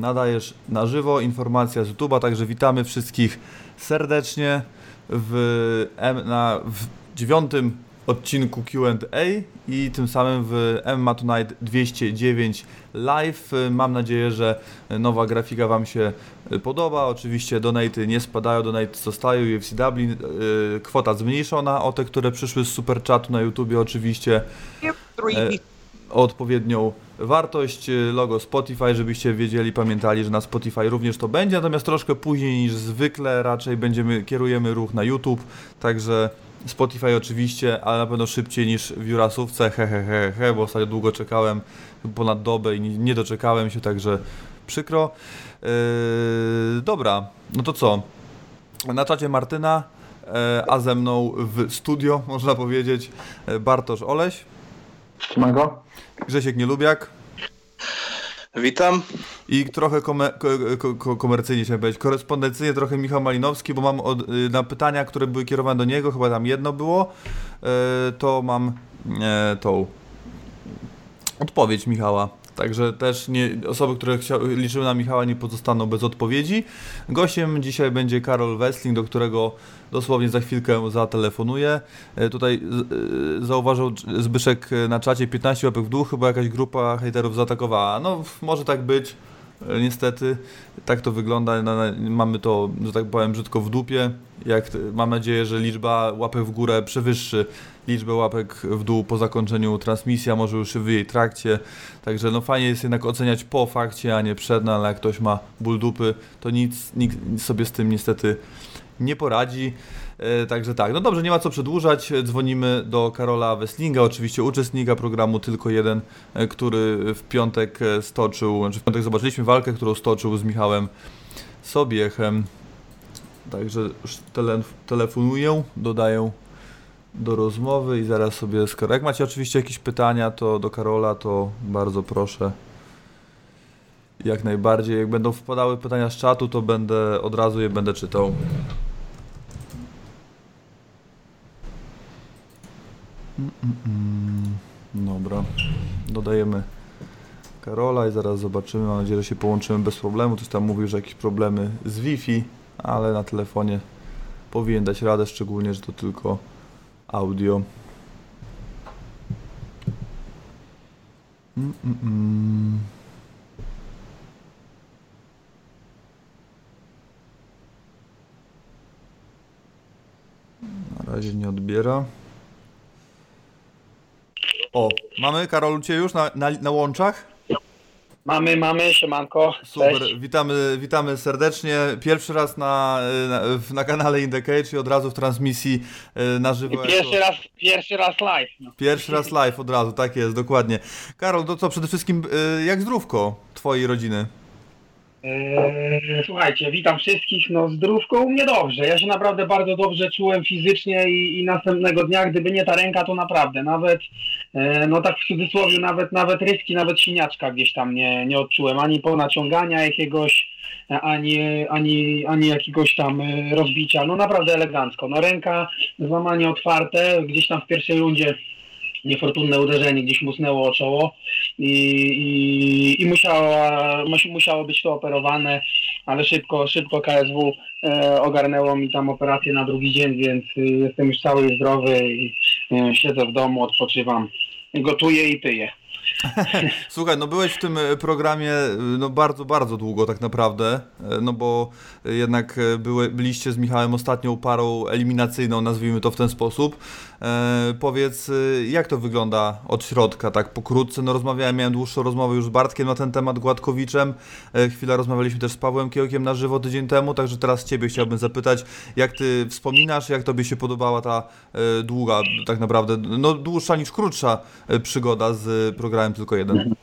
nadajesz na żywo, informacja z YouTube'a, także witamy wszystkich serdecznie w, na, w dziewiątym odcinku Q&A i tym samym w MMA Tonight 209 live. Mam nadzieję, że nowa grafika Wam się podoba. Oczywiście donaty nie spadają, donaty zostają. UFC Dublin, y, kwota zmniejszona o te, które przyszły z super chatu na YouTubie oczywiście. E, odpowiednią wartość, y, logo Spotify, żebyście wiedzieli, pamiętali, że na Spotify również to będzie, natomiast troszkę później niż zwykle, raczej będziemy, kierujemy ruch na YouTube, także Spotify oczywiście, ale na pewno szybciej niż w Jurasówce, he, he, he, he, bo ostatnio długo czekałem, ponad dobę i nie, doczekałem się, także przykro. Yy, dobra, no to co? Na czacie Martyna, yy, a ze mną w studio, można powiedzieć, yy, Bartosz Oleś. Siemanko. Grzesiek Nielubiak. Witam. I trochę komer ko komercyjnie chciałem powiedzieć, korespondencyjnie trochę Michał Malinowski, bo mam od, y, na pytania, które były kierowane do niego, chyba tam jedno było, y, to mam e, tą odpowiedź Michała. Także też nie, osoby, które liczyły na Michała nie pozostaną bez odpowiedzi. Gościem dzisiaj będzie Karol Wessling, do którego dosłownie za chwilkę zatelefonuję. E, tutaj e, zauważył Zbyszek na czacie 15 łapek w dół, chyba jakaś grupa hejterów zaatakowała. No może tak być. E, niestety tak to wygląda. Mamy to, że tak powiem, brzydko w dupie. Jak, mam nadzieję, że liczba łapek w górę przewyższy liczbę łapek w dół po zakończeniu transmisji, a może już w jej trakcie. Także no fajnie jest jednak oceniać po fakcie, a nie przed, no ale jak ktoś ma ból dupy, to nic, nikt sobie z tym niestety nie poradzi. E, także tak, no dobrze, nie ma co przedłużać. Dzwonimy do Karola Wesslinga, oczywiście uczestnika programu Tylko Jeden, e, który w piątek e, stoczył, znaczy w piątek zobaczyliśmy walkę, którą stoczył z Michałem Sobiechem. Także już tele, telefonuję, dodaję do rozmowy i zaraz sobie skoro. Jak macie oczywiście jakieś pytania, to do Karola, to bardzo proszę. Jak najbardziej. Jak będą wpadały pytania z czatu, to będę od razu je będę czytał. Mm, mm, mm. Dobra. Dodajemy Karola i zaraz zobaczymy. Mam nadzieję, że się połączymy bez problemu. Ktoś tam mówił, że jakieś problemy z Wi-Fi, ale na telefonie powinien dać radę, szczególnie, że to tylko audio. Mm, mm, mm. Na razie nie odbiera. O, mamy Karol Cię już na, na, na łączach? Mamy, mamy, siemanko. Super, witamy, witamy serdecznie. Pierwszy raz na, na, na kanale In The Cage i od razu w transmisji e, na żywo. I pierwszy, raz, pierwszy raz live. No. Pierwszy raz live od razu, tak jest, dokładnie. Karol, to co przede wszystkim, e, jak zdrówko twojej rodziny? Eee, słuchajcie, witam wszystkich. No, zdrówko u mnie dobrze. Ja się naprawdę bardzo dobrze czułem fizycznie i, i następnego dnia, gdyby nie ta ręka, to naprawdę nawet, e, no tak w cudzysłowie, nawet, nawet ryski, nawet siniaczka gdzieś tam nie, nie odczułem. Ani ponaciągania jakiegoś, ani, ani, ani jakiegoś tam e, rozbicia. No naprawdę elegancko. No ręka, złamanie otwarte, gdzieś tam w pierwszej rundzie niefortunne uderzenie gdzieś musnęło o czoło i, i, i musiało, musiało być to operowane, ale szybko, szybko KSW e, ogarnęło mi tam operację na drugi dzień, więc y, jestem już cały zdrowy i y, siedzę w domu, odpoczywam, gotuję i piję. Słuchaj, no byłeś w tym e, programie e, no bardzo, bardzo długo tak naprawdę, e, no bo jednak były, byliście z Michałem ostatnią parą eliminacyjną, nazwijmy to w ten sposób. E, powiedz, jak to wygląda od środka, tak pokrótce? No rozmawiałem, miałem dłuższą rozmowę już z Bartkiem na ten temat, Gładkowiczem. E, chwilę rozmawialiśmy też z Pawłem Kiełkiem na żywo tydzień temu, także teraz Ciebie chciałbym zapytać, jak Ty wspominasz, jak Tobie się podobała ta e, długa, tak naprawdę, no dłuższa niż krótsza przygoda z programem Tylko Jeden?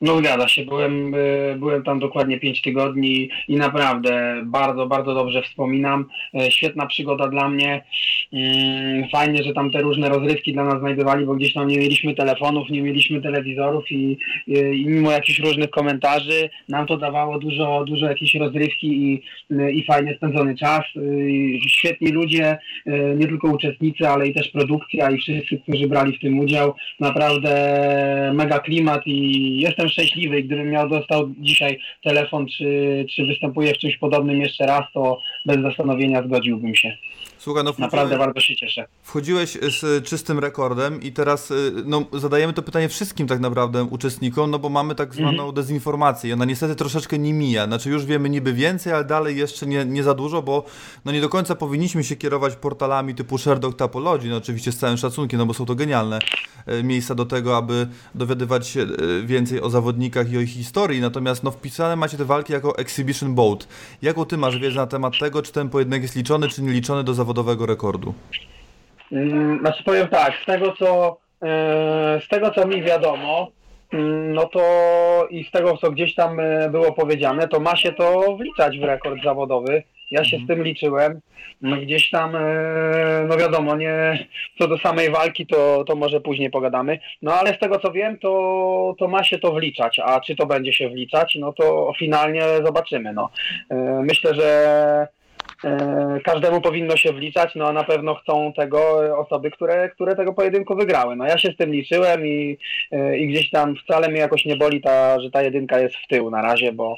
No zgadza się, byłem, y, byłem tam dokładnie 5 tygodni i naprawdę bardzo, bardzo dobrze wspominam. E, świetna przygoda dla mnie. Mm, fajnie, że tam te różne rozrywki dla nas znajdowali, bo gdzieś tam nie mieliśmy telefonów, nie mieliśmy telewizorów i, i, i mimo jakichś różnych komentarzy nam to dawało dużo, dużo jakiejś rozrywki i, i fajnie spędzony czas. Świetni ludzie, nie tylko uczestnicy, ale i też produkcja i wszyscy, którzy brali w tym udział. Naprawdę mega klimat i jestem szczęśliwy i gdybym miał dostał dzisiaj telefon, czy, czy występuję w czymś podobnym jeszcze raz, to bez zastanowienia zgodziłbym się. Słuchaj, no Naprawdę bardzo się cieszę. Wchodziłeś z czystym rekordem i teraz y, no, zadajemy to pytanie wszystkim tak naprawdę uczestnikom, no bo mamy tak zwaną mhm. dezinformację i ona niestety troszeczkę nie mija. Znaczy już wiemy niby więcej, ale dalej jeszcze nie, nie za dużo, bo no nie do końca powinniśmy się kierować portalami typu Sherdog Topology, no oczywiście z całym szacunkiem, no bo są to genialne y, miejsca do tego, aby dowiadywać się y, więcej o zawodnikach i o ich historii, natomiast no wpisane macie te walki jako Exhibition Boat. Jaką ty masz wiedzę na temat tego, czy ten pojedynek jest liczony, czy nie liczony do zawodowego zawodowego rekordu? Mm, znaczy powiem tak, z tego co, e, z tego co mi wiadomo, mm, no to i z tego co gdzieś tam e, było powiedziane, to ma się to wliczać w rekord zawodowy. Ja się z mhm. tym liczyłem. No gdzieś tam, e, no wiadomo, nie co do samej walki, to, to może później pogadamy. No ale z tego co wiem, to, to ma się to wliczać. A czy to będzie się wliczać, no to finalnie zobaczymy. No. Myślę, że każdemu powinno się wliczać, no a na pewno chcą tego osoby, które, które tego pojedynku wygrały. No ja się z tym liczyłem i, e, i gdzieś tam wcale mnie jakoś nie boli ta, że ta jedynka jest w tył na razie, bo,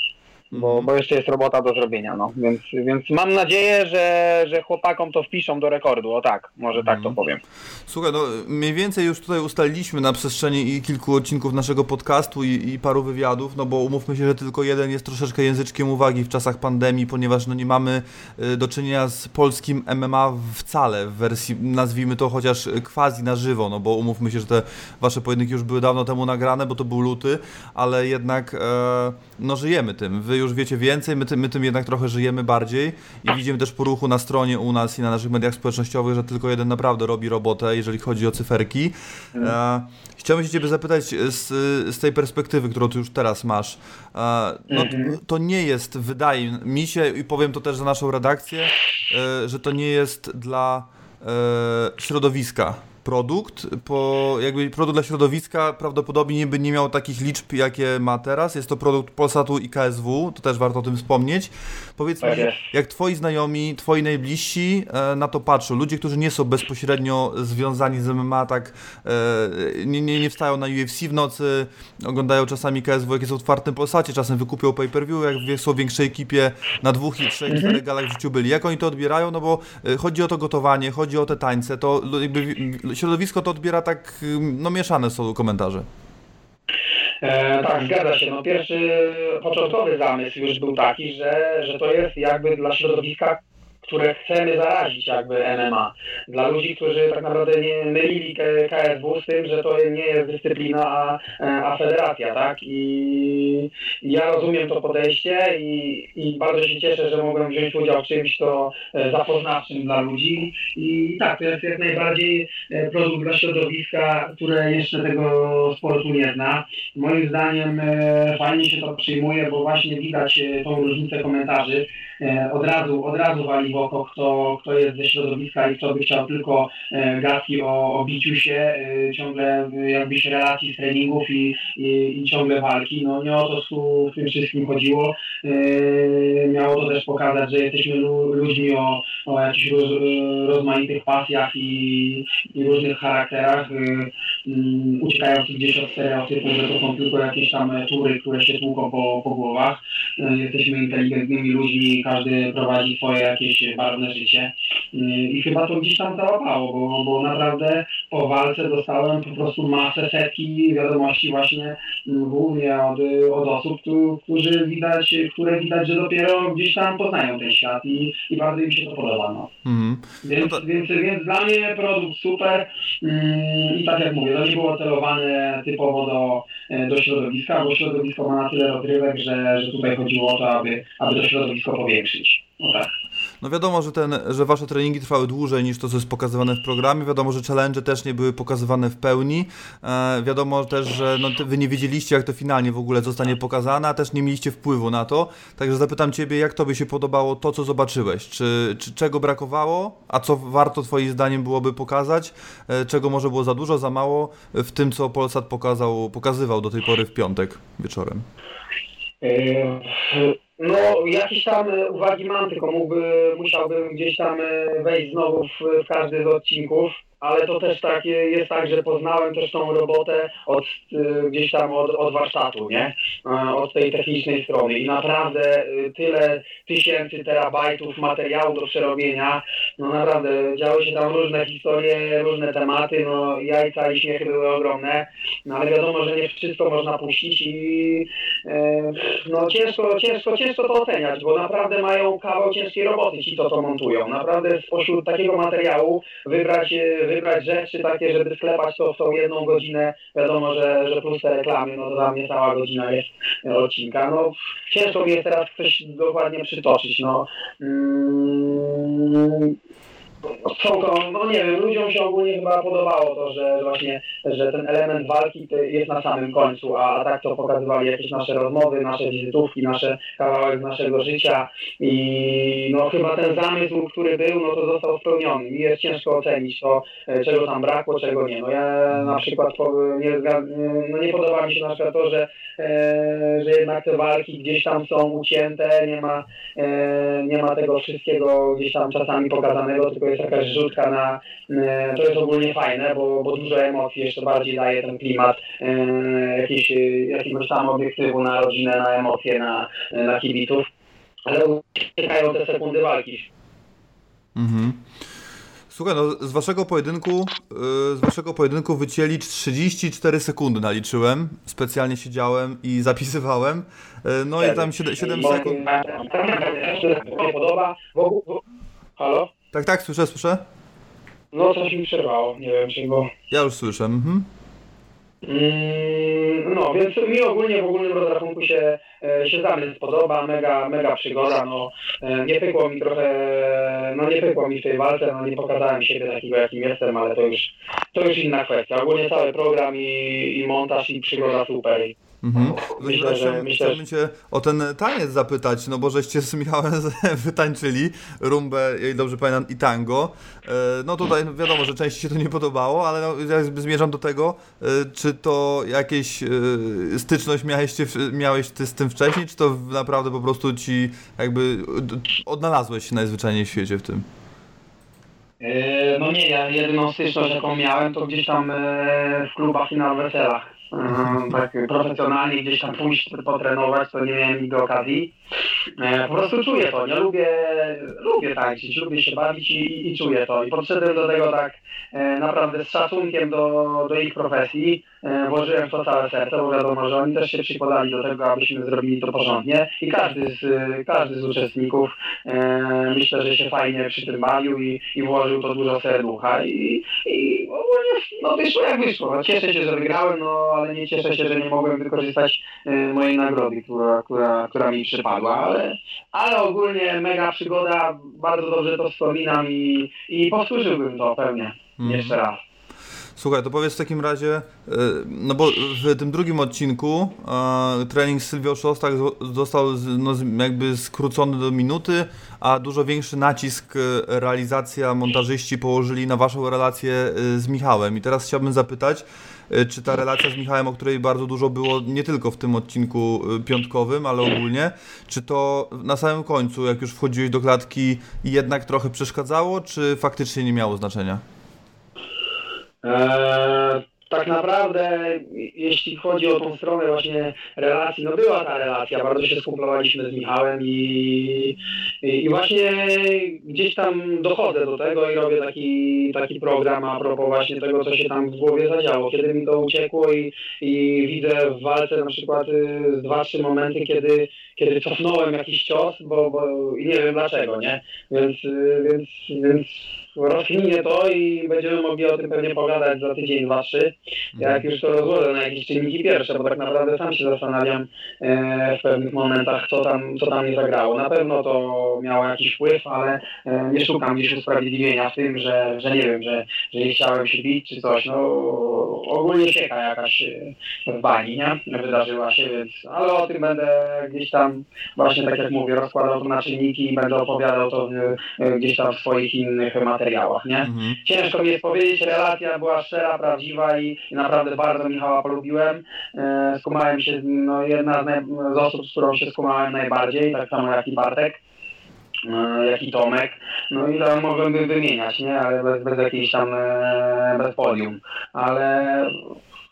bo, bo jeszcze jest robota do zrobienia, no. Więc, więc mam nadzieję, że, że chłopakom to wpiszą do rekordu, o tak, może tak to mhm. powiem. Słuchaj, no mniej więcej już tutaj ustaliliśmy na przestrzeni i kilku odcinków naszego podcastu i, i paru wywiadów, no bo umówmy się, że tylko jeden jest troszeczkę języczkiem uwagi w czasach pandemii, ponieważ no nie mamy y, do czynienia z polskim MMA wcale w wersji, nazwijmy to chociaż quasi na żywo, no bo umówmy się, że te wasze pojedynki już były dawno temu nagrane, bo to był luty, ale jednak e, no żyjemy tym. Wy już wiecie więcej, my tym, my tym jednak trochę żyjemy bardziej i widzimy też po ruchu na stronie u nas i na naszych mediach społecznościowych, że tylko jeden naprawdę robi robotę, jeżeli chodzi o cyferki. E, chciałbym się Ciebie zapytać z, z tej perspektywy, którą Ty już teraz masz. E, no, mhm. to nie jest, wydaje mi się, i powiem to też za naszą redakcję, e, że to nie jest dla e, środowiska produkt, po, jakby produkt dla środowiska prawdopodobnie by nie miał takich liczb, jakie ma teraz. Jest to produkt Polsatu i KSW, to też warto o tym wspomnieć. Powiedz mi, tak jak twoi znajomi, twoi najbliżsi e, na to patrzą, ludzie, którzy nie są bezpośrednio związani z MMA, tak e, nie, nie, nie wstają na UFC w nocy, oglądają czasami KSW, jak jest w otwartym Polsacie, czasem wykupią pay-per-view, jak są w większej ekipie na dwóch i trzech, mhm. czterech galach w życiu byli. Jak oni to odbierają? No bo e, chodzi o to gotowanie, chodzi o te tańce, to jakby środowisko to odbiera tak, no mieszane są komentarze. E, tak, zgadza się. No, pierwszy początkowy zamysł już był taki, że, że to jest jakby dla środowiska które chcemy zarazić jakby MMA. Dla ludzi, którzy tak naprawdę nie mylili KSW z tym, że to nie jest dyscyplina, a, a federacja, tak? I, ja rozumiem to podejście i, i bardzo się cieszę, że mogłem wziąć udział w czymś to e, zapoznawczym dla ludzi. I tak, to jest jak najbardziej e, produkt dla środowiska, które jeszcze tego sportu nie zna. Moim zdaniem e, fajnie się to przyjmuje, bo właśnie widać tą różnicę komentarzy. Od razu, od razu wali w oko, kto, kto jest ze środowiska i kto by chciał tylko e, gadki o, o biciu się, e, ciągle jakbyś relacji z treningów i, i, i ciągle walki. No nie o to tu w tym wszystkim chodziło. E, miało to też pokazać, że jesteśmy ludźmi o, o jakichś roz, rozmaitych pasjach i, i różnych charakterach, um, uciekających gdzieś od stereotypów, że to są tylko jakieś tam tury, które się tłuką po, po głowach. Jesteśmy inteligentnymi ludźmi, każdy prowadzi swoje jakieś barwne życie. I chyba to gdzieś tam załapało, bo, bo naprawdę po walce dostałem po prostu masę setki wiadomości właśnie mm, głównie od, od osób, którzy widać, które widać, że dopiero gdzieś tam poznają ten świat i, i bardzo im się to podoba. No. Mm. Więc, no to... więc, więc dla mnie produkt super mm, i tak jak mówię, to nie było celowane typowo do, do środowiska, bo środowisko ma na tyle rozrywek, że, że tutaj chodziło o to, aby, aby to środowisko powiększyć. No tak. No wiadomo, że, ten, że wasze treningi trwały dłużej niż to, co jest pokazywane w programie. Wiadomo, że challenge też nie były pokazywane w pełni. E, wiadomo też, że no, wy nie wiedzieliście, jak to finalnie w ogóle zostanie pokazane, a też nie mieliście wpływu na to. Także zapytam ciebie, jak tobie się podobało to, co zobaczyłeś? Czy, czy czego brakowało, a co warto twoim zdaniem byłoby pokazać? E, czego może było za dużo, za mało w tym, co Polsat pokazał, pokazywał do tej pory w piątek wieczorem? No, jakieś tam e, uwagi mam, tylko mógłby, musiałbym gdzieś tam e, wejść znowu w, w każdy z odcinków, ale to też tak jest tak, że poznałem też tą robotę od y, gdzieś tam od, od warsztatu, nie? Od tej technicznej strony i naprawdę y, tyle tysięcy terabajtów materiału do przerobienia, no naprawdę działy się tam różne historie, różne tematy, no jajca i śmiechy były ogromne, no ale wiadomo, że nie wszystko można puścić i no ciężko, ciężko, ciężko to oceniać, bo naprawdę mają kawał ciężkiej roboty ci, co to montują. Naprawdę spośród takiego materiału wybrać, e, wybrać rzeczy takie, żeby sklepać to w tą jedną godzinę, wiadomo, że, że plus te reklamy, no to dla mnie cała godzina jest odcinka. No ciężko mi jest teraz coś dokładnie przytoczyć, no. Mm, są to, no nie wiem, ludziom się ogólnie chyba podobało to, że właśnie, że ten element walki jest na samym końcu, a tak to pokazywali jakieś nasze rozmowy, nasze wizytówki, nasze kawałek naszego życia i no chyba ten zamysł, który był, no to został spełniony. Mi jest ciężko ocenić to, e, czego tam brakło, czego nie. No ja na przykład nie, no nie podoba mi się na przykład to, że, e, że jednak te walki gdzieś tam są ucięte, nie ma, e, nie ma tego wszystkiego gdzieś tam czasami pokazanego, tylko jest jakaś rzutka na, e, to jest ogólnie fajne, bo, bo dużo emocji jeszcze bardziej daje ten klimat e, jakiś, jakiegoś tam obiektywu na rodzinę, na emocje, na, na kibiców, ale czekają te sekundy walki. Mhm. Słuchaj, no z waszego pojedynku, z waszego pojedynku wycięli 34 sekundy naliczyłem. Specjalnie siedziałem i zapisywałem. No i tam 7, 7 sekund. Nie podoba. Halo? Tak, tak, słyszę, słyszę. No, coś mi przerwało, nie wiem czy bo... Ja już słyszę, mhm. Mm, no, więc mi ogólnie w ogólnym rozrachunku się, e, się zamysł podoba, mega, mega przygoda, no e, nie pykło mi trochę, no nie pykło mi w tej walce, no nie pokazałem siebie takiego jakim jestem, ale to już, to już inna kwestia. Ogólnie cały program i, i montaż i przygoda super. Mhm. Myślę, że, myślę, chciałbym Cię o ten taniec zapytać, no bo żeście z Michałem wytańczyli rumbę, dobrze pamiętam, i tango. E, no tutaj wiadomo, że części się to nie podobało, ale no, ja zmierzam do tego, e, czy to jakieś e, styczność miałeś, miałeś ty z tym wcześniej, czy to naprawdę po prostu Ci jakby odnalazłeś się najzwyczajniej w świecie w tym? No nie, ja jedyną styczność jaką miałem to gdzieś tam w klubach i na weselach tak profesjonalnie gdzieś tam pójść, potrenować, to nie miałem nigdy okazji. E, po prostu czuję to, nie lubię, lubię tańczyć, lubię się bawić i, i czuję to. I podszedłem do tego tak e, naprawdę z szacunkiem do, do ich profesji. E, włożyłem w to całe serce, bo wiadomo, że oni też się przykładali do tego, abyśmy zrobili to porządnie. I każdy z, każdy z uczestników myślę, że się fajnie przy tym bawił i, i włożył to dużo serducha. I, i ogólnie no, wyszło jak wyszło. No, cieszę się, że wygrałem, no ale nie cieszę się, że nie mogłem wykorzystać mojej nagrody, która, która, która mi przypadła ale, ale ogólnie mega przygoda, bardzo dobrze to wspominam i, i powtórzyłbym to pewnie mm. jeszcze raz. Słuchaj, to powiedz w takim razie, e, no bo w tym drugim odcinku trening z Sylwią Szostak został no, jakby skrócony do minuty, a dużo większy nacisk e, realizacja montażyści położyli na waszą relację z Michałem. I teraz chciałbym zapytać, czy ta relacja z Michałem, o której bardzo dużo było nie tylko w tym odcinku piątkowym, ale ogólnie, czy to na samym końcu, jak już wchodziłeś do klatki, jednak trochę przeszkadzało, czy faktycznie nie miało znaczenia? Eee, tak naprawdę, jeśli chodzi o tą stronę właśnie relacji, no była ta relacja, bardzo się skumplowaliśmy z Michałem i, i, i, właśnie gdzieś tam dochodzę do tego i robię taki, taki program a propos właśnie tego, co się tam w głowie zadziało. Kiedy mi to uciekło i, i widzę w walce na przykład y, dwa, trzy momenty, kiedy, kiedy cofnąłem jakiś cios, bo, bo i nie wiem dlaczego, nie? Więc, y, więc, więc rozkminie to i będziemy mogli o tym pewnie pogadać za tydzień, dwa, trzy. Jak już to rozłożę na jakieś czynniki pierwsze, bo tak naprawdę sam się zastanawiam e, w pewnych momentach, co tam, co tam nie zagrało. Na pewno to miało jakiś wpływ, ale e, nie szukam gdzieś usprawiedliwienia w tym, że, że nie wiem, że, że nie chciałem się bić czy coś. No ogólnie sieka jakaś e, w bani, nie? Wydarzyła się, więc ale o tym będę gdzieś tam właśnie tak jak mówię, rozkładał to na czynniki i będę opowiadał to w, gdzieś tam w swoich innych materiałach materiałach, nie? Mhm. Ciężko mi jest powiedzieć, relacja była szczera, prawdziwa i, i naprawdę bardzo Michała polubiłem. E, skumałem się, no jedna z, z osób, z którą się skumałem najbardziej, tak samo jak i Bartek. e, jak i Tomek. No i tam mogłem wymieniać, nie? Ale bez, bez jakiejś tam, e, bez podium. Ale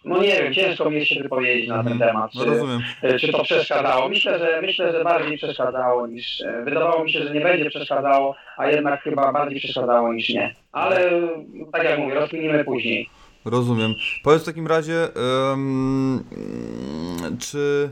no nie wiem, ciężko mi się wypowiedzieć na ten temat. No Czy, rozumiem. e, czy to przeszkadzało? Myślę, że myślę, że bardziej przeszkadzało niż. e, Wydawało mi się, że nie będzie przeszkadzało, a jednak chyba bardziej przeszkadzało niż nie. Ale tak jak mówię, rozkminimy później. Rozumiem. Powiedz w takim razie, em, czy...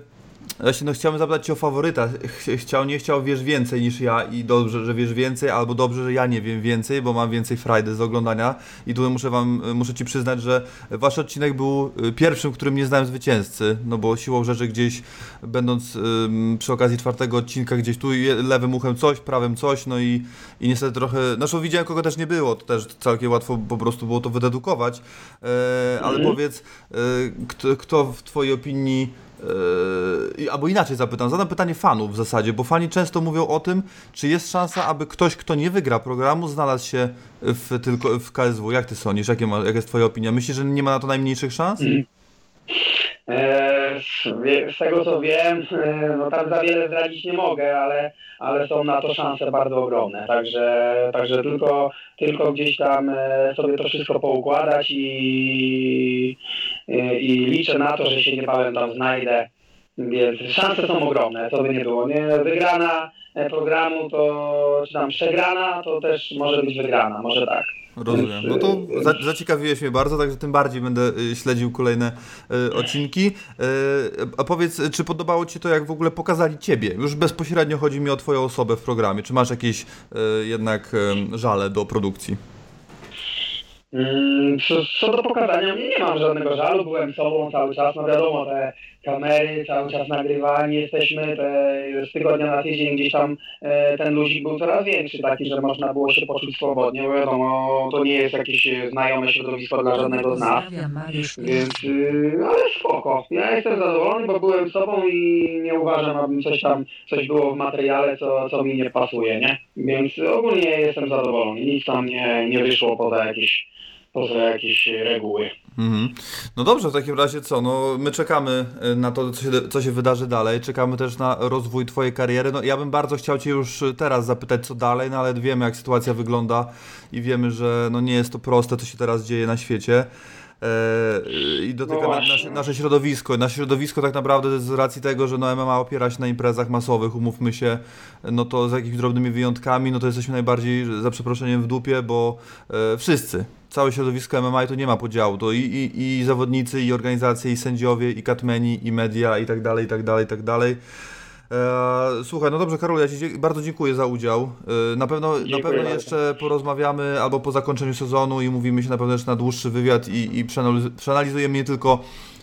Właśnie no chciałbym zapytać Cię o faworyta. Ch- Chciał, nie chciał, wiesz więcej niż ja i dobrze, że wiesz więcej, albo dobrze, że ja nie wiem więcej, bo mam więcej frajdy z oglądania. I tutaj muszę Wam, muszę Ci przyznać, że Wasz odcinek był y, pierwszym, którym nie znałem zwycięzcy, no bo siłą rzeczy gdzieś, będąc ym, przy okazji czwartego odcinka, gdzieś tu lewym uchem coś, prawym coś, no i, i niestety trochę, znaczy widziałem kogo też nie było, to też całkiem łatwo po prostu było to wydedukować, e, ale powiedz, e, kto, kto w Twojej opinii Yy, albo inaczej zapytam, zadam pytanie fanów w zasadzie, bo fani często mówią o tym, czy jest szansa, aby ktoś, kto nie wygra programu, znalazł się w, tylko w KSW. Jak ty sądzisz? Jakie ma, jaka jest twoja opinia? Myślisz, że nie ma na to najmniejszych szans? E, z, wie- z tego co wiem, e, no tam za wiele zdradzić nie mogę, ale, ale są na to szanse bardzo ogromne. Także, także tylko, tylko gdzieś tam e, sobie to wszystko poukładać i, i, liczę na to, że się niebawem tam znajdę. Więc szanse są ogromne, co by nie było. Nie, wygrana e, programu to, czy tam przegrana, to też może być wygrana, może tak. Rozumiem. No to za, zaciekawiłeś mnie bardzo, także tym bardziej będę y, śledził kolejne y, odcinki. Y, a powiedz, czy podobało Ci to, jak w ogóle pokazali Ciebie? Już bezpośrednio chodzi mi o Twoją osobę w programie. Czy masz jakieś jednak żale do produkcji? Mm, Co, do pokazania, nie mam żadnego żalu, byłem sobą cały czas, no wiadomo, te kamery, cały czas nagrywani jesteśmy, te, z tygodnia na tydzień gdzieś tam e, ten luzik był coraz większy, taki, że można było się poczuć swobodnie, bo wiadomo, to nie jest jakieś e, znajome środowisko dla żadnego z nas. Więc, y, ale spoko. Ja jestem zadowolony, bo byłem sobą i nie uważam, abym coś tam, coś było w materiale, co, co mi nie pasuje, nie? Więc ogólnie jestem zadowolony. Nic tam nie, nie wyszło poza jakieś, poza jakieś reguły. Mhm. No dobrze, w takim razie co? No, my czekamy y, na to, co się, co się wydarzy dalej. Czekamy też na rozwój Twojej kariery. No, ja bym bardzo chciał Cię już teraz zapytać, co dalej, no ale wiemy, jak sytuacja wygląda i wiemy, że no, nie jest to proste, co się teraz dzieje na świecie. E, I dotyka No nasze, nasze środowisko. Nasze środowisko tak naprawdę z racji tego, że no MMA opiera się na imprezach masowych, umówmy się, no to z jakimiś drobnymi wyjątkami, no to jesteśmy najbardziej, za przeproszeniem, w dupie, bo e, wszyscy, całe środowisko MMA i tu nie ma podziału, to i, i, i zawodnicy, i organizacje, i sędziowie, i katmeni, i media, i tak dalej, i tak dalej, i tak dalej. E, słuchaj, no dobrze, Karol, ja Ci bardzo dziękuję za udział. E, na pewno, na pewno bardzo. jeszcze porozmawiamy albo po zakończeniu sezonu i mówimy się na pewno jeszcze na dłuższy wywiad i, i przeanaliz- przeanalizujemy nie tylko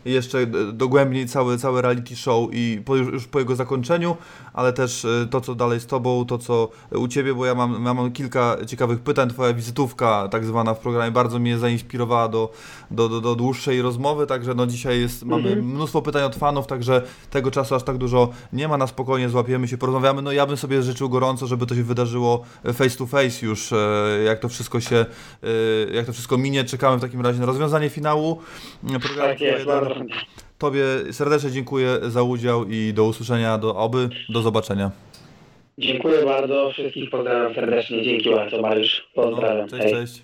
jeszcze dogłębniej cały, cały reality show i po, już, po jego zakończeniu, ale też e, to, co dalej z Tobą, to, co u Ciebie, bo ja mam, ja mam kilka ciekawych pytań. Twoja wizytówka, tak zwana w programie, bardzo mnie zainspirowała do, do, do, do dłuższej rozmowy, także no dzisiaj jest, mamy Mhm. mnóstwo pytań od fanów, także tego czasu aż tak dużo nie ma, na spokojnie złapiemy się, porozmawiamy. No ja bym sobie życzył gorąco, żeby to się wydarzyło face to face już, e, jak to wszystko się, e, jak to wszystko minie. Czekamy w takim razie na rozwiązanie finału e, programu. Tak jest. Tobie serdecznie dziękuję za udział i do usłyszenia, do oby, do zobaczenia. Dziękuję bardzo, wszystkich pozdrawiam serdecznie, dzięki bardzo Mariusz, pozdrawiam. No, cześć, Hej. cześć.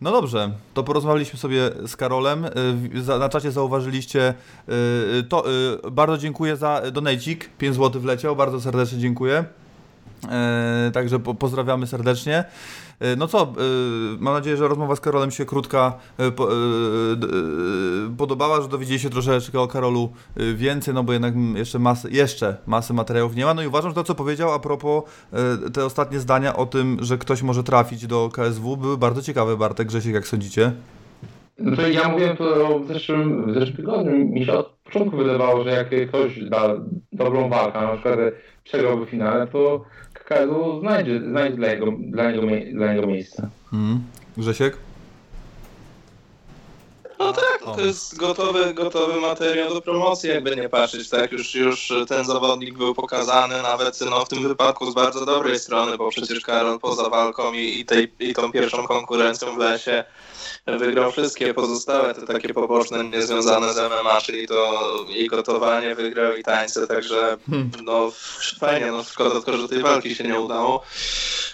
No dobrze, to porozmawialiśmy sobie z Karolem. Y, Na czacie zauważyliście y, to. y, Bardzo dziękuję za donajcik. 5 zł wleciał, bardzo serdecznie dziękuję. E, Także po, pozdrawiamy serdecznie. E, No co, e, mam nadzieję, że rozmowa z Karolem się krótka podobała, że dowiedzieli się troszeczkę o Karolu więcej, no bo jednak jeszcze masy, jeszcze masy materiałów nie ma. No i uważam, że to, co powiedział a propos te ostatnie zdania o tym, że ktoś może trafić do KSW, były bardzo ciekawe, Bartek, Grzesiek, jak sądzicie? No ja mówiłem to w zeszłym, w zeszłym tygodniu. Mi się od początku wydawało, że jak ktoś da dobrą walkę, na przykład przegrałby finale, to KKL znajdzie, znajdzie dla, jego, dla, niego, dla niego miejsce. Mhm. Grzesiek? No tak, tak, no to jest gotowy, gotowy materiał do promocji, jakby nie patrzeć, tak, już, już ten zawodnik był pokazany nawet no, w tym wypadku z bardzo dobrej strony, bo przecież Karol poza walką i, i, tej, i tą pierwszą konkurencją w lesie wygrał wszystkie pozostałe te takie poboczne, niezwiązane z MMA, czyli to i gotowanie wygrał i tańce, także hmm. no fajnie, no szkoda tylko, że tej walki się nie udało.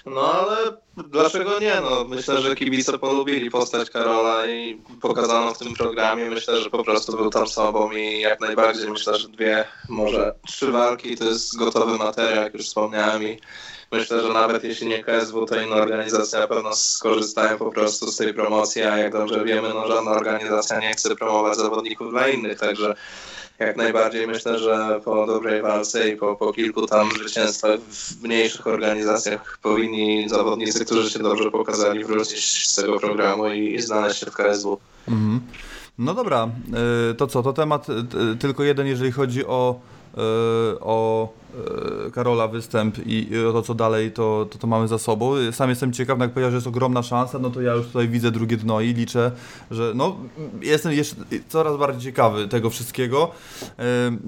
No ale dlaczego nie? No, myślę, że kibice polubili postać Karola i pokazano w tym programie. Myślę, że po prostu był tam sobą i jak najbardziej myślę, że dwie, może trzy walki to jest gotowy materiał, jak już wspomniałem i myślę, że nawet jeśli nie KSW, to inne organizacje na pewno skorzystają po prostu z tej promocji, a jak dobrze wiemy, no żadna organizacja nie chce promować zawodników dla innych, także jak najbardziej myślę, że po dobrej walce i po, po kilku tam zwycięstwach w mniejszych organizacjach powinni zawodnicy, którzy się dobrze pokazali, wrócić z tego programu i, i znaleźć się w KSW. Mhm. No dobra, e, to co, to temat e, tylko jeden, jeżeli chodzi o o e, Karola występ i to, co dalej, to, to, to mamy za sobą. Sam jestem ciekaw, no jak powiedział, że jest ogromna szansa, no to ja już tutaj widzę drugie dno i liczę, że no, jestem jeszcze coraz bardziej ciekawy tego wszystkiego. E,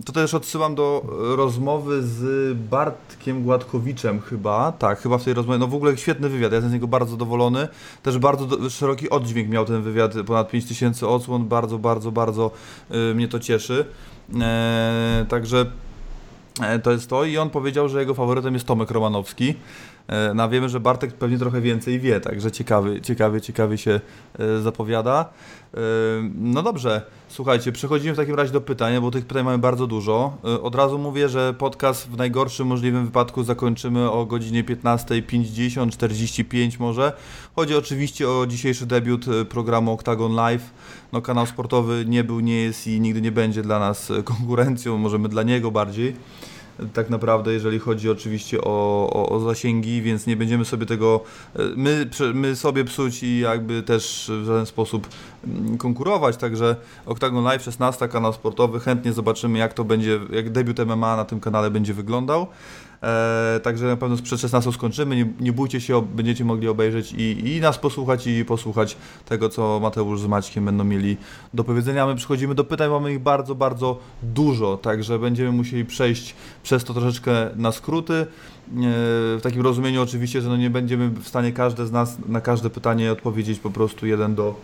to też odsyłam do rozmowy z Bartkiem Gładkowiczem chyba, tak, chyba w tej rozmowie, no w ogóle świetny wywiad, ja jestem z niego bardzo zadowolony, też bardzo szeroki oddźwięk miał ten wywiad, ponad 5000 odsłon, bardzo, bardzo, bardzo mnie to cieszy. E, także e, to jest to i on powiedział, że jego faworytem jest Tomek Romanowski. E, no, wiemy, że Bartek pewnie trochę więcej wie, także ciekawy, ciekawy, ciekawy się zapowiada. No dobrze, słuchajcie, przechodzimy w takim razie do pytań, bo tych pytań mamy bardzo dużo. Od razu mówię, że podcast w najgorszym możliwym wypadku zakończymy o godzinie 15.50, 45 może. Chodzi oczywiście o dzisiejszy debiut programu Octagon Live. No kanał sportowy nie był, nie jest i nigdy nie będzie dla nas konkurencją, możemy dla niego bardziej tak naprawdę, jeżeli chodzi oczywiście o, o, o, zasięgi, więc nie będziemy sobie tego e, my, my sobie psuć i jakby też w żaden sposób mm, konkurować, także Octagon Live 16, kanał sportowy, chętnie zobaczymy jak to będzie, jak debiut MMA na tym kanale będzie wyglądał. E, także na pewno przed 16 skończymy. Nie, nie bójcie się, będziecie mogli obejrzeć i, i nas posłuchać, i posłuchać tego, co Mateusz z Maćkiem będą mieli do powiedzenia. My przychodzimy do pytań, mamy ich bardzo, bardzo dużo, także będziemy musieli przejść przez to troszeczkę na skróty. E, w takim rozumieniu oczywiście, że no nie będziemy w stanie każde z nas na każde pytanie odpowiedzieć po prostu jeden do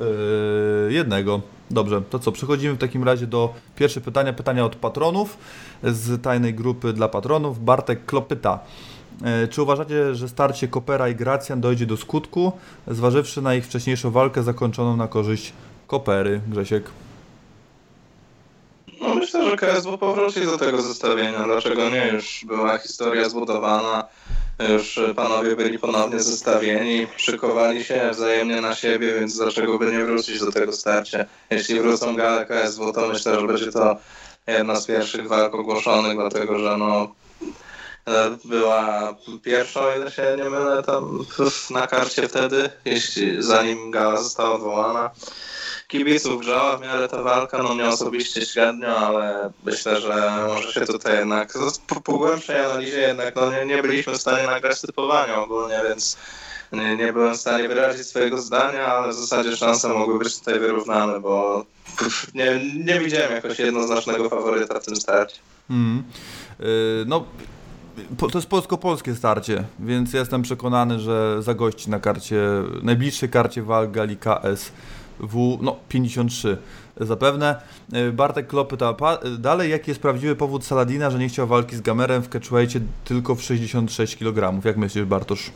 yy, jednego. Dobrze, to co? Przechodzimy w takim razie do pierwszego pytania. Pytania od patronów z tajnej grupy dla patronów. Bartek Klopyta. Yy, czy uważacie, że starcie Kopera i Gracjan dojdzie do skutku, zważywszy na ich wcześniejszą walkę zakończoną na korzyść Kopery? Grzesiek. No myślę, że KSW powróci do tego zestawienia. Dlaczego nie? Już była historia zbudowana już panowie byli ponownie zestawieni, przykowali się wzajemnie na siebie, więc dlaczego by nie wrócić do tego starcia? Jeśli wrócą gale KSW, to myślę, że będzie to jedna z pierwszych walk ogłoszonych, dlatego że no była pierwsza, o ile się nie mylę, tam na karcie wtedy, jeśli zanim gala została odwołana kibiców grzała w miarę ta walka, no mnie osobiście średnio, ale myślę, że może się tutaj jednak, po, po głębszej analizie jednak, no nie, nie byliśmy w stanie nagrać typowania ogólnie, więc nie, nie byłem w stanie wyrazić swojego zdania, ale w zasadzie szanse mogły być tutaj wyrównane, bo nie, nie widziałem jakoś jednoznacznego faworyta w tym starcie. Mm. Yy, no, to jest polsko-polskie starcie, więc jestem przekonany, że zagości na karcie, najbliższej karcie walk gali KS w no, 53 zapewne. E, Bartek Klop pyta dalej, jaki jest prawdziwy powód Saladina, że nie chciał walki z Gamerem w catchweightie tylko w 66 kg? Jak myślisz, Bartosz?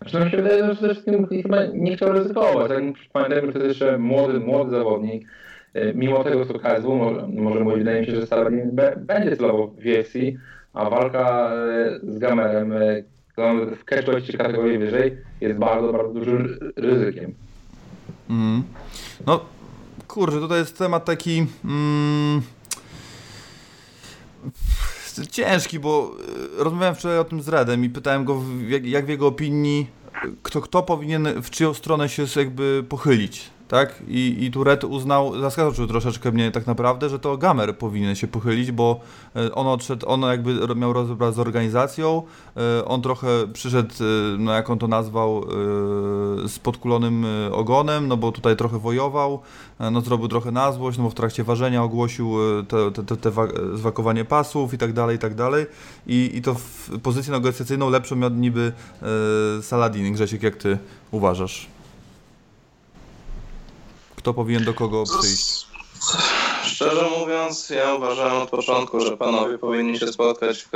Znaczy, no mi się wydaje, że przede wszystkim chyba nie chciał ryzykować. Tak? Pamiętajmy, że to jest jeszcze młody, młody zawodnik. E, mimo tego, co KSW może, może mówić, wydaje mi się, że Saladin będzie celował w UFC, a walka e, z Gamerem w catchweightie kategorii wyżej jest bardzo, bardzo dużym ryzykiem. Mm. No, kurczę, tutaj jest temat taki. Mm, ciężki, bo e, rozmawiałem wczoraj o tym z Redem i pytałem go, jak, jak w jego opinii, kto, kto powinien w czyją stronę się jakby pochylić tak? I, i tu Red uznał, zaskoczył troszeczkę mnie tak naprawdę, że to Gamer powinien się pochylić, bo e, on odszedł, on jakby miał rozbrat z organizacją, e, on trochę przyszedł, e, no jak on to nazwał, z podkulonym ogonem, no bo tutaj trochę wojował, no zrobił trochę na złość, no bo w trakcie ważenia ogłosił te, te, te, te zwakowanie pasów i tak dalej, i tak dalej. I, i to w pozycję negocjacyjną lepszą miał niby Saladin. Grzesiek, jak ty uważasz? Kto powinien do kogo przyjść? Szczerze mówiąc, ja uważałem od początku, że panowie powinni się spotkać w,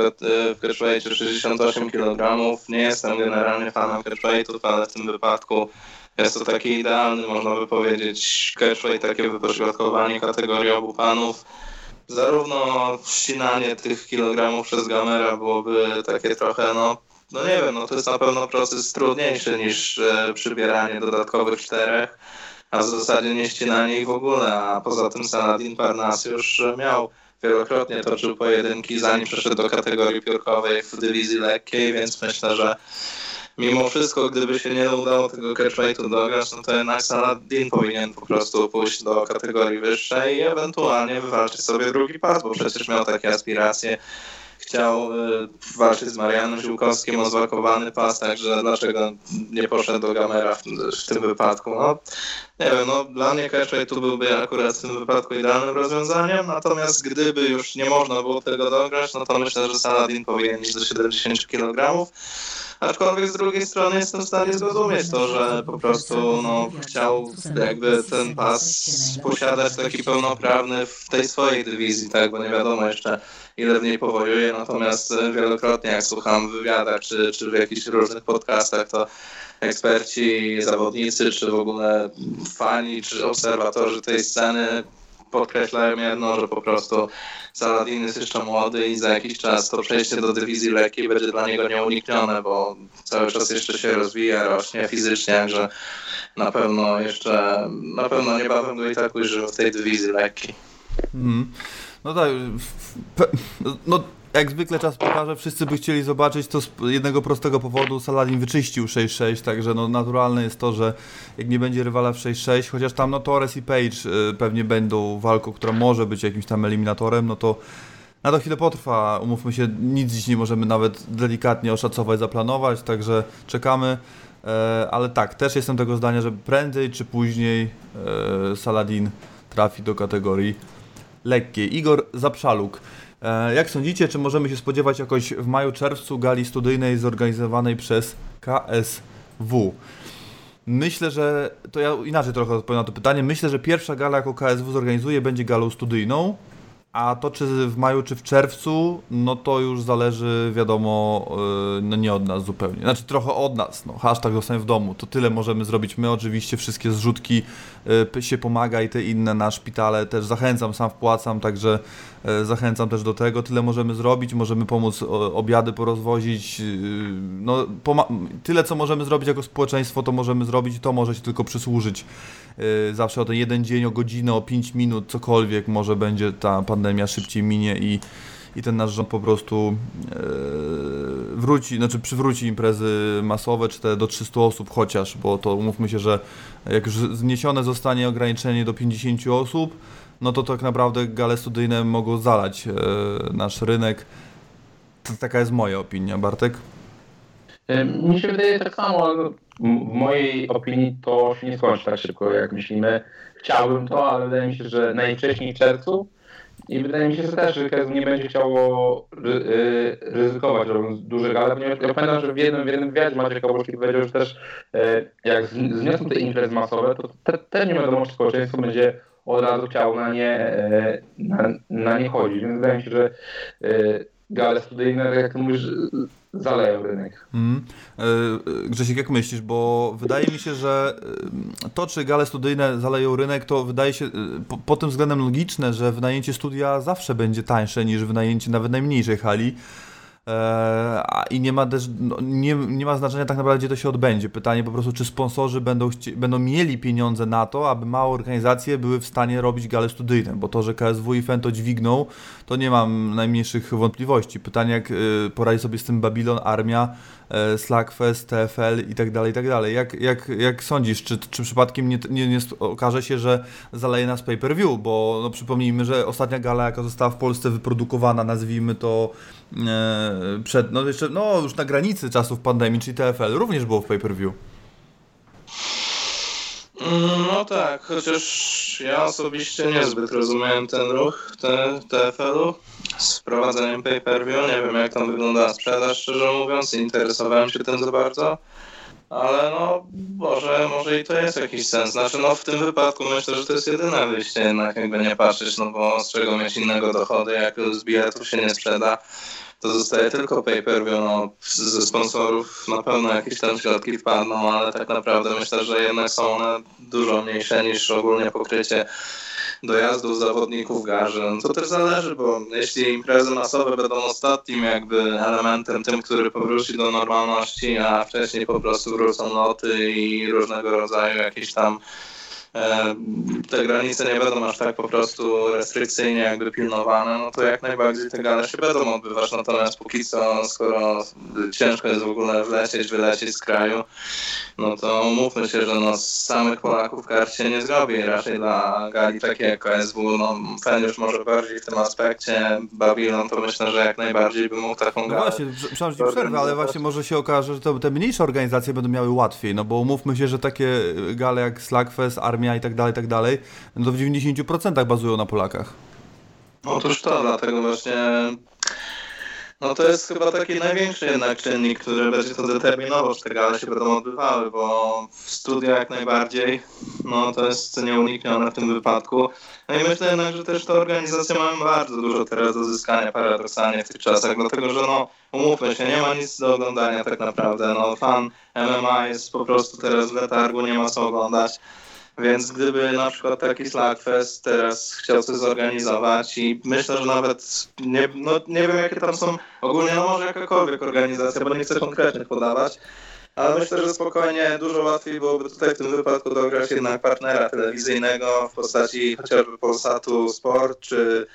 w catchweightie 68 kg. Nie jestem generalnie fanem catchweightów, ale w tym wypadku jest to taki idealny, można by powiedzieć, catchweight, takie wypośrodkowanie kategorii obu panów. Zarówno ścinanie tych kilogramów przez gamera byłoby takie trochę, no, no nie wiem, no to jest na pewno proces trudniejszy niż e, przybieranie dodatkowych czterech a w zasadzie nie ścinanie ich w ogóle, a poza tym Saladin Parnas już miał wielokrotnie toczył pojedynki, zanim przeszedł do kategorii piórkowej w dywizji lekkiej, więc myślę, że mimo wszystko, gdyby się nie udało tego catchweightu dograć, no to jednak Saladin powinien po prostu pójść do kategorii wyższej i ewentualnie wywalczyć sobie drugi pas, bo przecież miał takie aspiracje chciał y, walczyć z Marianem Ziółkowskim o zwakowany pas, także dlaczego nie poszedł do Gamera w, w tym wypadku? No, nie wiem, no dla mnie Catchway tu byłby akurat w tym wypadku idealnym rozwiązaniem, natomiast gdyby już nie można było tego dograć, no to myślę, że Saladin powinien iść do 70 kg. Aczkolwiek z drugiej strony jestem w stanie zrozumieć to, że po prostu no, chciał jakby ten pas posiadać taki pełnoprawny w tej swojej dywizji, tak, bo nie wiadomo jeszcze ile w niej powojuje, natomiast wielokrotnie jak słucham w wywiadach czy, czy w jakichś różnych podcastach, to eksperci, zawodnicy, czy w ogóle fani, czy obserwatorzy tej sceny podkreślają jedno, że po prostu Saladin jest jeszcze młody i za jakiś czas to przejście do dywizji lekkiej będzie dla niego nieuniknione, bo cały czas jeszcze się rozwija, rośnie fizycznie, że na pewno jeszcze, na pewno niebawem go i tak ujrzymy w tej dywizji lekkiej. Mm. No tak, no jak zwykle czas pokaże, wszyscy by chcieli zobaczyć to z jednego prostego powodu, Saladin wyczyścił 6-6, także no naturalne jest to, że jak nie będzie rywala w 6-6, chociaż tam no Torres i Page y, pewnie będą walką, która może być jakimś tam eliminatorem, no to na to chwilę potrwa, umówmy się, nic dziś nie możemy nawet delikatnie oszacować, zaplanować, także czekamy, e, ale tak, też jestem tego zdania, że prędzej czy później e, Saladin trafi do kategorii lekkiej. Igor Zapszaluk. E, jak sądzicie, czy możemy się spodziewać jakoś w maju, czerwcu gali studyjnej zorganizowanej przez KSW? Myślę, że to ja inaczej trochę odpowiem na to pytanie. Myślę, że pierwsza gala, jaką KSW zorganizuje, będzie galą studyjną. A to czy w maju, czy w czerwcu, no to już zależy, wiadomo, e, no nie od nas zupełnie. Znaczy trochę od nas, no hashtag zostań w domu, to tyle możemy zrobić my, oczywiście wszystkie zrzutki e, się pomaga i te inne na szpitale też zachęcam, sam wpłacam, także zachęcam też do tego, tyle możemy zrobić, możemy pomóc obiady porozwozić, no tyle co możemy zrobić jako społeczeństwo, to możemy zrobić to może się tylko przysłużyć. Zawsze o ten jeden dzień, o godzinę, o 5 minut, cokolwiek może będzie ta pandemia szybciej minie i, i ten nasz rząd po prostu e, wróci, znaczy przywróci imprezy masowe, czy te do 300 osób chociaż, bo to umówmy się, że jak już zniesione zostanie ograniczenie do 50 osób, no to tak naprawdę gale studyjne mogą zalać e, nasz rynek. Taka jest moja opinia. Bartek? Mi się wydaje tak samo, w mojej opinii to się nie skończy tak szybko, jak myślimy. Chciałbym to, ale wydaje mi się, że najwcześniej w czerwcu i wydaje mi się, że też KSW nie będzie chciało y, ryzykować robiąc duże gale, ponieważ ja pamiętam, że w jednym, w jednym wywiadzie Maciek Kałuszki powiedział, że też jak zniosą te imprezy masowe, to też te nie wiadomo, czy społeczeństwo będzie od razu chciało na nie, y, na, na nie chodzić. Więc wydaje mi się, że gale studyjne, tak jak ty mówisz, zaleją rynek. Mm. Grzesiek, jak myślisz? Bo wydaje mi się, że e, to, czy gale studyjne zaleją rynek, to wydaje się po, po tym względem logiczne, że wynajęcie studia zawsze będzie tańsze niż wynajęcie nawet najmniejszej hali. E, I nie ma też, no, nie, nie ma znaczenia tak naprawdę, gdzie to się odbędzie. Pytanie po prostu, czy sponsorzy będą, będą mieli pieniądze na to, aby małe organizacje były w stanie robić gale studyjne, bo to, że KSW i FEN to dźwigną, to nie mam najmniejszych wątpliwości. Pytanie, jak y, poradzi sobie z tym Babylon, Armia, Slackfest, TFL i tak dalej, i tak dalej. Jak, jak, jak sądzisz, czy, czy przypadkiem nie, nie, nie okaże się, że zaleje nas pay-per-view, bo no, przypomnijmy, że ostatnia gala, jaka została w Polsce wyprodukowana, nazwijmy to E, przed, no jeszcze, no już na granicy czasów pandemii, czyli TFL, również było w pay-per-view. No tak, chociaż ja osobiście niezbyt rozumiem ten ruch te, TFL-u z wprowadzeniem pay-per-view. Nie wiem jak tam wygląda sprzedaż, szczerze mówiąc, interesowałem się tym za bardzo. Ale no, może, może i to jest jakiś sens. Znaczy, no w tym wypadku myślę, że to jest jedyne wyjście jednak, jakby nie patrzeć, no bo z czego mieć innego dochody, jak z biletów się nie sprzeda, to zostaje tylko pay-per-view, no ze sponsorów na pewno jakieś tam środki wpadną, ale tak naprawdę myślę, że jednak są one dużo mniejsze niż ogólnie pokrycie dojazdów zawodników garzy. No to też zależy, bo jeśli imprezy masowe będą ostatnim jakby elementem, tym, który powróci do normalności, a wcześniej po prostu wrócą loty i różnego rodzaju jakieś tam te granice nie będą aż tak po prostu restrykcyjnie jakby pilnowane, no to jak najbardziej te gale się będą odbywać. Natomiast póki co, skoro ciężko jest w ogóle wlecieć, wylecieć z kraju, no to mówmy się, że no z samych Polaków kart się nie zrobi. Raczej dla gali takie jak KSW, no Fen już może bardziej w tym aspekcie, Babylon to myślę, że jak najbardziej by mógł taką galę. No właśnie, przepraszam, że przerwę, ale właśnie może się okaże, że to, te mniejsze organizacje będą miały łatwiej, no bo umówmy się, że takie gale jak Slackfest, Armia i tak dalej, tak dalej, no to w 90% bazują na Polakach. Otóż to, dlatego właśnie no to jest chyba taki największy jednak czynnik, który będzie to determinował, czy te gale się będą odbywały, bo w studia jak najbardziej, no to jest nieuniknione w tym wypadku. No i myślę jednak, że też te organizacje mają bardzo dużo teraz do zyskania paradoksalnie w tych czasach, dlatego że no umówmy się, nie ma nic do oglądania tak naprawdę. No fan MMA jest po prostu teraz w letargu, nie ma co oglądać. Więc gdyby na przykład taki Slackfest teraz chciał coś zorganizować i myślę, że nawet nie, no, nie wiem jakie tam są ogólnie, no może jakakolwiek organizacja, bo nie chcę konkretnych podawać, ale myślę, że spokojnie dużo łatwiej byłoby tutaj w tym wypadku dograć jednak partnera telewizyjnego w postaci chociażby Polsatu Sport czy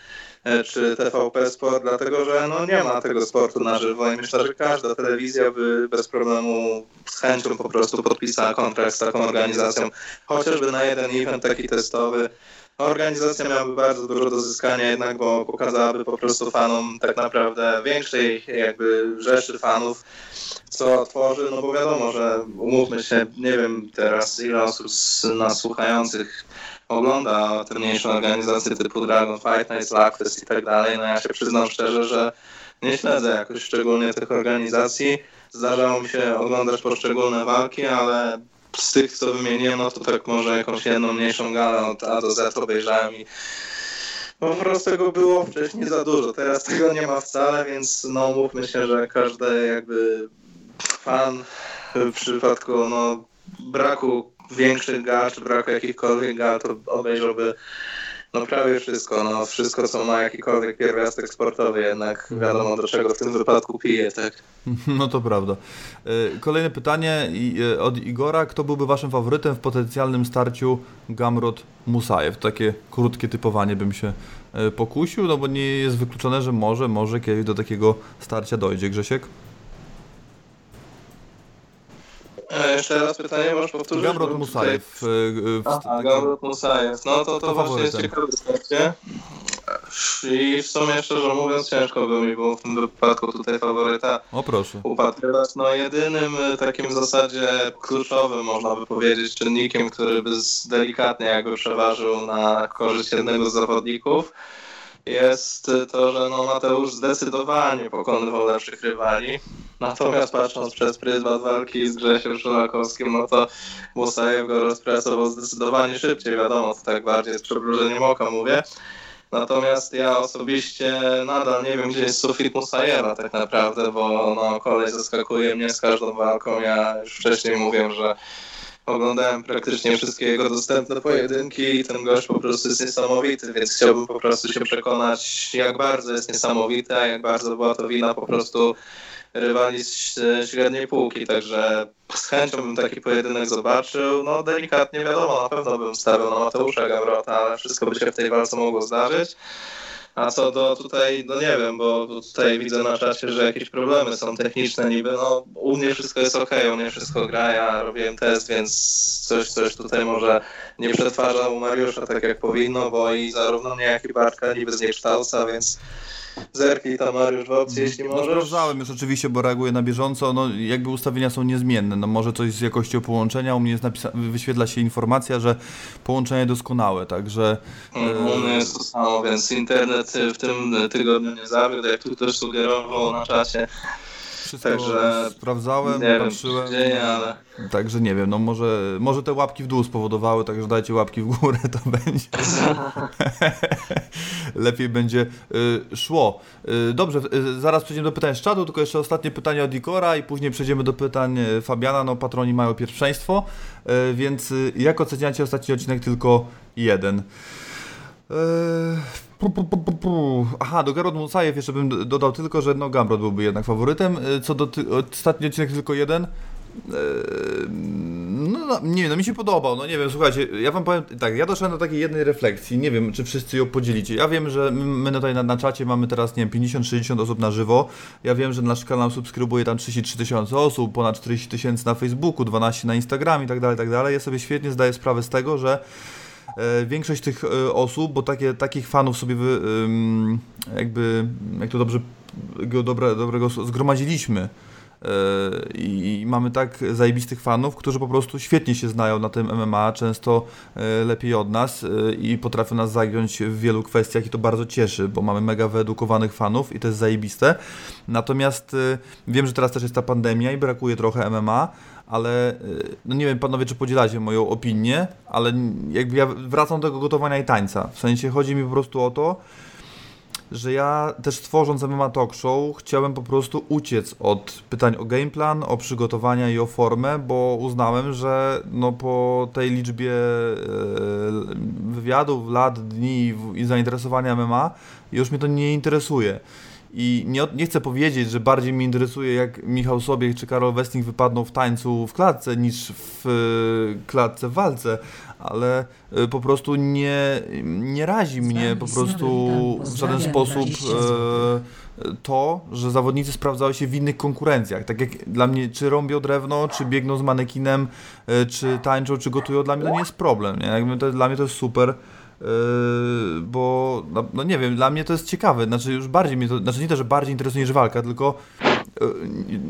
czy TVP Sport, dlatego że no, nie ma tego sportu na żywo i myślę, że każda telewizja by bez problemu z chęcią po prostu podpisała kontrakt z taką organizacją, chociażby na jeden event taki testowy. Organizacja miałaby bardzo dużo do zyskania jednak, bo pokazałaby po prostu fanom tak naprawdę większej jakby rzeszy fanów, co tworzy, no bo wiadomo, że umówmy się, nie wiem teraz ile osób z nas słuchających ogląda te mniejsze organizacje typu Dragon Fight, Night Slackfest i tak dalej, no ja się przyznam szczerze, że nie śledzę jakoś szczególnie tych organizacji. Zdarzało mi się oglądać poszczególne walki, ale z tych, co wymieniłem, no to tak może jakąś jedną mniejszą galę od A do Z obejrzałem i po prostu tego było wcześniej za dużo. Teraz tego nie ma wcale, więc no mówmy się, że każdy jakby fan w przypadku no, braku większych gal, czy braku jakichkolwiek gal, to obejrzałby no prawie wszystko, no wszystko co ma jakikolwiek pierwiastek sportowy jednak wiadomo do czego w tym wypadku pije, tak? No to prawda. E, kolejne pytanie e, od Igora. Kto byłby waszym faworytem w potencjalnym starciu Gamrot-Musajew? Takie krótkie typowanie bym się e, pokusił, no bo nie jest wykluczone, że może, może kiedyś do takiego starcia dojdzie. Grzesiek? E, jeszcze raz pytanie, możesz powtórzyć? Gamrot Musajew. Aha, Gamrot Musajew. No to, to, to właśnie jest ciekawe starcie. I w sumie szczerze mówiąc ciężko by mi było w tym wypadku tutaj faworyta o, proszę. upatrywać. No jedynym e, takim w zasadzie kluczowym można by powiedzieć czynnikiem, który by delikatnie jakby przeważył na korzyść jednego z zawodników jest to, że no Mateusz zdecydowanie pokonywał lepszych rywali. Natomiast patrząc przez pryzmat walki z Grzesiem Szulakowskim, no to Musajew go rozpracował zdecydowanie szybciej. Wiadomo, to tak bardziej z przebrużeniem oka mówię. Natomiast ja osobiście nadal nie wiem, gdzie jest sufit Musajewa tak naprawdę, bo no, kolej zaskakuje mnie z każdą walką. Ja już wcześniej mówiłem, że Oglądałem praktycznie wszystkie jego dostępne pojedynki i ten gość po prostu jest niesamowity, więc chciałbym po prostu się przekonać, jak bardzo jest niesamowity, a jak bardzo była to wina po prostu rywali z średniej półki, także z chęcią bym taki pojedynek zobaczył. No delikatnie wiadomo, na pewno bym stawiał na Mateusza Gamrota, ale wszystko by się w tej walce mogło zdarzyć. A co do tutaj, no nie wiem, bo tutaj widzę na czacie, że jakieś problemy są techniczne niby, no u mnie wszystko jest ok, u mnie wszystko gra, ja robiłem test, więc coś, coś tutaj może nie przetwarza u Mariusza tak jak powinno, bo i zarówno mnie jak i Bartka niby zniekształca, więc Zerknij tam Mariusz w opcji, jeśli No, możesz. sprawdzałem już oczywiście, bo reaguję na bieżąco. No, jakby ustawienia są niezmienne. No, może coś z jakością połączenia. U mnie jest napisa- wyświetla się informacja, że połączenie doskonałe, także. Mm, U mnie jest to samo, więc internet w tym tygodniu nie zawiódł, jak tu też sugerował na czacie. Wszystko Także sprawdzałem, Nie patrzyłem. się dzieje, ale Także nie wiem, no może, może te łapki w dół spowodowały, także dajcie łapki w górę, to będzie. Lepiej będzie y, szło. Y, dobrze, y, zaraz przejdziemy do pytań z czatu, tylko jeszcze ostatnie pytanie od Ikora i później przejdziemy do pytań y, Fabiana. No, patroni mają pierwszeństwo, y, więc y, jak oceniacie ostatni odcinek tylko jeden? Pu, pu, pu. Aha, do Garot Musajew jeszcze bym dodał tylko, że no Gamrot byłby jednak faworytem. Eee, Co do ty- ostatni odcinek tylko jeden. Eee, No, nie wiem, no mi się podobał, no nie wiem, słuchajcie, ja wam powiem tak, ja doszedłem do takiej jednej refleksji, nie wiem, czy wszyscy ją podzielicie. Ja wiem, że my tutaj na, na czacie mamy teraz, nie wiem, 50-60 osób na żywo. Ja wiem, że nasz kanał subskrybuje tam 33 tysiące osób, ponad 40 tysięcy na Facebooku, 12 na Instagramie i tak dalej, tak dalej. Ja sobie świetnie zdaję sprawę z tego, że większość tych e, osób, bo takie, takich fanów sobie wy, jakby, jak to dobrze, dobre, dobrego zgromadziliśmy e, i, mamy tak zajebistych fanów, którzy po prostu świetnie się znają na tym MMA, często e, lepiej od nas e, i potrafią nas zagiąć w wielu kwestiach i to bardzo cieszy, bo mamy mega wyedukowanych fanów i to jest zajebiste. Natomiast e, wiem, że teraz też jest ta pandemia i brakuje trochę MMA, ale y, no nie wiem panowie, czy podzielacie moją opinię, ale jakby ja wracam do tego gotowania i tańca. W sensie chodzi mi po prostu o to, że ja też tworząc MMA Talk Show chciałem po prostu uciec od pytań o gameplan, o przygotowania i o formę, bo uznałem, że no po tej liczbie e, wywiadów, lat, dni i zainteresowania MMA już mnie to nie interesuje. I nie, nie chcę powiedzieć, że bardziej mnie interesuje, jak Michał Sobiech czy Karol Westing wypadną w tańcu w klatce, niż w e, klatce w walce, ale e, po prostu nie, nie razi mnie po prostu w żaden sposób e, to, że zawodnicy sprawdzały się w innych konkurencjach. Tak jak dla mnie, czy rąbią drewno, czy biegną z manekinem, czy tańczą, czy gotują, dla mnie to nie jest problem. Nie? Jakby to, dla mnie to jest super. Yy, bo no, no nie wiem, dla mnie to jest ciekawe, znaczy już bardziej mnie to, znaczy nie to, że bardziej interesuje niż walka, tylko yy,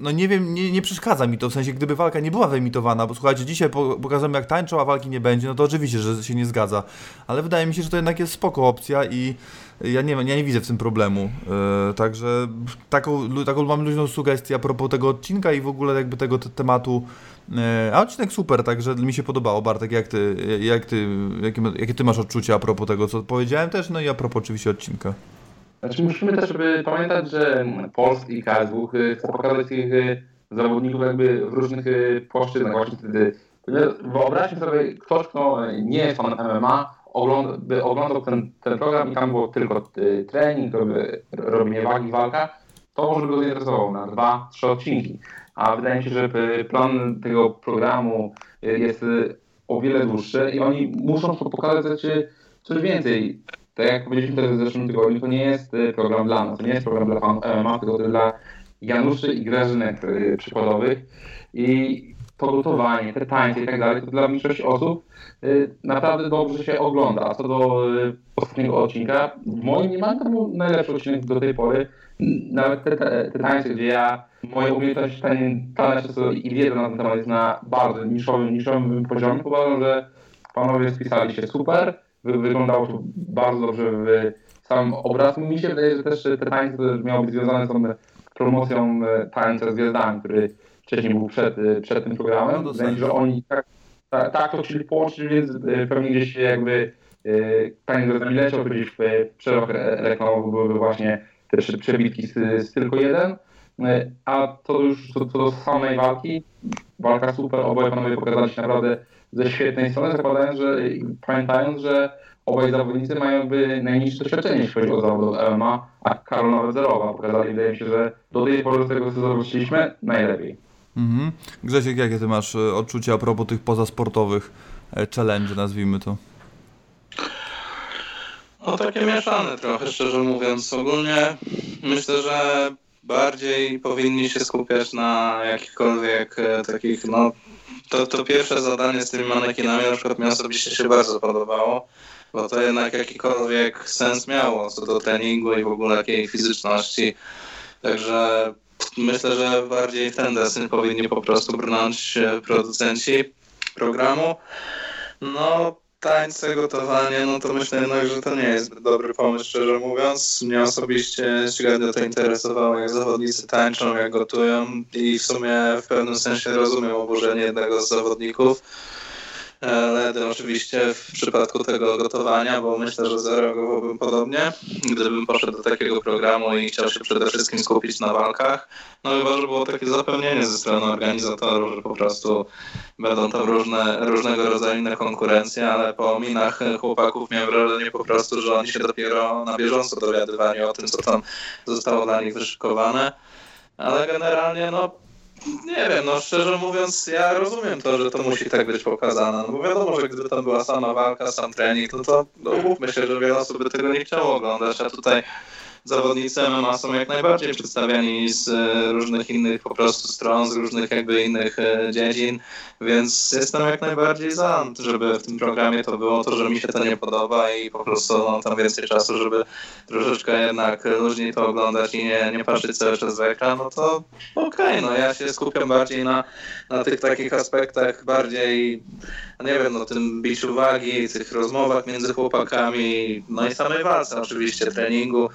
no nie wiem, nie, nie przeszkadza mi to, w sensie gdyby walka nie była wyemitowana, bo słuchajcie, dzisiaj po, pokażemy jak tańczą, a walki nie będzie, no to oczywiście, że się nie zgadza, ale wydaje mi się, że to jednak jest spoko opcja i ja nie, ja nie widzę w tym problemu, yy, także taką, taką mam luźną sugestię a propos tego odcinka i w ogóle jakby tego te, tematu A odcinek super, także mi się podobało. Bartek, jak ty, jak ty, jakie, jakie ty masz odczucia a propos tego, co powiedziałem też, no i a propos oczywiście odcinka. Znaczy musimy też jakby pamiętać, że Polsk i KSW chce pokazać tych y, zawodników jakby w różnych płaszczyznach. Właśnie wtedy wyobraźmy sobie, ktoś, kto nie jest fanem MMA, ogląda, by oglądał ten, ten program i tam było tylko trening, robienie wagi, walka, to może by go zainteresowało na dwa, trzy odcinki. A wydaje mi się, że plan tego programu y, jest y, o wiele dłuższy i oni muszą pokazać y, coś więcej tak jak powiedzieliśmy też w zeszłym tygodniu, to nie jest program dla nas, to nie jest program dla fanów MMA, tylko dla Januszy i Grażynek przykładowych. I to gotowanie, te tańce i tak dalej, to dla większości osób naprawdę dobrze się ogląda. A co do y, ostatniego odcinka, w moim mniemaniu to był najlepszy odcinek do tej pory. Nawet te, te, te tańce, gdzie ja, moje umiejętności tańca i wiedza na ten temat jest na bardzo niszowym, niszowym poziomie. Uważam, że panowie spisali się super wy- wyglądało to bardzo dobrze w samym obrazku. Mi się wydaje, że też te tańce miały być związane z tą promocją e, tańca z gwiazdami, który wcześniej był przed, e, przed tym programem. No, Wydaje się, że oni tak, tak, to chcieli połączyć, więc e, pewnie gdzieś jakby e, tańc z gwiazdami leciał, gdzieś w przerwach re- reklamowych byłyby właśnie te prze- przebitki z, z tylko jeden. A to już co do samej walki, walka super, oboje panowie pokazali się naprawdę ze świetnej strony, zakładając, że pamiętając, że obaj zawodnicy mają jakby najniższe doświadczenie, jeśli chodzi o zawód MMA, a Karol nawet zerowa. Pokazali, wydaje mi się, że do tej pory z tego, co zobaczyliśmy, najlepiej. Mhm. Grzesiek, jakie ty masz e, odczucia a propos tych pozasportowych e, challenge, nazwijmy to? No takie mieszane trochę, szczerze mówiąc. Ogólnie myślę, że bardziej powinni się skupiać na jakichkolwiek e, takich, no to, to pierwsze zadanie z tymi manekinami na przykład mi osobiście się bardzo podobało, bo to jednak jakikolwiek sens miało co do treningu i w ogóle jakiej fizyczności. Także myślę, że bardziej w ten deseń powinni po prostu brnąć e, producenci programu. No, tańce, gotowanie, no to myślę jednak, że to nie jest zbyt dobry pomysł, szczerze mówiąć. Mnie osobiście średnio to interesowało, jak zawodnicy tańczą, jak gotują i w sumie w pewnym sensie rozumiem oburzenie jednego z zawodników. Ledy oczywiście w przypadku tego gotowania, bo myślę, że zareagowałbym podobnie, gdybym poszedł do takiego programu i chciał się przede wszystkim skupić na walkach. No chyba, że było takie zapewnienie ze strony organizatorów, że po prostu będą tam różne, różnego rodzaju inne konkurencje, ale po minach chłopaków miałem wrażenie po prostu, że oni się dopiero na bieżąco dowiadywali o tym, co tam zostało dla nich wyszykowane. Ale generalnie no nie wiem, no szczerze mówiąc, ja rozumiem to, że to musi tak być pokazane. No bo wiadomo, że gdyby tam była sama walka, sam trening, no to no, się, że wiele osób by tego nie chciało oglądać, a tutaj zawodnicy MMA są jak najbardziej przedstawiani z e, różnych innych po prostu stron, z różnych jakby innych e, dziedzin, więc jestem jak najbardziej za, żeby w tym programie to było to, że mi się to nie podoba i po prostu mam tam więcej czasu, żeby troszeczkę jednak luźniej to oglądać i nie, nie patrzeć cały czas w ekran, no to okej, okay, no ja się skupiam bardziej na, na tych takich aspektach bardziej, nie wiem, no tym biciu wagi, tych rozmowach między chłopakami, no i samej walce oczywiście, treningu,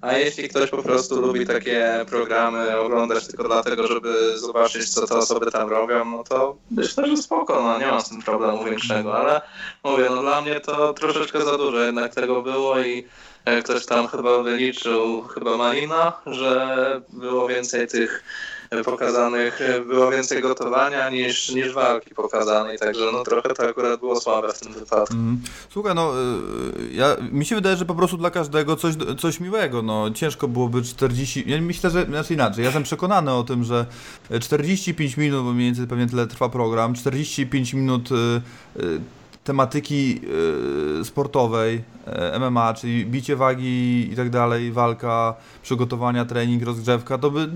a jeśli ktoś po prostu lubi takie programy oglądać tylko dlatego, żeby zobaczyć, co te osoby tam robią, no to myślę, że spoko, no nie mam z tym problemu większego, ale mówię, no dla mnie to troszeczkę za dużo jednak tego było i ktoś tam chyba wyliczył, chyba Marina, że było więcej tych pokazanych, było więcej gotowania niż, niż walki pokazanej, także no trochę to akurat było słabe w tym wypadku. Mm. Słuchaj, no y, ja, mi się wydaje, że po prostu dla każdego coś, coś miłego, no ciężko byłoby 40, ja myślę, że, znaczy inaczej, ja jestem przekonany o tym, że 45 minut, bo mniej więcej pewnie tyle trwa program, 45 minut y, y, tematyki y, sportowej, y, MMA, czyli bicie wagi i tak dalej, walka, przygotowania, trening, rozgrzewka, to by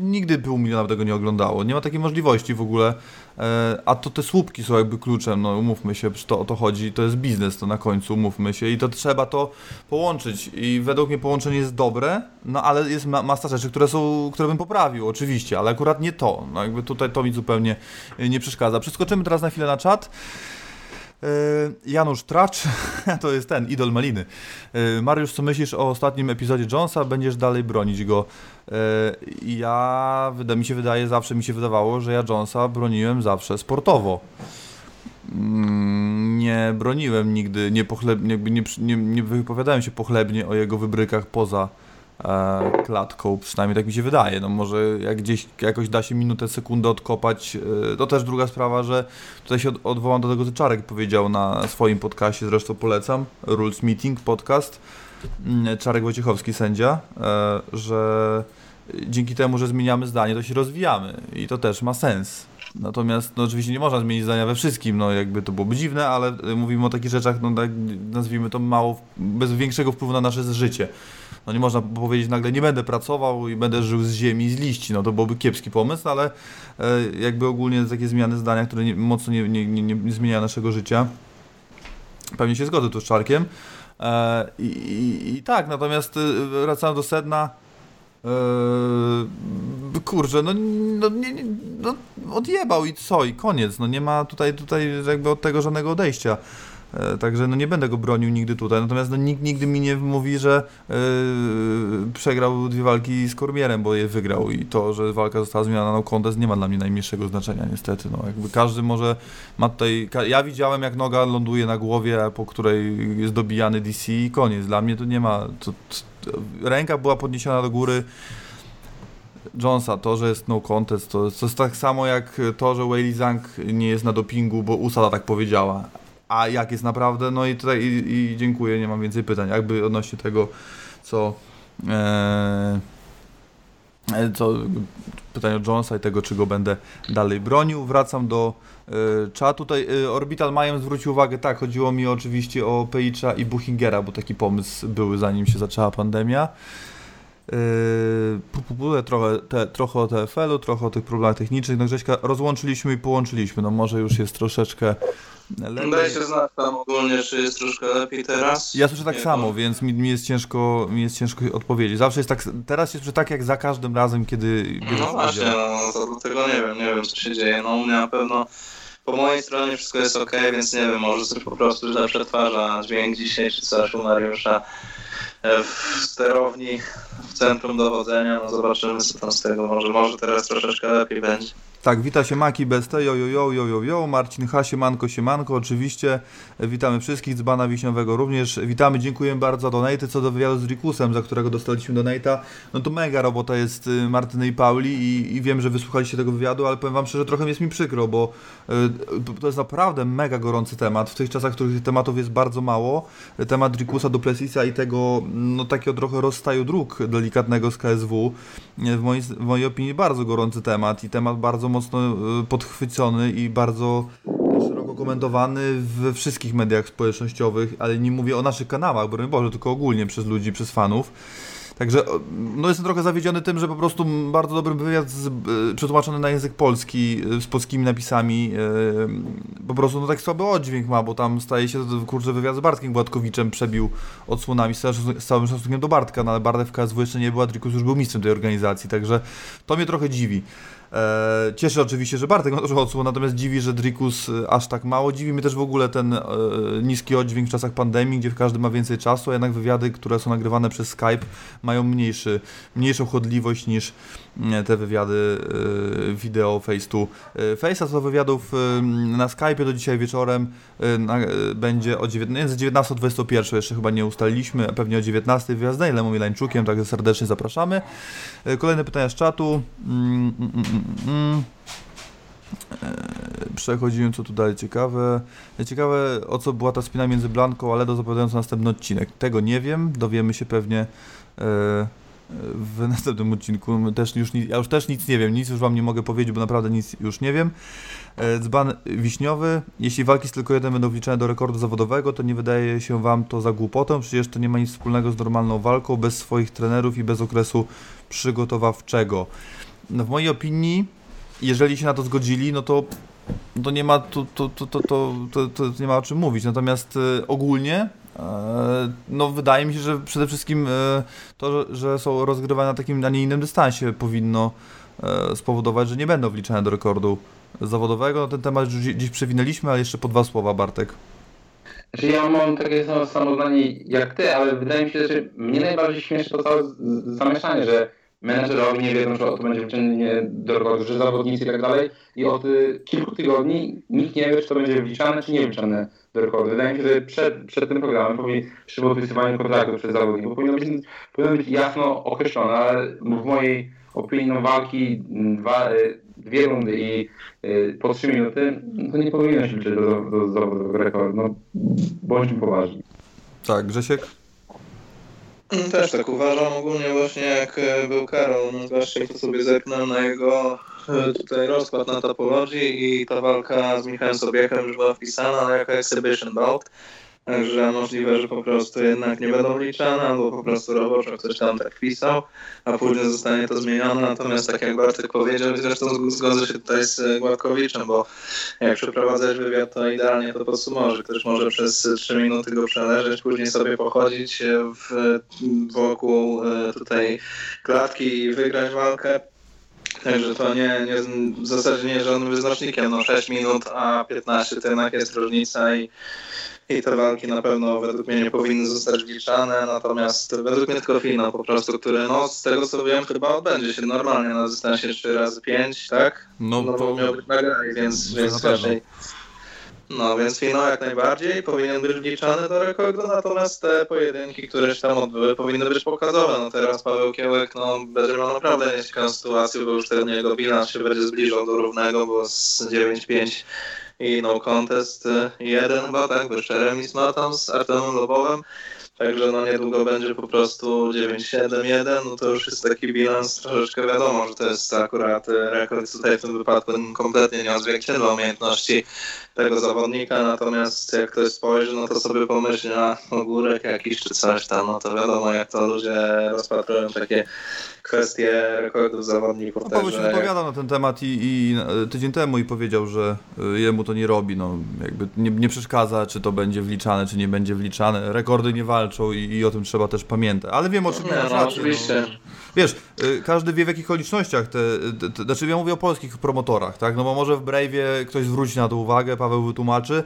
nigdy pół miliona tego nie oglądało. Nie ma takiej możliwości w ogóle. Y, a to te słupki są jakby kluczem, no umówmy się, to o to chodzi, to jest biznes to na końcu, umówmy się i to trzeba to połączyć i według mnie połączenie jest dobre, no ale jest ma masa rzeczy, które są, które bym poprawił oczywiście, ale akurat nie to, no jakby tutaj to mi zupełnie nie przeszkadza. Przeskoczymy teraz na chwilę na czat. E, Janusz Tracz, to jest ten, idol Maliny. E, Mariusz, co myślisz o ostatnim epizodzie Jonesa? Będziesz dalej bronić go? E, ja, mi się wydaje, zawsze mi się wydawało, że ja Jonesa broniłem zawsze sportowo. Mm, nie broniłem nigdy, nie, pochleb, nie, nie, nie wypowiadałem się pochlebnie o jego wybrykach poza klatką, przynajmniej tak mi się wydaje. No może jak gdzieś jakoś da się minutę, sekundę odkopać, e, to też druga sprawa, że tutaj się od, odwołam do tego, co Czarek powiedział na swoim podcastie, zresztą polecam, Rules Meeting podcast, mm, Czarek Wojciechowski, sędzia, e, że dzięki temu, że zmieniamy zdanie, to się rozwijamy i to też ma sens. Natomiast no, oczywiście nie można zmienić zdania we wszystkim, no jakby to byłoby dziwne, ale mówimy o takich rzeczach, no tak, nazwijmy to mało, bez większego wpływu na nasze życie. No nie można powiedzieć nagle nie będę pracował i będę żył z ziemi, z liści, no to byłby kiepski pomysł, ale e, jakby ogólnie takie zmiany zdania, które nie, mocno nie, nie, nie, nie zmieniają naszego życia. Pewnie się zgodzę tu z Czarkiem. E, i, i, I tak, natomiast e, wracając do sedna, Yy, kurczę, no, no, nie, no, odjebał i co, i koniec. No nie ma tutaj, tutaj jakby od tego żadnego odejścia. E, także no nie będę go bronił nigdy tutaj. Natomiast no, nikt nigdy mi nie mówi, że yy, przegrał dwie walki z Kormierem, bo je wygrał i to, że walka została zmieniona na contest nie ma dla mnie najmniejszego znaczenia niestety. No, jakby każdy może ma tutaj... Ja widziałem jak noga ląduje na głowie, po której jest dobijany DC i koniec. Dla mnie to nie ma... To, to, ręka była podniesiona do góry Jonesa, to, że jest no contest, to, to jest tak samo jak to, że Weili Zhang nie jest na dopingu, bo USADA tak powiedziała. A jak jest naprawdę, no i tutaj i, i dziękuję, nie mam więcej pytań. Jakby odnośnie tego, co... E, e co pytanie o Jonesa i tego, czy go będę dalej bronił. Wracam do y, czatu. Tutaj y, Orbital Majem zwrócił uwagę, tak, chodziło mi oczywiście o Peicza i Buchingera, bo taki pomysł był zanim się zaczęła pandemia. Yy, trochę, te, trochę o TFL-u, trochę o tych problemach technicznych. No Grześka, rozłączyliśmy i połączyliśmy. No może już jest troszeczkę lepiej. Się znać tam ogólnie, czy jest troszkę lepiej teraz. Ja słyszę tak Nie, samo, bo... więc mi, mi, jest ciężko, mi jest ciężko odpowiedzieć. Zawsze jest tak, teraz jest tak jak za każdym razem, kiedy... No właśnie, no, to dlatego nie wiem, nie wiem co się dzieje. No u mnie na pewno po mojej stronie wszystko jest ok, więc nie wiem, może coś po prostu źle przetwarza dźwięk dzisiaj, czy coś u Mariusza w sterowni, w centrum dowodzenia. No zobaczymy co tam z tego. Może, może teraz troszeczkę lepiej będzie. Tak, wita się Maki BST, jo, jo, jo, jo, jo, jo, Marcin H, siemanko, siemanko, oczywiście. Witamy wszystkich, Dzbana Wiśniowego również. Witamy, dziękujemy bardzo za donaty. Co do wywiadu z Rikusem, za którego dostaliśmy donata, no to mega robota jest y, Martyny i Pauli i, i wiem, że wysłuchaliście tego wywiadu, ale powiem wam szczerze, trochę jest mi przykro, bo y, to jest naprawdę mega gorący temat. W tych czasach, w których tematów jest bardzo mało, temat Rikusa, Duplessisa i tego, no takiego trochę rozstaju dróg delikatnego z KSW, w mojej, w mojej opinii bardzo gorący temat i temat bardzo mocno e, podchwycony i bardzo szeroko komentowany we wszystkich mediach społecznościowych, ale nie mówię o naszych kanałach, broń Boże, tylko ogólnie przez ludzi, przez fanów. Także no jestem trochę zawiedziony tym, że po prostu bardzo dobry wywiad z, y, przetłumaczony na język polski z polskimi napisami po prostu no tak słaby oddźwięk ma, bo tam staje się kurczę wywiad z Bartkiem Gładkowiczem przebił odsłonami z, całym szacunkiem do Bartka, no ale Bartek w KSW jeszcze nie był, a Drikus już był mistrzem tej organizacji, także to mnie trochę dziwi. E, cieszy oczywiście, że Bartek ma dużo odsłon, natomiast dziwi, że Drikus e, aż tak mało. Dziwi mnie też w ogóle ten e, niski oddźwięk w czasach pandemii, gdzie każdy ma więcej czasu, a jednak wywiady, które są nagrywane przez Skype mają mniejszy, mniejszą chodliwość niż te wywiady wideo face to face. A co do wywiadów na Skype to dzisiaj wieczorem będzie o 19, 19 21 jeszcze chyba nie ustaliliśmy, a pewnie o 19 wywiad z Danielem Milańczukiem, także serdecznie zapraszamy. Kolejne pytania z czatu. Mm, mm, mm. E, przechodziłem, co tu dalej ciekawe. Ciekawe, o co była ta spina między Blanką a Ledo zapowiadając następny odcinek. Tego nie wiem, dowiemy się pewnie e, w następnym odcinku. Też już, ja już też nic nie wiem, nic już wam nie mogę powiedzieć, bo naprawdę nic już nie wiem. E, dzban wiśniowy. Jeśli walki z tylko jeden będą wliczone do rekordu zawodowego, to nie wydaje się wam to za głupotą. Przecież to nie ma nic wspólnego z normalną walką, bez swoich trenerów i bez okresu przygotowawczego no w mojej opinii, jeżeli się na to zgodzili, no to, to nie ma to, to, to, to, to, to, nie ma o czym mówić. Natomiast e, ogólnie no wydaje mi się, że przede wszystkim e, to, że są rozgrywane na takim, a nie innym dystansie powinno spowodować, że nie będą wliczane do rekordu zawodowego. No, ten temat już dziś przewinęliśmy, ale jeszcze po dwa słowa, Bartek. Znaczy ja mam takie samo zdanie jak ty, ale wydaje mi się, że mnie najbardziej śmieszy to całe zamieszanie, że menedżerowie nie wiedzą, czy to będzie do rekordu, że zawodnicy i tak dalej. I od y, kilku tygodni nikt nie wie, czy to będzie wliczane, czy nie wliczane do rekordu. Wydaje mi się, że przed, przed tym programem, przy podpisywaniu kontraktu przez zawodników, powinno być, powinno być jasno określone, ale w mojej opinii no, walki dwa, y, dwie rundy i y, po trzy minuty, to nie powinno się liczyć do, do, do rekordu. No, bądźmy poważni. Tak, Grzesiek? Mm, też tak uważam ogólnie właśnie jak e, był Karol, no zwłaszcza to sobie zerknąłem na jego e, tutaj rozkład na topologii i ta walka z Michałem Sobiechem już była wpisana jako exhibition bout. Także możliwe, że po prostu jednak nie będą wliczane, albo po prostu roboczo ktoś tam tak wpisał, a później zostanie to zmienione. Natomiast tak jak Bartek powiedział, zresztą zgodzę się tutaj z Gładkowiczem, bo jak przeprowadzać wywiad, to idealnie to podsumować, że ktoś może przez 3 minuty go przeleżeć, później sobie pochodzić w, wokół e, tutaj klatki i wygrać walkę. Także to nie, nie, w zasadzie nie jest żadnym wyznacznikiem. No 6 minut, a 15 to jednak jest różnica i i te walki na pewno według mnie nie powinny zostać wliczane, natomiast według mnie tylko finał po prostu, który no z tego co wiem chyba odbędzie się normalnie na dystansie 3 razy 5 tak? No, no bo miał być nagrany, więc, więc raczej, No więc finał jak najbardziej powinien być wliczany do rekordu, natomiast te pojedynki, które się tam odbyły, powinny być pokazowe. No teraz Paweł Kiełek no, będzie miał naprawdę nieciekawą sytuację, bo już ten jego bilans się będzie zbliżał do równego, bo z 9-5 i no contest y, jeden chyba, tak, bo jeszcze remis ma tam z Artemem Lobowem. Także no niedługo będzie po prostu 9-7-1, no to już jest taki bilans troszeczkę wiadomo, że to jest akurat rekord tutaj w tym wypadku kompletnie nie odzwierciedla umiejętności tego zawodnika, natomiast jak ktoś spojrzy, no to sobie pomyśli, a ogórek jakiś czy coś tam, no to wiadomo jak to ludzie rozpatrują takie kwestie rekordów zawodników. No, Paweł się wypowiadał na ten temat i, i, tydzień temu i powiedział, że y, jemu to nie robi, no jakby nie, nie przeszkadza, czy to będzie wliczane, czy nie będzie wliczane. Rekordy nie walczą i, i o tym trzeba też pamiętać. Ale wiem o czym no, oczywiście. No. Wiesz, y, każdy wie w jakich okolicznościach te, te, te, znaczy ja mówię o polskich promotorach, tak? No bo może w Brave'ie ktoś zwróci na to uwagę, Paweł wytłumaczy,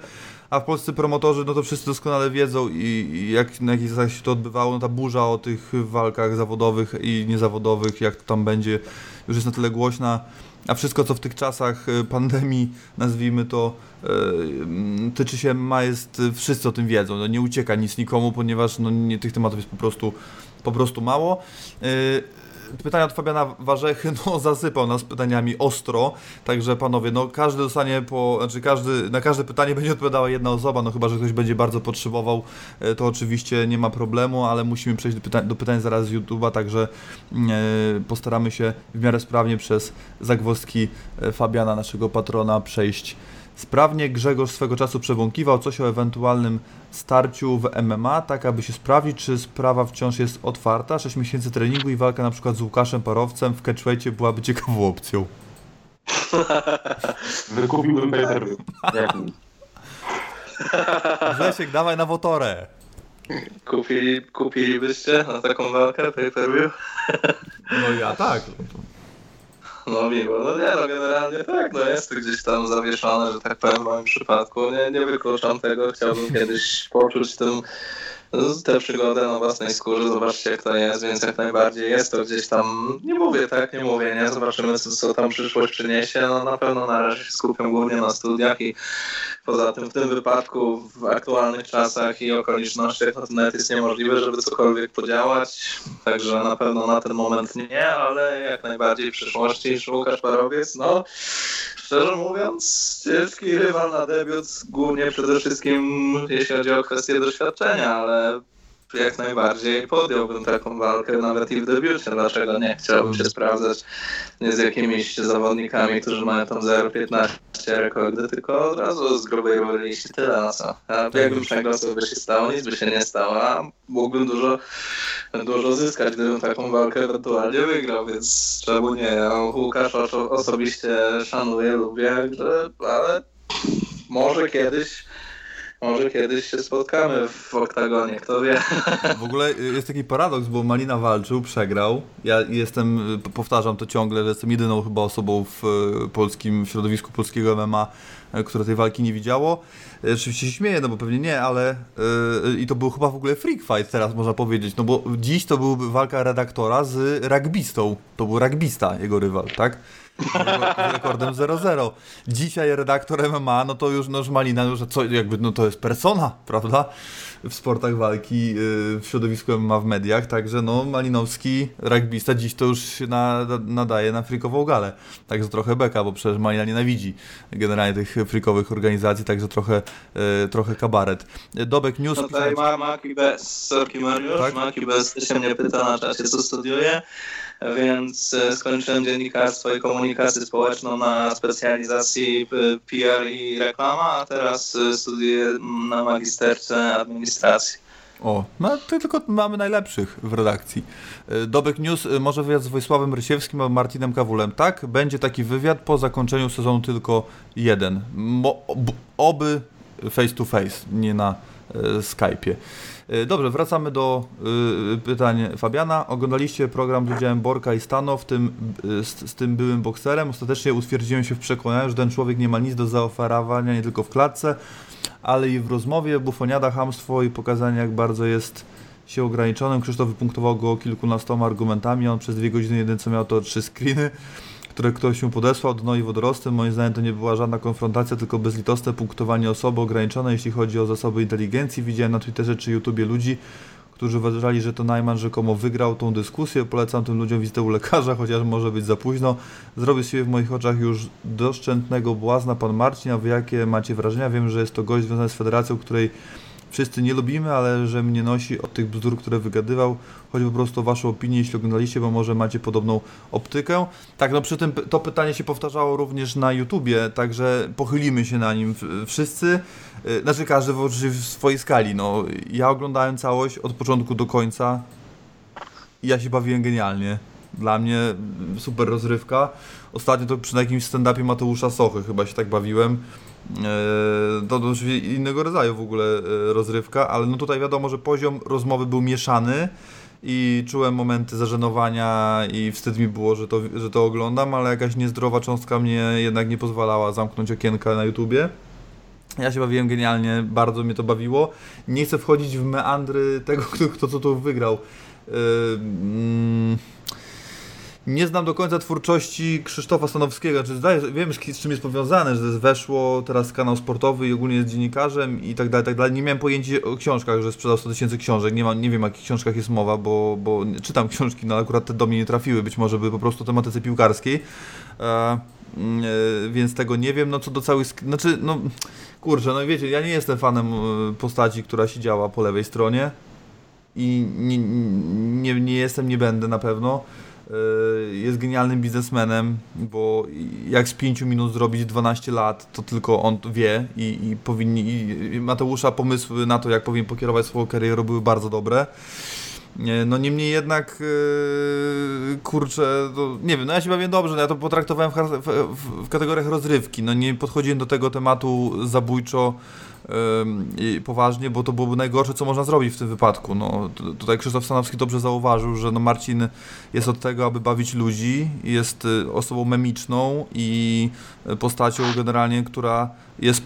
a w Polsce promotorzy, no to wszyscy doskonale wiedzą i, i jak na jakich zasadzie się to odbywało, no ta burza o tych walkach zawodowych i niezawodowych, jak to tam będzie, już jest na tyle głośna, a wszystko co w tych czasach y, pandemii, nazwijmy to, yy, tyczy się ma jest, wszyscy o tym wiedzą, no nie ucieka nic nikomu, ponieważ no, nie, tych tematów jest po prostu, po prostu mało. Yy, pytania od Fabiana Warzechy, no zasypał nas pytaniami ostro, także panowie, no każdy dostanie po, znaczy każdy, na każde pytanie będzie odpowiadała jedna osoba, no chyba, że ktoś będzie bardzo potrzebował, e, to oczywiście nie ma problemu, ale musimy przejść do pytań, do pytań zaraz z YouTube'a, także e, postaramy się w miarę sprawnie przez zagwozdki e, Fabiana, naszego patrona, przejść Sprawnie Grzegorz swego czasu przebąkiwał coś o ewentualnym starciu w MMA, tak aby się sprawdzić, czy sprawa wciąż jest otwarta. 6 miesięcy treningu i walka na przykład z Łukaszem Parowcem w catchweightie byłaby ciekawą opcją. Wykupiłbym pay Grzesiek, dawaj na wotorę. Kupili, kupilibyście na taką walkę pay per view? No ja tak. No miło, no nie no generalnie tak, no jest to gdzieś tam zawieszone, że tak powiem w moim przypadku. Nie, nie wykluczam tego, chciałbym kiedyś poczuć tym tę przygodę na własnej skórze, zobaczcie jak to jest, więc jak najbardziej jest to gdzieś tam, nie mówię tak, nie mówię, nie, zobaczymy co, co tam przyszłość przyniesie, no na pewno na razie się skupiam głównie na studiach i poza tym w tym wypadku w aktualnych czasach i okolicznościach no to nawet jest niemożliwe, żeby cokolwiek podziałać, także na pewno na ten moment nie, ale jak najbardziej w przyszłości. Łukasz Parowiec, no szczerze mówiąc, ciężki rywal na debiut, głównie przede wszystkim jeśli chodzi o kwestie doświadczenia, ale jak najbardziej podjąłbym taką walkę nawet i w debiucie. Dlaczego nie? Chciałbym się sprawdzać nie z jakimiś zawodnikami, którzy mają tam 0,15 rekordy, tylko od razu z grubej roli i tyle na co. A jakbym przegrał, by się stało, nic by się nie stało, a mógłbym dużo, dużo zyskać, gdybym taką walkę ewentualnie wygrał, więc czemu nie? Ja Łukasz osobiście szanuję, lubię, ale może kiedyś może kiedyś się spotkamy w oktagonie, kto wie. W ogóle jest taki paradoks, bo Malina walczył, przegrał. Ja jestem, powtarzam to ciągle, że jestem jedyną chyba osobą w e, polskim w środowisku polskiego MMA, które tej walki nie widziało. Oczywiście się śmieję, no bo pewnie nie, ale yy, i to był chyba w ogóle freak fight teraz można powiedzieć, no bo dziś to byłby walka redaktora z rugbystą. To był rugbista jego rywal, tak? Z rekordem 0-0. Dzisiaj redaktor MMA, no to już no, Malina, no, że co, jakby, no to jest persona, prawda? W sportach walki, yy, w środowisku MMA w mediach, także no Malinowski, rugbista dziś to już się na, nadaje na frikową galę. Także trochę beka, bo przecież Malina nienawidzi generalnie tych frikowych organizacji, także trochę, yy, trochę kabaret. Dobek News... No tutaj ma sorki Mariusz, tak? Się mnie pyta na czasie, co studiuje więc e, skończyłem dziennikarstwo i komunikację społeczną na specjalizacji e, PR i reklama, a teraz e, studiuję na magisterce administracji. O, no to tylko mamy najlepszych w redakcji. Dobek News, może wywiad z Wojsławem Rysiewskim albo Martinem Kawulem. Tak, będzie taki wywiad po zakończeniu sezonu tylko jeden. Mo, oby face to face, nie na e, Skype'ie. E, dobrze, wracamy do y, pytań Fabiana. Oglądaliście program z udziałem Borka i Stano, w tym, y, z, z, tym byłym bokserem. Ostatecznie utwierdziłem się w przekonaniu, że ten człowiek nie ma nic do zaoferowania nie tylko w klatce, ale i w rozmowie. Bufoniada, hamstwo i pokazanie, jak bardzo jest się ograniczonym. Krzysztof wypunktował go kilkunastoma argumentami. On przez dwie godziny jedynie co miał to trzy screeny które ktoś mu podesłał, dno i wodorostem. Moim zdaniem to nie była żadna konfrontacja, tylko bezlitosne punktowanie osoby ograniczone, jeśli chodzi o zasoby inteligencji. Widziałem na Twitterze czy YouTubie ludzi, którzy uważali, że to Najman rzekomo wygrał tą dyskusję. Polecam tym ludziom wizytę u lekarza, chociaż może być za późno. Zrobił sobie w moich oczach już doszczętnego błazna pan Marcin, a wy jakie macie wrażenia? Wiem, że jest to gość związany z federacją, której wszyscy nie lubimy, ale że mnie nosi od tych bzdur, które wygadywał. Chodzi po prostu o Waszą opinię, jeśli oglądaliście, bo może macie podobną optykę. Tak, no przy tym to pytanie się powtarzało również na YouTubie, także pochylimy się na nim wszyscy. Y, znaczy każdy w, w swojej skali. No, ja oglądałem całość od początku do końca i ja się bawiłem genialnie. Dla mnie super rozrywka. Ostatnio to przy jakimś stand-upie Mateusza Sochy chyba się tak bawiłem. E, to innego rodzaju w ogóle e, rozrywka, ale no tutaj wiadomo, że poziom rozmowy był mieszany i czułem momenty zażenowania i wstyd mi było, że to, że to oglądam, ale jakaś niezdrowa cząstka mnie jednak nie pozwalała zamknąć okienka na YouTubie. Ja się bawiłem genialnie, bardzo mnie to bawiło. Nie chcę wchodzić w meandry tego, kto, kto co tu wygrał. Yy, mm, nie znam do końca twórczości Krzysztofa Stanowskiego, czy zdaję, wiem z czym jest powiązane, że weszło teraz kanał sportowy i ogólnie jest dziennikarzem i tak dalej, tak dalej. Nie miałem pojęcia o książkach, że sprzedał 100 tysięcy książek, nie, ma, nie wiem o jakich książkach jest mowa, bo, bo czytam książki, no akurat te do mnie nie trafiły, być może by po prostu tematyce piłkarskiej. E, mm, e, więc tego nie wiem, no co do całych, znaczy, no kurczę, no wiecie, ja nie jestem fanem e, postaci, która siedziała po lewej stronie i nie, nie, nie jestem, nie będę na pewno. Y, jest genialnym biznesmenem, bo jak z 5 minut zrobić 12 lat, to tylko on wie i, i powinni, i Mateusza pomysły na to, jak powinien pokierować swoją karierę były bardzo dobre. No niemniej jednak, yy, kurczę, nie wiem, no ja się bawię dobrze, no ja to potraktowałem w, w, w, kategoriach rozrywki, no nie podchodziłem do tego tematu zabójczo, poważnie, bo to byłoby najgorsze, co można zrobić w tym wypadku. No, tutaj Krzysztof Stanowski dobrze zauważył, że no Marcin jest od tego, aby bawić ludzi, jest y, osobą memiczną i postacią generalnie, która jest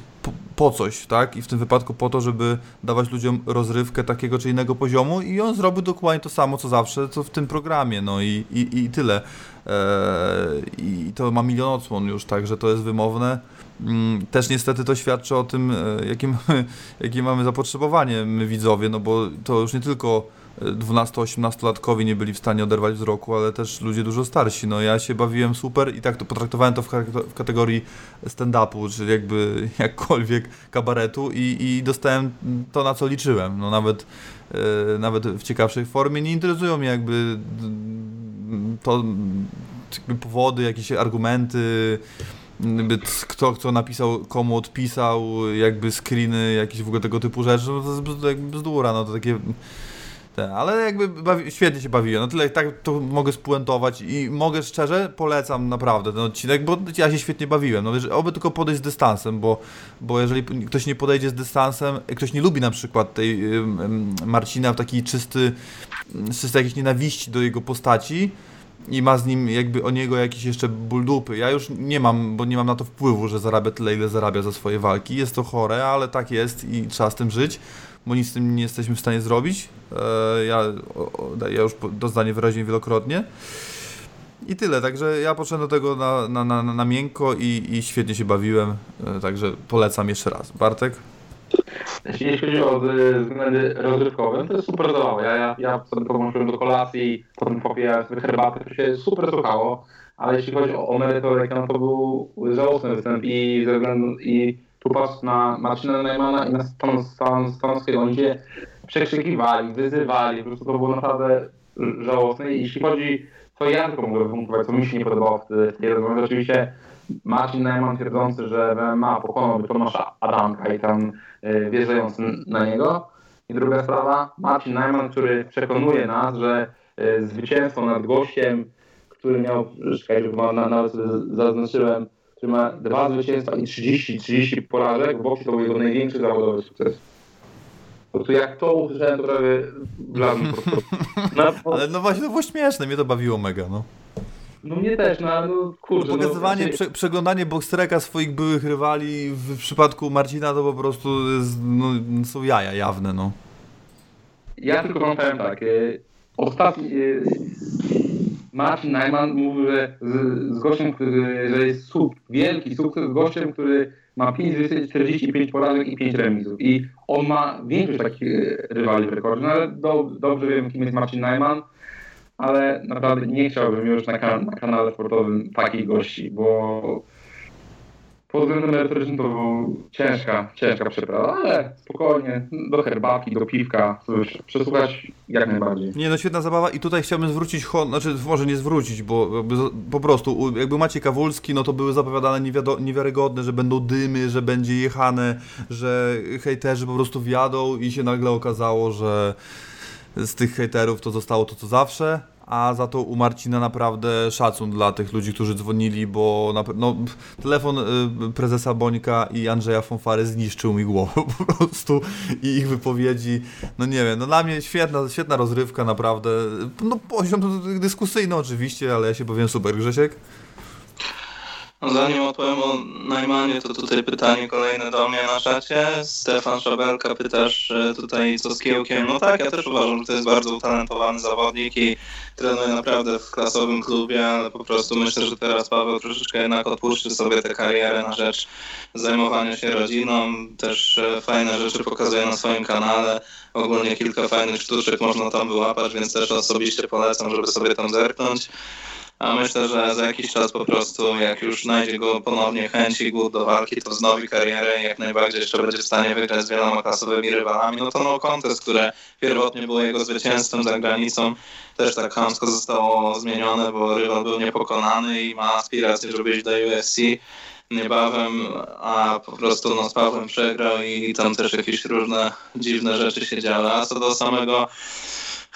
po, coś, tak? I w tym wypadku po to, żeby dawać ludziom rozrywkę takiego czy innego poziomu i on zrobił dokładnie to samo, co zawsze, co w tym programie, no i, i, i tyle. Eee, I to ma milion odsłon już, także to jest wymowne. Mm, też niestety to świadczy o tym, e, jakie mamy, jakie mamy zapotrzebowanie my widzowie, no bo to już nie tylko 12-18-latkowie nie byli w stanie oderwać wzroku, ale też ludzie dużo starsi. No ja się bawiłem super i tak to potraktowałem to w, w kategorii stand-upu, czyli jakby jakkolwiek kabaretu i, i dostałem to, na co liczyłem. No nawet, e, nawet w ciekawszej formie. Nie interesują mnie jakby to jakby powody, jakieś argumenty, kto, kto napisał, komu odpisał, jakby screeny, jakieś w ogóle tego typu rzeczy, no to jest bzdura, no to takie... Ale jakby bawi, świetnie się bawiłem, no tyle tak to mogę spuentować i mogę szczerze, polecam naprawdę ten odcinek, bo ja się świetnie bawiłem, no oby tylko podejść z dystansem, bo, bo jeżeli ktoś nie podejdzie z dystansem, ktoś nie lubi na przykład tej Marcina w taki czysty, czysty jakiejś nienawiści do jego postaci, i ma z nim jakby o niego jakieś jeszcze ból dupy. Ja już nie mam, bo nie mam na to wpływu, że zarabia tyle, ile zarabia za swoje walki. Jest to chore, ale tak jest i trzeba z tym żyć, bo nic z tym nie jesteśmy w stanie zrobić. E, ja, ja już to zdanie wyraźnie wielokrotnie. I tyle, także ja poszedłem do tego na, na, na, na miękko i, i świetnie się bawiłem, e, także polecam jeszcze raz. Bartek? Jeśli chodzi o względy rozrywkowe, to jest super zabawa. Ja, ja, ja sobie podłączyłem do kolacji, potem popijałem sobie herbatę, to się super słuchało, ale jeśli chodzi o, merytorykę, no to był żałosny występ i i tu patrz na Marcina Neumana i na Stan, Stan, oni się przekrzykiwali, wyzywali, po prostu to było naprawdę żałosne. I jeśli chodzi, to ja tylko mogę wypunktować, co mi się nie podobało w tej rozmowie, oczywiście Marcin Najman twierdzący, że w MMA pokonałby Tomasza Adamka i tam y, wjeżdżając na niego. I druga sprawa, Marcin Najman, który przekonuje nas, że y, zwycięstwo nad gościem, który miał, czekaj, ma, nawet zaznaczyłem, który ma dwa zwycięstwa i 30, 30 porażek, w boksie to był jego największy zawodowy sukces. Po prostu jak to usłyszałem, to prawie po prostu. No, Ale no właśnie, to było śmieszne, mnie to bawiło mega, no. No mnie też, no, no kurczę. Pokazywanie, no, prze, przeglądanie boxtreka swoich byłych rywali w przypadku Marcina to po prostu jest, no, są jaja jawne, no. Ja tylko wam powiem tak, y, ostatni, y, Marcin Najman mówił, że z, z gościem, który, że jest sub, wielki sukces z gościem, który ma 5 45 porażek i 5 remisów. I on ma większość takich rywali w rekordzie, no ale do, dobrze wiem, kim jest Marcin Najman, ale naprawdę nie chciałbym już na, kan na kanale sportowym takich gości, bo pod względem merytorycznym to była ciężka, ciężka przeprawa, ale spokojnie, do herbatki, do piwka, cóż, przesłuchać jak najbardziej. Nie, no świetna zabawa i tutaj chciałbym zwrócić, znaczy może nie zwrócić, bo po prostu jakby Maciej Kawulski, no to były zapowiadane niewiarygodne, że będą dymy, że będzie jechane, że hejterzy po prostu wjadą i się nagle okazało, że z tych hejterów to zostało to co zawsze, a za to u Marcina naprawdę szacun dla tych ludzi, którzy dzwonili, bo na, no, telefon y, prezesa Bońka i Andrzeja Fonfary zniszczył mi głowę po prostu i ich wypowiedzi, no nie wiem, no dla mnie świetna, świetna rozrywka naprawdę, no poziom dyskusyjny oczywiście, ale ja się powiem super, Grzesiek? Zanim odpowiem o Najmanie, to tutaj pytanie kolejne do mnie na czacie. Stefan Szabelka pytasz e, tutaj co z Kiełkiem. No tak, ja też uważam, że to jest bardzo utalentowany zawodnik i trenuje naprawdę w klasowym klubie, ale po prostu myślę, że teraz Paweł troszeczkę jednak odpuszczy sobie tę karierę na rzecz zajmowania się rodziną. Też e, fajne rzeczy pokazuje na swoim kanale. Ogólnie kilka fajnych sztuczek można tam wyłapać, więc też osobiście polecam, żeby sobie tam zerknąć. A myślę, że za jakiś czas po prostu, jak już znajdzie go ponownie chęć i głód do walki, to wznowi karierę i jak najbardziej jeszcze będzie w stanie wygrać z wieloma klasowymi rywalami. No to no kontest, które pierwotnie było jego zwycięstwem za granicą, też tak chamsko zostało zmienione, bo rywal był niepokonany i ma aspiracje, żeby iść do UFC niebawem, a po prostu no, z Pawłem przegrał i tam też jakieś różne dziwne rzeczy się działy. A co do samego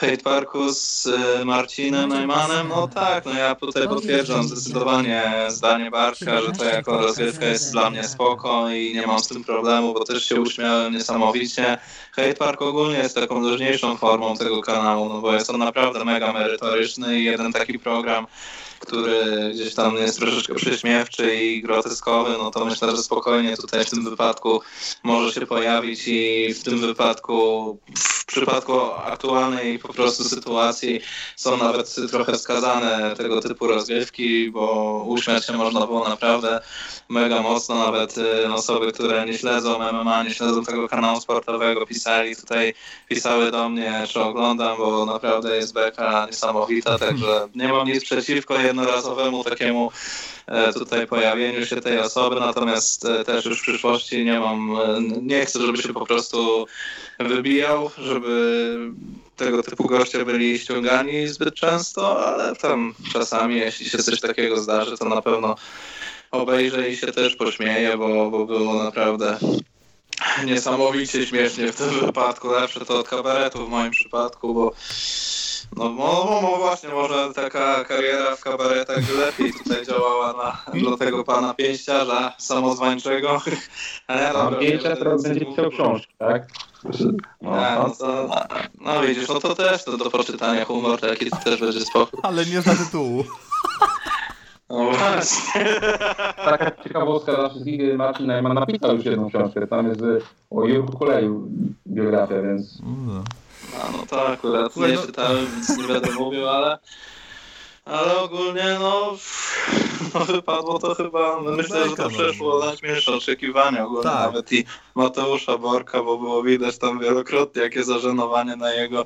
Hate Parku z e, Marcinem Neumannem, no tak, no ja tutaj potwierdzam zdecydowanie zdanie Bartka, że to jako rozgrywka jest dla mnie spoko i nie mam z tym problemu, bo też się uśmiałem niesamowicie. Hate Park ogólnie jest taką luźniejszą formą tego kanału, no bo jest on naprawdę mega merytoryczny i jeden taki program który gdzieś tam jest troszeczkę prześmiewczy i groteskowy, no to myślę, że spokojnie tutaj w tym wypadku może się pojawić i w tym wypadku, w przypadku aktualnej po prostu sytuacji są nawet trochę skazane tego typu rozgrywki, bo uśmiać się można było naprawdę mega mocno, nawet y, osoby, które nie śledzą MMA, nie śledzą tego kanału sportowego, pisali tutaj, pisały do mnie, czy oglądam, bo naprawdę jest beka niesamowita, także nie mam nic przeciwko, jednorazowemu takiemu e, tutaj pojawieniu się tej osoby, natomiast e, też już w przyszłości nie mam, e, nie chcę, żeby się po prostu wybijał, żeby tego typu goście byli ściągani zbyt często, ale tam czasami, jeśli się coś takiego zdarzy, to na pewno obejrzę i się też pośmieję, bo, bo było naprawdę niesamowicie śmiesznie w tym wypadku. Lepsze to od kabaretu w moim przypadku, bo no, no, no, właśnie, może taka kariera w kabaretach lepiej tutaj działała na, dla tego pana pięściarza samozwańczego. Ale dobra, pięcia teraz będzie pisał książki, tak? No, no, to, no, no widzisz, no to też to do poczytania humor taki też będzie spokój. Ale nie za tytułu. No właśnie. Taka ciekawostka dla wszystkich, Marcin Najman napisał już jedną książkę, tam jest o Jurku Koleju biografia, więc... No. A no to akurat nie no- czytałem, więc nie będę mówił, ale ale ogólnie no, no wypadło to chyba, no myślę, że to przeszło najśmielsze oczekiwania ogólnie tak. nawet i Mateusza Borka, bo było widać tam wielokrotnie jakie zażenowanie na jego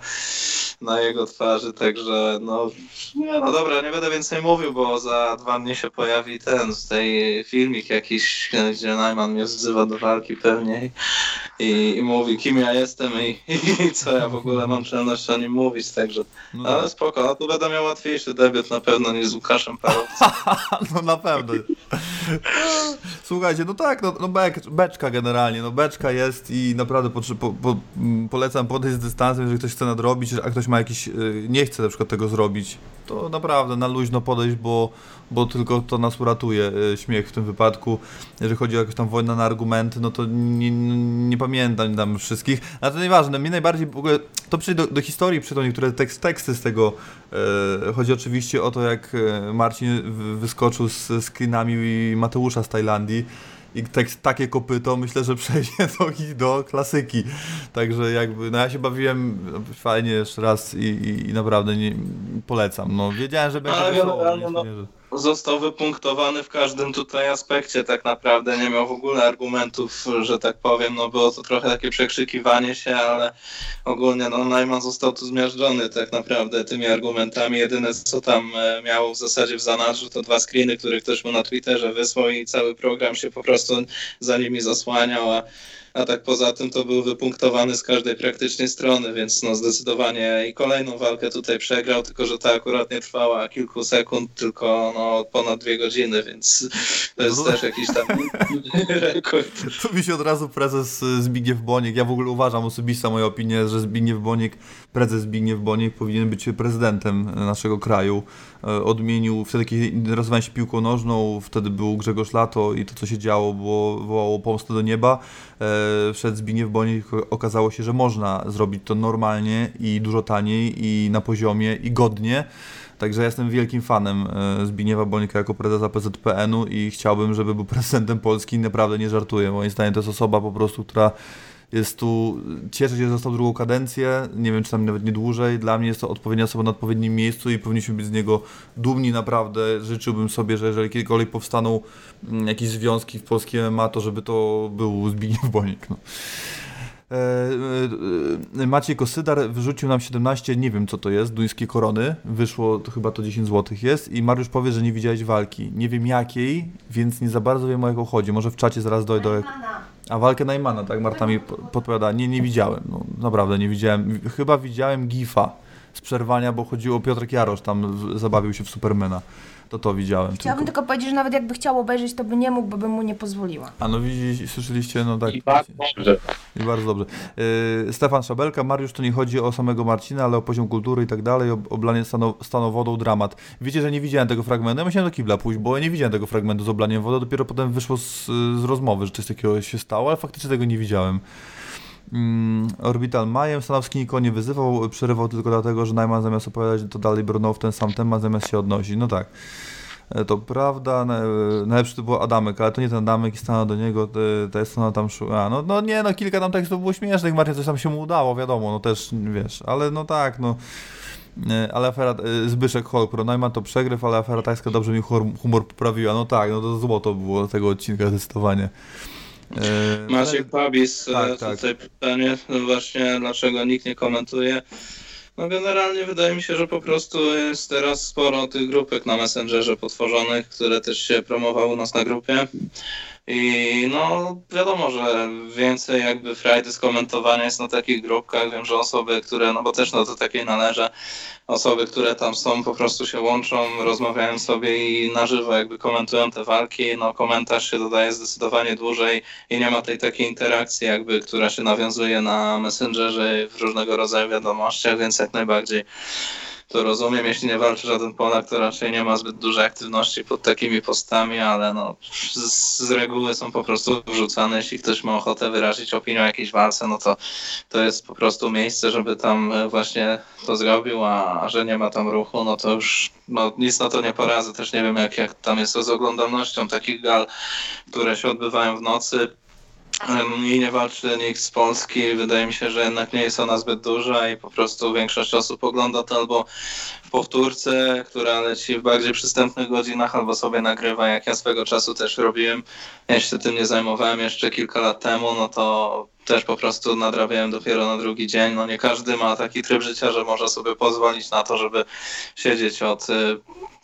na jego twarzy, także no, nie, no dobra, nie będę więcej mówił, bo za dwa dni się pojawi ten, tej filmik jakiś, gdzie Najman mnie wzywa do walki pewnie i, i mówi kim ja jestem i, i, co ja w ogóle mam przyjemność o nim mówić, także no ale spoko, no tu będę miał łatwiejszy debiut na pewno niż z Łukaszem Parowcem. no na pewno. Słuchajcie, no tak, no, no beczka generalnie, no beczka jest i naprawdę po, po, po, polecam podejść z dystansem, jeżeli ktoś chce nadrobić, a ktoś ma jakiś, y, nie chce na przykład tego zrobić, to naprawdę na luźno podejść, bo, bo tylko to nas uratuje, y, śmiech w tym wypadku. Jeżeli chodzi o jakąś tam wojnę na argumenty, no to nie, nie pamiętam tam wszystkich, ale to nieważne, mnie najbardziej w ogóle, to przyjdzie do, do historii, przyjdą niektóre tekst, teksty z tego, e, chodzi oczywiście o to, jak Marcin wyskoczył z screenami Mateusza z Tajlandii, i tekst takie kopyto, myślę, że przejdzie do, do klasyki. Także jakby, no ja się bawiłem fajnie jeszcze raz i, i, i naprawdę nie, polecam. No wiedziałem, że będzie Ale generalnie, nie no, że- został wypunktowany w każdym tutaj aspekcie. Tak naprawdę, nie miał w ogóle argumentów, że tak powiem, no było to trochę takie przekrzykiwanie się, ale ogólnie no Najman został tu zmiażdżony tak naprawdę tymi argumentami, jedyne co tam e, miał w zasadzie w zanadrzu to dwa screeny, które ktoś mu na Twitterze wysłał i cały program się po prostu za nimi zasłaniał, a a tak poza tym to był wypunktowany z każdej praktycznie strony, więc no zdecydowanie i kolejną walkę tutaj przegrał, tylko że ta akurat nie trwała kilku sekund, tylko no ponad dwie godziny, więc to jest No. też jakiś tam rekord. Tu mi się od razu prezes Zbigniew Bonik. Ja w ogóle uważam, osobista moja opinia, że Zbigniew Bonik, prezes Zbigniew Bonik powinien być prezydentem naszego kraju. E, Odmienił wtedy, kiedy interesowałem się piłką nożną, wtedy był Grzegorz Lato i to, co się działo, było, wołało pomstę do nieba. E, Wszedł Zbigniew Bonik, o- okazało się, że można zrobić to normalnie i dużo taniej i na poziomie i godnie. Także ja jestem wielkim fanem e, Zbigniewa Bonika jako prezesa PZPN-u i chciałbym, żeby był prezydentem Polski. Naprawdę nie żartuję. Moim zdaniem to jest osoba po prostu, która jest tu, cieszę się, że został drugą kadencję, nie wiem czy tam nawet nie dłużej. Dla mnie jest to odpowiednia osoba na odpowiednim miejscu i powinniśmy być z niego dumni naprawdę. Życzyłbym sobie, że jeżeli kiedykolwiek powstaną mm, jakieś związki w polskim MMA, to żeby to był Zbigniew Bonik. No. E, e, e, Maciej Kosydar wyrzucił nam 17, nie wiem co to jest, duńskie korony. Wyszło, to chyba to 10 zł jest. I Mariusz powie, że nie widziałeś walki. Nie wiem jakiej, więc nie za bardzo wiem o jaką chodzi. Może w czacie zaraz dojdę. do jak- A walkę Najmana, tak Marta mi po- podpowiada. Nie, nie widziałem. No, naprawdę nie widziałem. Chyba widziałem Gifa z przerwania, bo chodziło o Piotrek Jarosz, tam zabawił się w Supermana. To to widziałem. Chciałabym tylko. tylko powiedzieć, że nawet jakby chciał obejrzeć, to by nie mógł, bo bym mu nie pozwoliła. A no widzieliście, słyszeliście, no tak. I bardzo dobrze. I bardzo dobrze. Yy, Stefan Szabelka, Mariusz, to nie chodzi o samego Marcina, ale o poziom kultury i tak dalej, o oblanie stano, staną wodą, dramat. Wiecie, że nie widziałem tego fragmentu, ja musiałem do kibla pójść, bo ja nie widziałem tego fragmentu z oblaniem wodą, dopiero potem wyszło z, z rozmowy, że coś takiego się stało, ale faktycznie tego nie widziałem. Mm, Orbital Majem, Stanowski nikogo nie wyzywał, przerywał tylko dlatego, że Najman zamiast opowiadać, to dalej brnął w ten sam temat, zamiast się odnosić. No tak. E, To prawda, e, najlepszy to był Adamek, ale to nie ten Adamek i stanął do niego, ta jest ona tam szła. No, no nie, no kilka tam tekstów było śmiesznych, Marcie coś tam się mu udało, wiadomo, no też, wiesz, ale no tak, no. E, Ale afera, Zbyszek Holpro, Neumann to przegryw, ale afera tajska dobrze mi humor, humor poprawiła. No tak, no to złoto było tego odcinka zdecydowanie. E, Maciek Babis, Tak, tak, tak. tutaj pytanie no właśnie, dlaczego nikt nie komentuje. No generalnie wydaje mi się, że po prostu jest teraz sporo tych grupek na Messengerze potworzonych, które też się promowały u nas na grupie. I no wiadomo, że więcej jakby frajdy z komentowania jest na takich grupkach. Wiem, że osoby, które, no bo też no do takiej należę, osoby, które tam są, po prostu się łączą, rozmawiają sobie i na żywo jakby komentują te walki. No komentarz się dodaje zdecydowanie dłużej i nie ma tej takiej interakcji jakby, która się nawiązuje na Messengerze w różnego rodzaju wiadomościach, więc jak najbardziej to rozumiem. Jeśli nie walczy żaden Polak, to raczej nie ma zbyt dużej aktywności pod takimi postami, ale no z, reguły są po prostu wrzucane. Jeśli ktoś ma ochotę wyrazić opinię o jakiejś walce, no to to jest po prostu miejsce, żeby tam e, właśnie to zrobił, a, a że nie ma tam ruchu, no to już no, nic na to nie poradzę. Też nie wiem, jak, jak tam jest to z oglądalnością takich gal, które się odbywają w nocy. Em, I nie walczy nikt z Polski. Wydaje mi się, że jednak nie jest ona zbyt duża i po prostu większość osób ogląda to albo w powtórce, która leci w bardziej przystępnych godzinach, albo sobie nagrywa, jak ja swego czasu też robiłem. Ja się tym nie zajmowałem jeszcze kilka lat temu, no to też po prostu nadrabiałem dopiero na drugi dzień. No nie każdy ma taki tryb życia, że może sobie pozwolić na to, żeby siedzieć od y,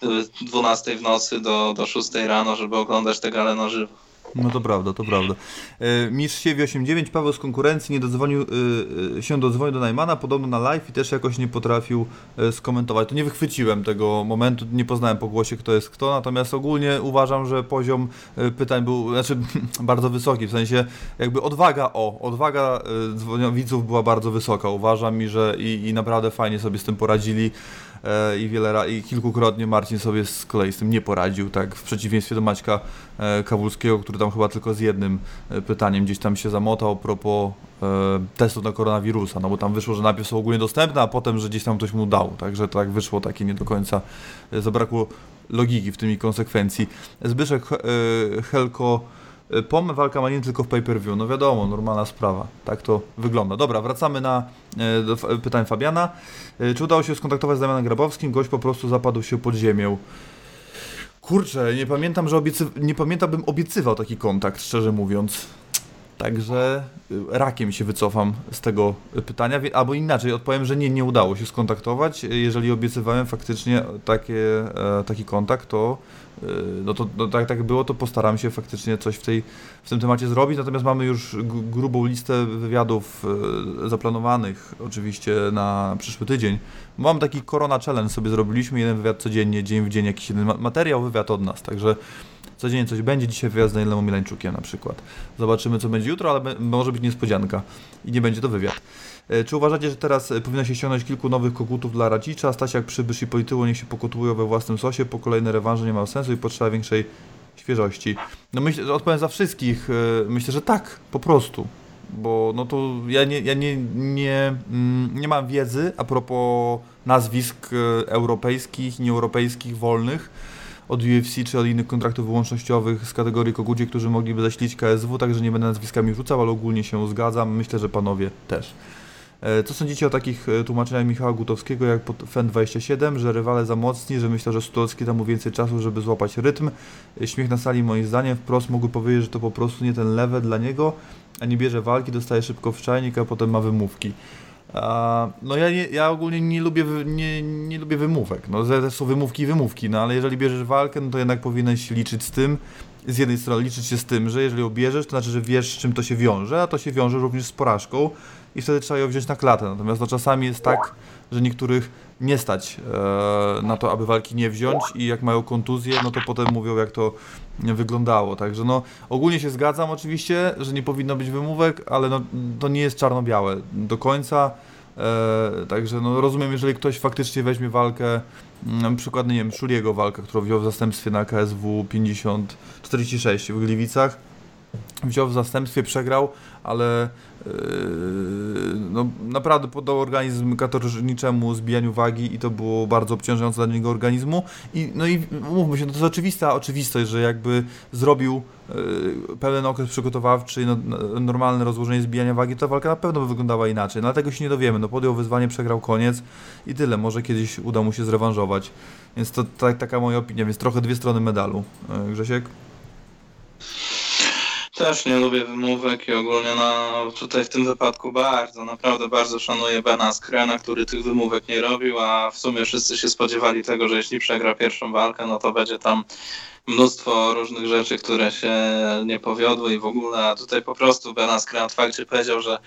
y, 12 w nocy do, do 6 rano, żeby oglądać te gale na żywo. No to prawda, to prawda. E, Mistrz Siewi 89, Paweł z konkurencji nie dodzwonił, e, e, się dodzwonił do Najmana, podobno na live i też jakoś nie potrafił skomentować. To nie wychwyciłem tego momentu, nie poznałem po głosie kto jest kto, natomiast ogólnie uważam, że poziom pytań był, znaczy bardzo wysoki, w sensie jakby odwaga, o, odwaga widzów była bardzo wysoka, uważam i że i, i naprawdę fajnie sobie z tym poradzili. E, i wiele i kilkukrotnie Marcin sobie z kolei z tym nie poradził, tak w przeciwieństwie do Maćka e, Kawulskiego, który tam chyba tylko z jednym e, pytaniem gdzieś tam się zamotał a propos testów na koronawirusa, no bo tam wyszło, że najpierw są ogólnie dostępne, a potem, że gdzieś tam ktoś mu dał, także tak wyszło takie nie do końca, zabrakło logiki w tym i konsekwencji. Zbyszek Helko POM walka ma nie tylko w pay-per-view, no wiadomo, normalna sprawa, tak to wygląda. Dobra, wracamy na, y, do pytań Fabiana. Y, Czy udało się skontaktować z Damianem Grabowskim? Gość po prostu zapadł się pod ziemią. Kurczę, nie pamiętam, że obiecy... nie pamiętam, bym obiecywał taki kontakt, szczerze mówiąc. Także y, rakiem się wycofam z tego y, pytania, albo inaczej odpowiem, że nie, nie udało się skontaktować. Y, Jeżeli obiecywałem faktycznie takie, e, taki kontakt, to y, no to no tak, tak było, to postaram się faktycznie coś w, tej, w tym temacie zrobić. Natomiast mamy już grubą listę wywiadów y, zaplanowanych oczywiście na przyszły tydzień. Mam taki Corona Challenge sobie zrobiliśmy, jeden wywiad codziennie, dzień w dzień jakiś jeden ma- materiał, wywiad od nas, także codziennie coś będzie, dzisiaj wywiad z Danielem Milańczukiem na przykład. Zobaczymy co będzie jutro, ale może być niespodzianka i nie będzie to wywiad. E, Czy uważacie, że teraz e, powinno się ściągnąć kilku nowych kokutów dla Radzicza? Stasiak, Przybysz i Polityło niech się pokutłują we własnym sosie, po kolejne rewanże nie ma sensu i potrzeba większej świeżości. No myślę, że odpowiem za wszystkich, e, myślę, że tak, po prostu. Bo no to ja nie, ja nie, nie, mm, nie mam wiedzy a propos nazwisk europejskich, nieeuropejskich, wolnych od UFC czy od innych kontraktów wyłącznościowych z kategorii kogucie, którzy mogliby zaślić KSW, także nie będę nazwiskami rzucał, ale ogólnie się zgadzam. Myślę, że panowie też. E, Co sądzicie o takich e, tłumaczeniach Michała Gutowskiego jak pod FEN27, że rywale za mocni, że myślę, że Stolski da mu więcej czasu, żeby złapać rytm? E, Śmiech na sali moim zdaniem wprost mógł powiedzieć, że to po prostu nie ten level dla niego, a nie bierze walki, dostaje szybko w czajnik, a potem ma wymówki. A, no ja, nie, ja ogólnie nie lubię, nie, nie lubię wymówek. No to są wymówki i wymówki, no ale jeżeli bierzesz walkę, no to jednak powinieneś liczyć z tym, z jednej strony liczyć się z tym, że jeżeli ją bierzesz, to znaczy, że wiesz z czym to się wiąże, a to się wiąże również z porażką i wtedy trzeba ją wziąć na klatę. Natomiast no, czasami jest tak, że niektórych nie stać e, na to, aby walki nie wziąć i jak mają kontuzję, no to potem mówią jak to wyglądało. Także no ogólnie się zgadzam oczywiście, że nie powinno być wymówek, ale no, to nie jest czarno-białe do końca. E, także no, rozumiem, jeżeli ktoś faktycznie weźmie walkę, mm, na przykład, nie wiem, Szuliego walkę, którą wziął w zastępstwie na KSW 50, 46 w Gliwicach, wziął w zastępstwie, przegrał, ale yy, no, naprawdę poddał organizm katorżniczemu zbijaniu wagi i to było bardzo obciążające dla niego organizmu. I, no i mówmy się, no to jest oczywista oczywistość, że jakby zrobił yy, pełen okres przygotowawczy, no, no, normalne rozłożenie zbijania wagi, to walka na pewno by wyglądała inaczej. No, ale tego się nie dowiemy. No, podjął wyzwanie, przegrał koniec i tyle. Może kiedyś uda mu się zrewanżować. Więc to tak, taka moja opinia, więc trochę dwie strony medalu. Yy, Grzesiek? Też nie lubię wymówek i ogólnie na, tutaj w tym wypadku bardzo, naprawdę bardzo szanuję Bena Skrena, który tych wymówek nie robił, a w sumie wszyscy się spodziewali tego, że jeśli przegra pierwszą walkę, no to będzie tam mnóstwo różnych rzeczy, które się nie powiodły i w ogóle, a tutaj po prostu Ben Askren w fakcie powiedział, że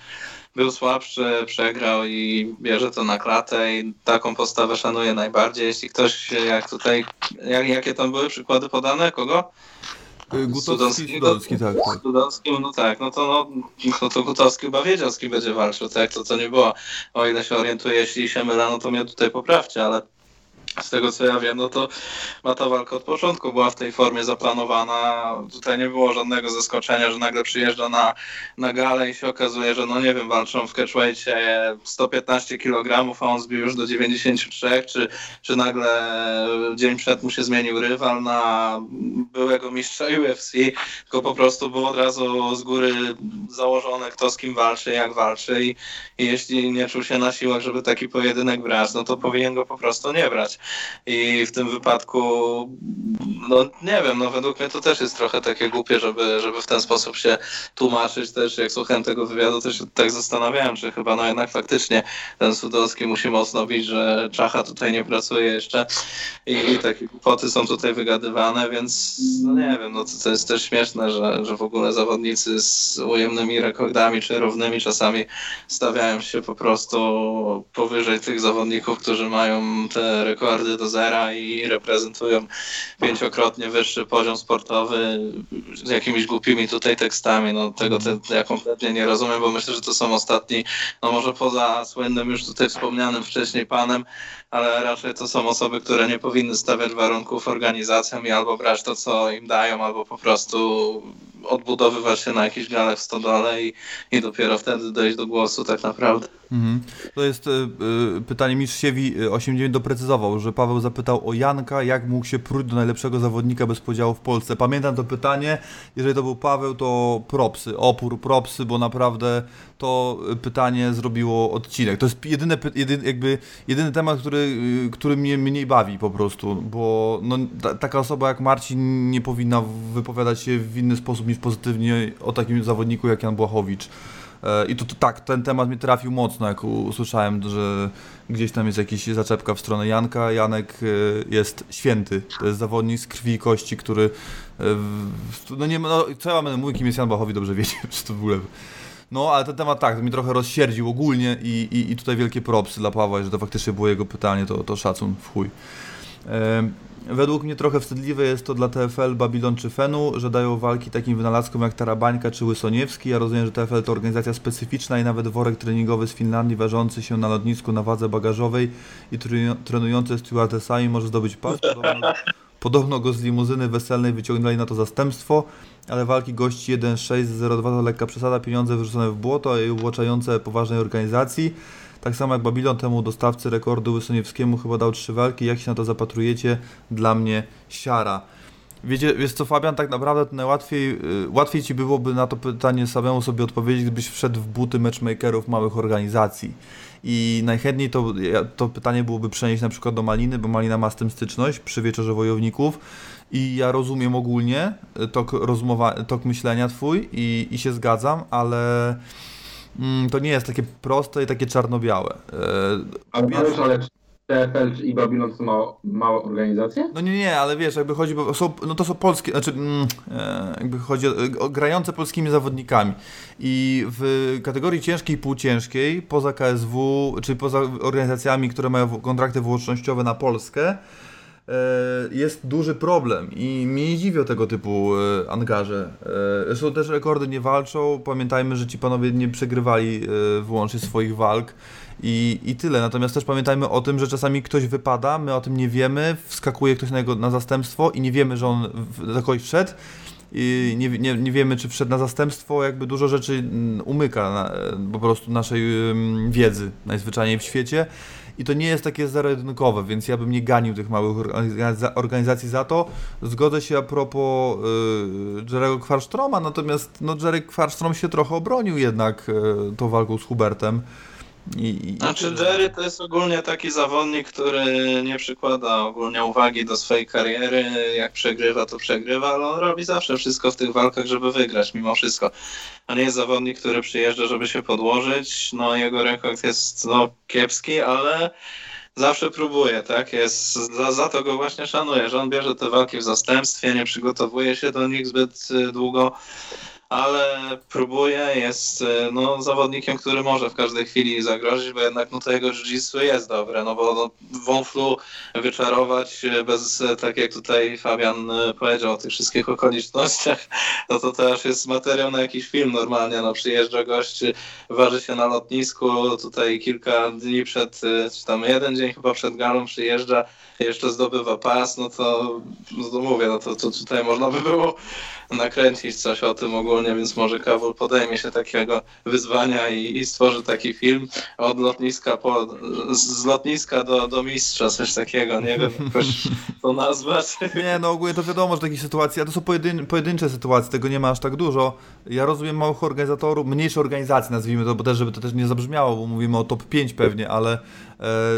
był słabszy, przegrał i bierze to na klatę i taką postawę szanuję najbardziej. Jeśli ktoś, jak tutaj, jak, jakie tam były przykłady podane, kogo? Gutowski, Sudowskiego? Sudowski, tak, tak. No tak, no to, no, no to Gutowski chyba wiedział, z kim będzie walczył, tak, to co nie było. O ile się orientuję, jeśli się mylę, no to mnie tutaj poprawcie, ale z tego co ja wiem, no to ma ta walka od początku była w tej formie zaplanowana. Tutaj nie było żadnego zaskoczenia, że nagle przyjeżdża na, na galę i się okazuje, że no nie wiem, walczą w catchweightie 115 kg, a on zbił już do 93, czy, czy nagle dzień przed mu się zmienił rywal na byłego mistrza UFC, tylko po prostu było od razu z góry założone, kto z kim walczy, jak walczy i, i jeśli nie czuł się na siłach, żeby taki pojedynek brać, no to powinien go po prostu nie brać. I w tym wypadku, no nie wiem, no według mnie to też jest trochę takie głupie, żeby, żeby w ten sposób się tłumaczyć też, jak słuchałem tego wywiadu, też się tak zastanawiałem, czy chyba no jednak faktycznie ten Sudowski musi mocno bić, że Czacha tutaj nie pracuje jeszcze i, i takie głupoty są tutaj wygadywane, więc no nie wiem, no to, to jest też śmieszne, że, że w ogóle zawodnicy z ujemnymi rekordami czy równymi czasami stawiają się po prostu powyżej tych zawodników, którzy mają te rekordy do zera i reprezentują pięciokrotnie wyższy poziom sportowy z jakimiś głupimi tutaj tekstami. No tego te, ja kompletnie nie rozumiem, bo myślę, że to są ostatni, no może poza słynnym już tutaj wspomnianym wcześniej panem, ale raczej to są osoby, które nie powinny stawiać warunków organizacjom i albo brać to, co im dają, albo po prostu odbudowywać się na jakichś galach w stodole i, i dopiero wtedy dojść do głosu tak naprawdę. Mhm. To jest y, pytanie Mistrziewi 89 doprecyzował, że Paweł zapytał o Janka, jak mógł się próć do najlepszego zawodnika bez podziału w Polsce. Pamiętam to pytanie, jeżeli to był Paweł, to propsy, opór, propsy, bo naprawdę to pytanie zrobiło odcinek. To jest jedyny, jedyny, jakby, jedyny temat, który, który mnie mniej bawi po prostu, bo no, ta, taka osoba jak Marcin nie powinna wypowiadać się w inny sposób niż pozytywnie o takim zawodniku jak Jan Błachowicz. E, I to, to, tak, ten temat mi trafił mocno, jak usłyszałem, że gdzieś tam jest jakaś zaczepka w stronę Janka. Janek e, jest święty. To jest zawodnik z krwi i kości, który. E, no nie no, co ja będę mówił, kim jest Jan Bachowi, dobrze wiecie, czy to w ogóle. No, ale ten temat tak, mi trochę rozsierdził ogólnie i, i, i tutaj wielkie propsy dla Pawła, że to faktycznie było jego pytanie, to, to szacun w chuj. Według mnie trochę wstydliwe jest to dla TFL, Babilon czy Fenu, że dają walki takim wynalazkom jak Tarabańka czy Łysoniewski. Ja rozumiem, że TFL to organizacja specyficzna i nawet worek treningowy z Finlandii ważący się na lotnisku na wadze bagażowej i trenujący stewardessami może zdobyć pas. Podobno, podobno go z limuzyny weselnej wyciągnęli na to zastępstwo, ale walki gości 1-6-0-2 to lekka przesada, pieniądze wyrzucone w błoto i uwłaczające poważnej organizacji. Tak samo jak Babilon temu dostawcy rekordu Łysoniewskiemu chyba dał trzy walki. Jak się na to zapatrujecie? Dla mnie siara. Wiecie, wiesz co Fabian, tak naprawdę najłatwiej, yy, łatwiej Ci byłoby na to pytanie samemu sobie odpowiedzieć, gdybyś wszedł w buty matchmakerów małych organizacji. I najchętniej to, to pytanie byłoby przenieść na przykład do Maliny, bo Malina ma z tym styczność przy Wieczorze Wojowników i ja rozumiem ogólnie tok, rozmowa, tok myślenia Twój i, i się zgadzam, ale mm, to nie jest takie proste i takie czarno-białe. E, ale, pierwszy... ale TFL i Babylon są małe organizacje? No nie, nie, ale wiesz, jakby chodzi, bo są, no to są polskie, znaczy mm, e, jakby chodzi o, o, grające polskimi zawodnikami i w kategorii ciężkiej i półciężkiej, poza KSW, czy poza organizacjami, które mają kontrakty wyłącznościowe na Polskę, E, jest duży problem i mnie nie dziwią tego typu e, angaże. E, są też rekordy nie walczą. Pamiętajmy, że ci panowie nie przegrywali wyłącznie swoich walk i, i tyle. Natomiast też pamiętajmy o tym, że czasami ktoś wypada, my o tym nie wiemy, wskakuje ktoś na, jego, na zastępstwo i nie wiemy, że on do kogoś wszedł. I nie, nie, nie wiemy, czy wszedł na zastępstwo, jakby dużo rzeczy mm, umyka na, po prostu naszej wiedzy najzwyczajniej w świecie i to nie jest takie zero-jedynkowe, więc ja bym nie ganił tych małych organizacji za to. Zgodzę się a propos yy, Jerego Kwarsztroma, natomiast no, Jerry Kwarsztrom się trochę obronił jednak yy, tą walką z Hubertem. I, i... Znaczy Jerry to jest ogólnie taki zawodnik, który nie przykłada ogólnie uwagi do swojej kariery, jak przegrywa to przegrywa, ale on robi zawsze wszystko w tych walkach, żeby wygrać mimo wszystko. A nie jest zawodnik, który przyjeżdża, żeby się podłożyć, no jego rekord jest no, kiepski, ale zawsze próbuje, tak? Jest, za, za to go właśnie szanuję, że on bierze te walki w zastępstwie, nie przygotowuje się do nich zbyt y, długo ale próbuje, jest e, no, zawodnikiem, który może w każdej chwili zagrozić, bo jednak no, to jego jiu jest dobre, no bo no, wąflu wyczarować e, bez, e, tak jak tutaj Fabian powiedział o tych wszystkich okolicznościach, no to też jest materiał na jakiś film normalnie, no przyjeżdża gość, waży się na lotnisku, tutaj kilka dni przed, czy tam jeden dzień chyba przed galą przyjeżdża, jeszcze zdobywa pas, no to, no to mówię, no to, to tutaj można by było nakręcić coś o tym ogólnie, więc może Kawul podejmie się takiego wyzwania i, i stworzy taki film od lotniska po, z lotniska do, do mistrza, coś takiego, nie wiem jakoś to nazwać. Nie, no ogólnie to wiadomo, że takie sytuacje, a to są pojedyn, pojedyncze sytuacje, tego nie ma aż tak dużo. Ja rozumiem małych organizatorów, mniejsze organizacje nazwijmy to, bo też, żeby to też nie zabrzmiało, bo mówimy o top 5 pewnie, ale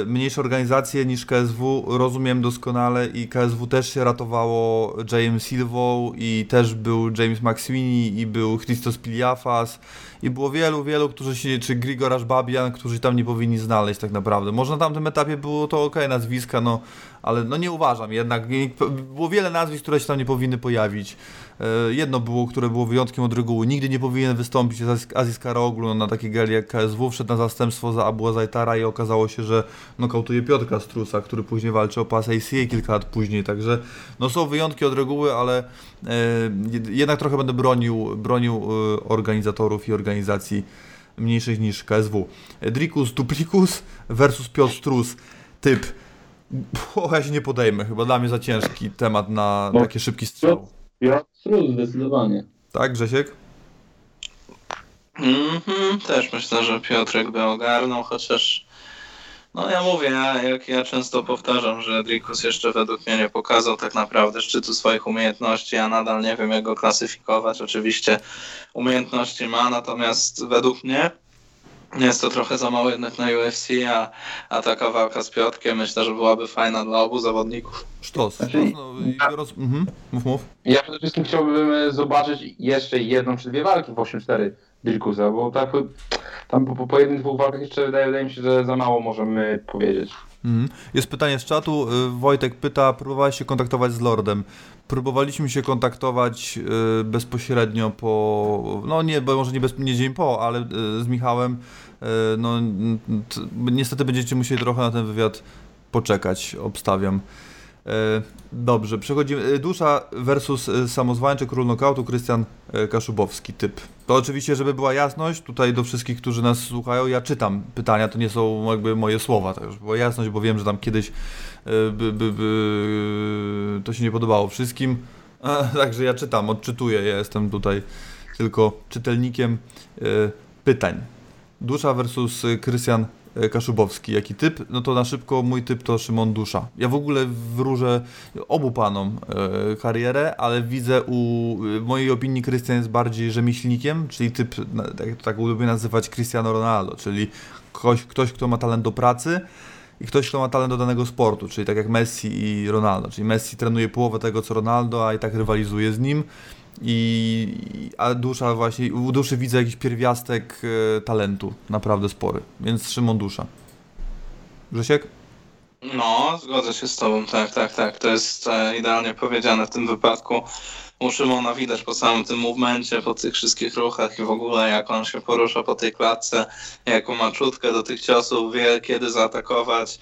mniejsze organizacje niż KSW rozumiem doskonale i KSW też się ratowało James Silvą i też był James McSweeney i był Christos Piliafas i było wielu, wielu, którzy się, czy Grigorasz Babian, którzy tam nie powinni znaleźć tak naprawdę. Może na tamtym etapie było to ok, nazwiska, no, ale no nie uważam jednak. Było wiele nazwisk, które się tam nie powinny pojawić. E, jedno było, które było wyjątkiem od reguły. Nigdy nie powinien wystąpić Aziz Karoglu na takiej gali jak KSW. Wszedł na zastępstwo za Abu Zajtara i okazało się, że nokautuje Piotrka Strusa, który później walczy o pas ACA kilka lat później. Także no są wyjątki od reguły, ale e, jednak trochę będę bronił, bronił e, organizatorów i organizacji mniejszych niż KSW. Dricus Duplicus versus Piotr Strus. Typ. O, ja się nie podejmę, chyba dla mnie za ciężki temat na no, taki szybki strzał. Ja Struz, zdecydowanie. Tak, Grzesiek? Mhm, też myślę, że Piotrek by ogarnął, chociaż no ja mówię, ja, jak ja często powtarzam, że Drikus jeszcze według mnie nie pokazał tak naprawdę szczytu swoich umiejętności, ja nadal nie wiem jak go klasyfikować, oczywiście umiejętności ma, natomiast według mnie jest to trochę za mało jednak na UFC, a, a taka walka z Piotrkiem myślę, że byłaby fajna dla obu zawodników. Sztos. Znaczy, sztos no, i roz... mhm. Mów, mów. Ja przede wszystkim chciałbym e, zobaczyć jeszcze jedną czy dwie walki w 8-4 Dirkusa, bo tak tam po, po jednych dwóch walkach jeszcze wydaje, wydaje mi się, że za mało możemy powiedzieć. Mhm. Jest pytanie z czatu. Y, Wojtek pyta, próbowałeś się kontaktować z Lordem. Próbowaliśmy się kontaktować y, bezpośrednio po, no nie, bo może nie, bez, nie dzień po, ale y, z Michałem. No niestety będziecie musieli trochę na ten wywiad poczekać, obstawiam. Y, Dobrze, przechodzimy. Y, Dusza versus y, samozwańczy król nokautu Krystian Kaszubowski, typ. To oczywiście, żeby była jasność, tutaj do wszystkich, którzy nas słuchają, ja czytam pytania, to nie są jakby moje słowa, tak żeby była jasność, bo wiem, że tam kiedyś by, by, by, to się nie podobało wszystkim. Także ja czytam, odczytuję, ja jestem tutaj tylko czytelnikiem pytań. Dusza versus Krystian y, Kaszubowski. Jaki typ? No to na szybko mój typ to Szymon Dusza. Ja w ogóle wróżę obu panom y, karierę, ale widzę u w mojej opinii Krystian jest bardziej rzemieślnikiem, czyli typ, na- tak, tak lubię nazywać Cristiano Ronaldo, czyli ktoś, ktoś, kto ma talent do pracy i ktoś, kto ma talent do danego sportu, czyli tak jak Messi i Ronaldo. Czyli Messi trenuje połowę tego, co Ronaldo, a i tak rywalizuje z nim. I, a dusza właśnie, u duszy widzę jakiś pierwiastek e, talentu, naprawdę spory. Więc Szymon Dusza. Grzesiek? No, zgodzę się z tobą, tak, tak, tak. To jest e, idealnie powiedziane w tym wypadku. U Szymona widać po samym tym movemencie, po tych wszystkich ruchach i w ogóle jak on się porusza po tej klatce, jaką ma czutkę do tych ciosów, wie kiedy zaatakować.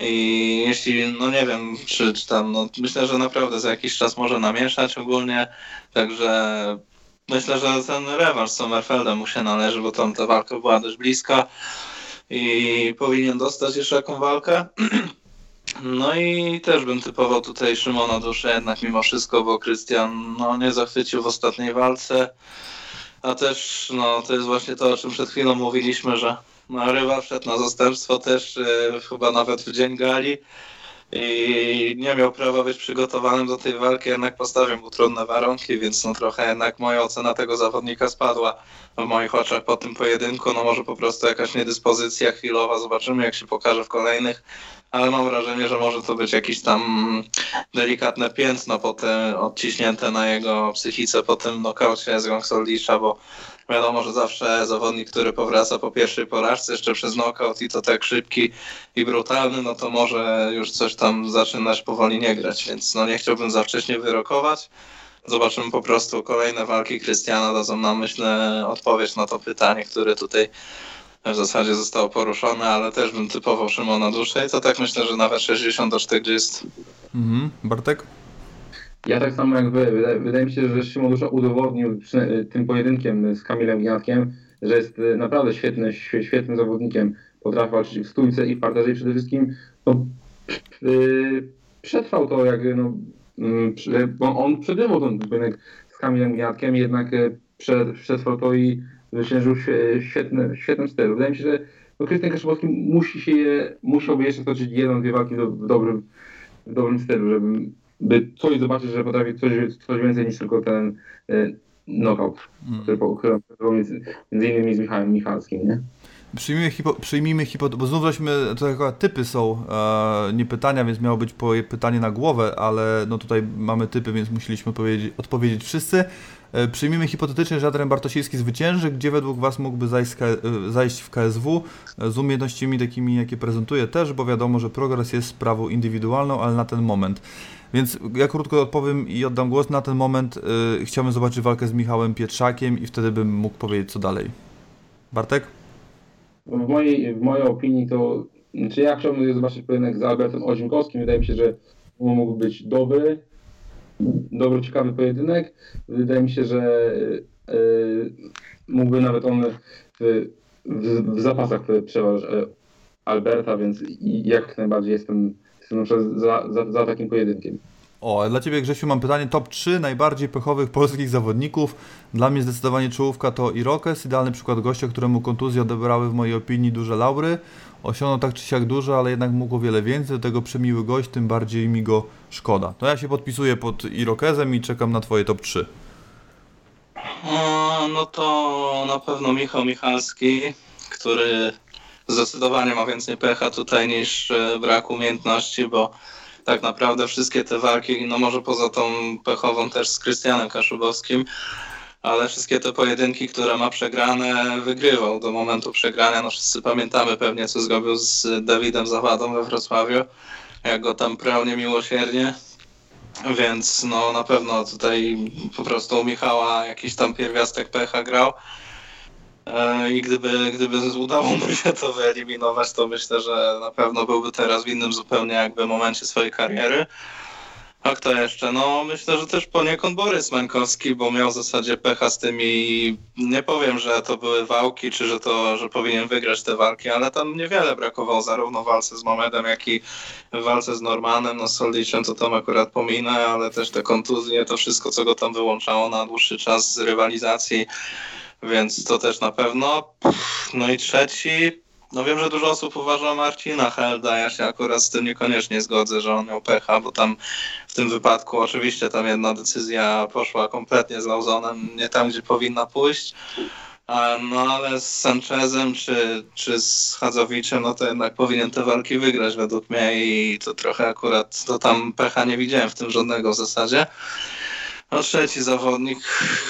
I jeśli, no nie wiem, czy, czy tam, no myślę, że naprawdę za jakiś czas może namieszać ogólnie, także myślę, że ten rewanż z Sommerfeldem mu się należy, bo tam ta walka była dość bliska i powinien dostać jeszcze jaką walkę. No i też bym typował tutaj Szymona Duszę jednak mimo wszystko, bo Krystian no, nie zachwycił w ostatniej walce. A też no, to jest właśnie to, o czym przed chwilą mówiliśmy, że no, rywal wszedł na zastępstwo też e, chyba nawet w dzień gali i nie miał prawa być przygotowanym do tej walki, jednak postawił mu trudne warunki, więc no trochę jednak moja ocena tego zawodnika spadła w moich oczach po tym pojedynku. No może po prostu jakaś niedyspozycja chwilowa, zobaczymy jak się pokaże w kolejnych, ale mam wrażenie, że może to być jakieś tam delikatne piętno potem odciśnięte na jego psychice po tym nokaucie z Gongsoldisza, bo wiadomo, że zawsze zawodnik, który powraca po pierwszej porażce jeszcze przez nokaut i to tak szybki i brutalny, no to może już coś tam zaczynać powoli nie grać, więc no nie chciałbym za wcześnie wyrokować. Zobaczymy po prostu kolejne walki Krystiana, dadzą nam myślę odpowiedź na to pytanie, które tutaj w zasadzie zostało poruszone, ale też bym typował Szymona i to tak myślę, że nawet 60 do 40. Mhm. Bartek? Ja tak samo jak wy. Wydaje, wydaje mi się, że Szymon Dusza udowodnił tym pojedynkiem z Kamilem Giatkiem, że jest e, naprawdę świetny, świe- świetnym zawodnikiem. Potrafi walczyć w stójce i w parterze i przede wszystkim no, yy, przetrwał to, jak no, mm, bo on przegrywał ten pojedynek z Kamilem Giatkiem, jednak prze, przetrwał to i zwyciężył świetny, świetnym stylu. Wydaje mi się, że no, Krystian Kaszubowski musi się je, musiałby jeszcze toczyć jedną, dwie walki do, w, dobrym, w dobrym stylu, żeby by coś zobaczyć, że potrafi coś, coś więcej niż tylko ten e, knockout, który po- który między, między innymi z Michałem Michalskim, nie? Przyjmijmy, hipo, przyjmijmy hipo, bo znów żeśmy, to akurat typy są, e, nie pytania, więc miało być pytanie na głowę, ale no tutaj mamy typy, więc musieliśmy powiedzieć, odpowiedzieć wszyscy. E, przyjmijmy hipotetycznie, że Adrian Bartosiewski zwycięży, gdzie według Was mógłby zajść, e, zajść w KSW e, z umiejętnościami takimi, jakie prezentuje też, bo wiadomo, że progres jest sprawą indywidualną, ale na ten moment. Więc ja krótko odpowiem i oddam głos. Na ten moment e, chciałbym zobaczyć walkę z Michałem Pietrzakiem i wtedy bym mógł powiedzieć co dalej. Bartek? W mojej, w mojej opinii to, czy ja chciałbym zobaczyć pojedynek z Albertem Ozinkowskim, wydaje mi się, że mógł być dobry, dobry, ciekawy pojedynek. Wydaje mi się, że e, mógłby nawet on w, w, w zapasach przeważyć Alberta, więc jak najbardziej jestem, jestem za, za, za takim pojedynkiem. O, dla Ciebie Grzesiu mam pytanie. Top 3 najbardziej pechowych polskich zawodników. Dla mnie zdecydowanie czołówka to Irokes, idealny przykład gościa, któremu kontuzje odebrały w mojej opinii duże laury. Osiągnął tak czy siak dużo, ale jednak mógł o wiele więcej. Do tego przemiły gość, tym bardziej mi go szkoda. To ja się podpisuję pod Irokezem i czekam na Twoje top 3. O, no to na pewno Michał Michalski, który zdecydowanie ma więcej pecha tutaj niż e, brak umiejętności, bo tak naprawdę wszystkie te walki, no może poza tą pechową też z Krystianem Kaszubowskim, ale wszystkie te pojedynki, które ma przegrane, wygrywał do momentu przegrania. No wszyscy pamiętamy pewnie, co zrobił z Dawidem Zawadą we Wrocławiu, jak go tam prał niemiłosiernie. Więc no na pewno tutaj po prostu u Michała jakiś tam pierwiastek pecha grał. E, I gdyby, gdyby udało mu się to wyeliminować, to myślę, że na pewno byłby teraz w innym zupełnie jakby momencie swojej kariery. A kto jeszcze? No myślę, że też poniekąd Borys Mańkowski, bo miał w zasadzie pecha z tymi, nie powiem, że to były wałki, czy że to, że powinien wygrać te walki, ale tam niewiele brakowało zarówno w walce z Momedem, jak i w walce z Normanem, no z Soldiczem to tam akurat pominę, ale też te kontuzje, to wszystko, co go tam wyłączało na dłuższy czas z rywalizacji, więc to też na pewno. No i trzeci, no wiem, że dużo osób uważa Marcina Helda, ja się akurat z tym niekoniecznie zgodzę, że on miał pecha, bo tam w tym wypadku oczywiście tam jedna decyzja poszła kompletnie z Lauzonem, nie tam, gdzie powinna pójść. No ale z Sanchezem czy, czy z Hadzowiczem, no to jednak powinien te walki wygrać według mnie i to trochę akurat, to tam pecha nie widziałem w tym żadnego w zasadzie. No trzeci zawodnik,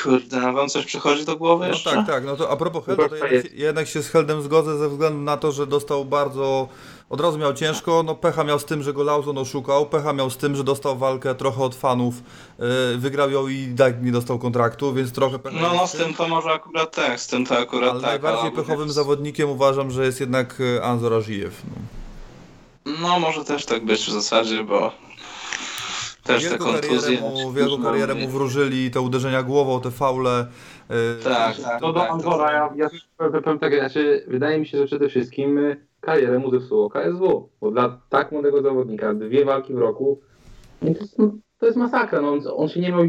kurde, wam coś przychodzi do głowy No jeszcze? tak, tak. No to a propos Helda, to jednak, jednak się z Heldem zgodzę ze względu na to, że dostał bardzo... Od razu miał ciężko, no pecha miał z tym, że go Lauzon oszukał, pecha miał z tym, że dostał walkę trochę od fanów, yy, wygrał ją i tak nie dostał kontraktu, więc trochę pecha No, no jest z tym to może akurat tak, z tym to akurat Ale tak. najbardziej ale- pechowym zawodnikiem uważam, że jest jednak e, Anzor Ażijew. No. No może też tak być w zasadzie, bo też te Wielką kontuzje. karierę, mu, wielką karierę mu wróżyli, te uderzenia głową, te faule. e, Tak, tak. To do tak, Angora, ja, ja też powiem tak, znaczy, wydaje mi się, że przede wszystkim y, karierę mu zepsuło KSW, bo dla tak młodego zawodnika dwie walki w roku, no to jest, no, to jest masakra, no, on, on się nie miał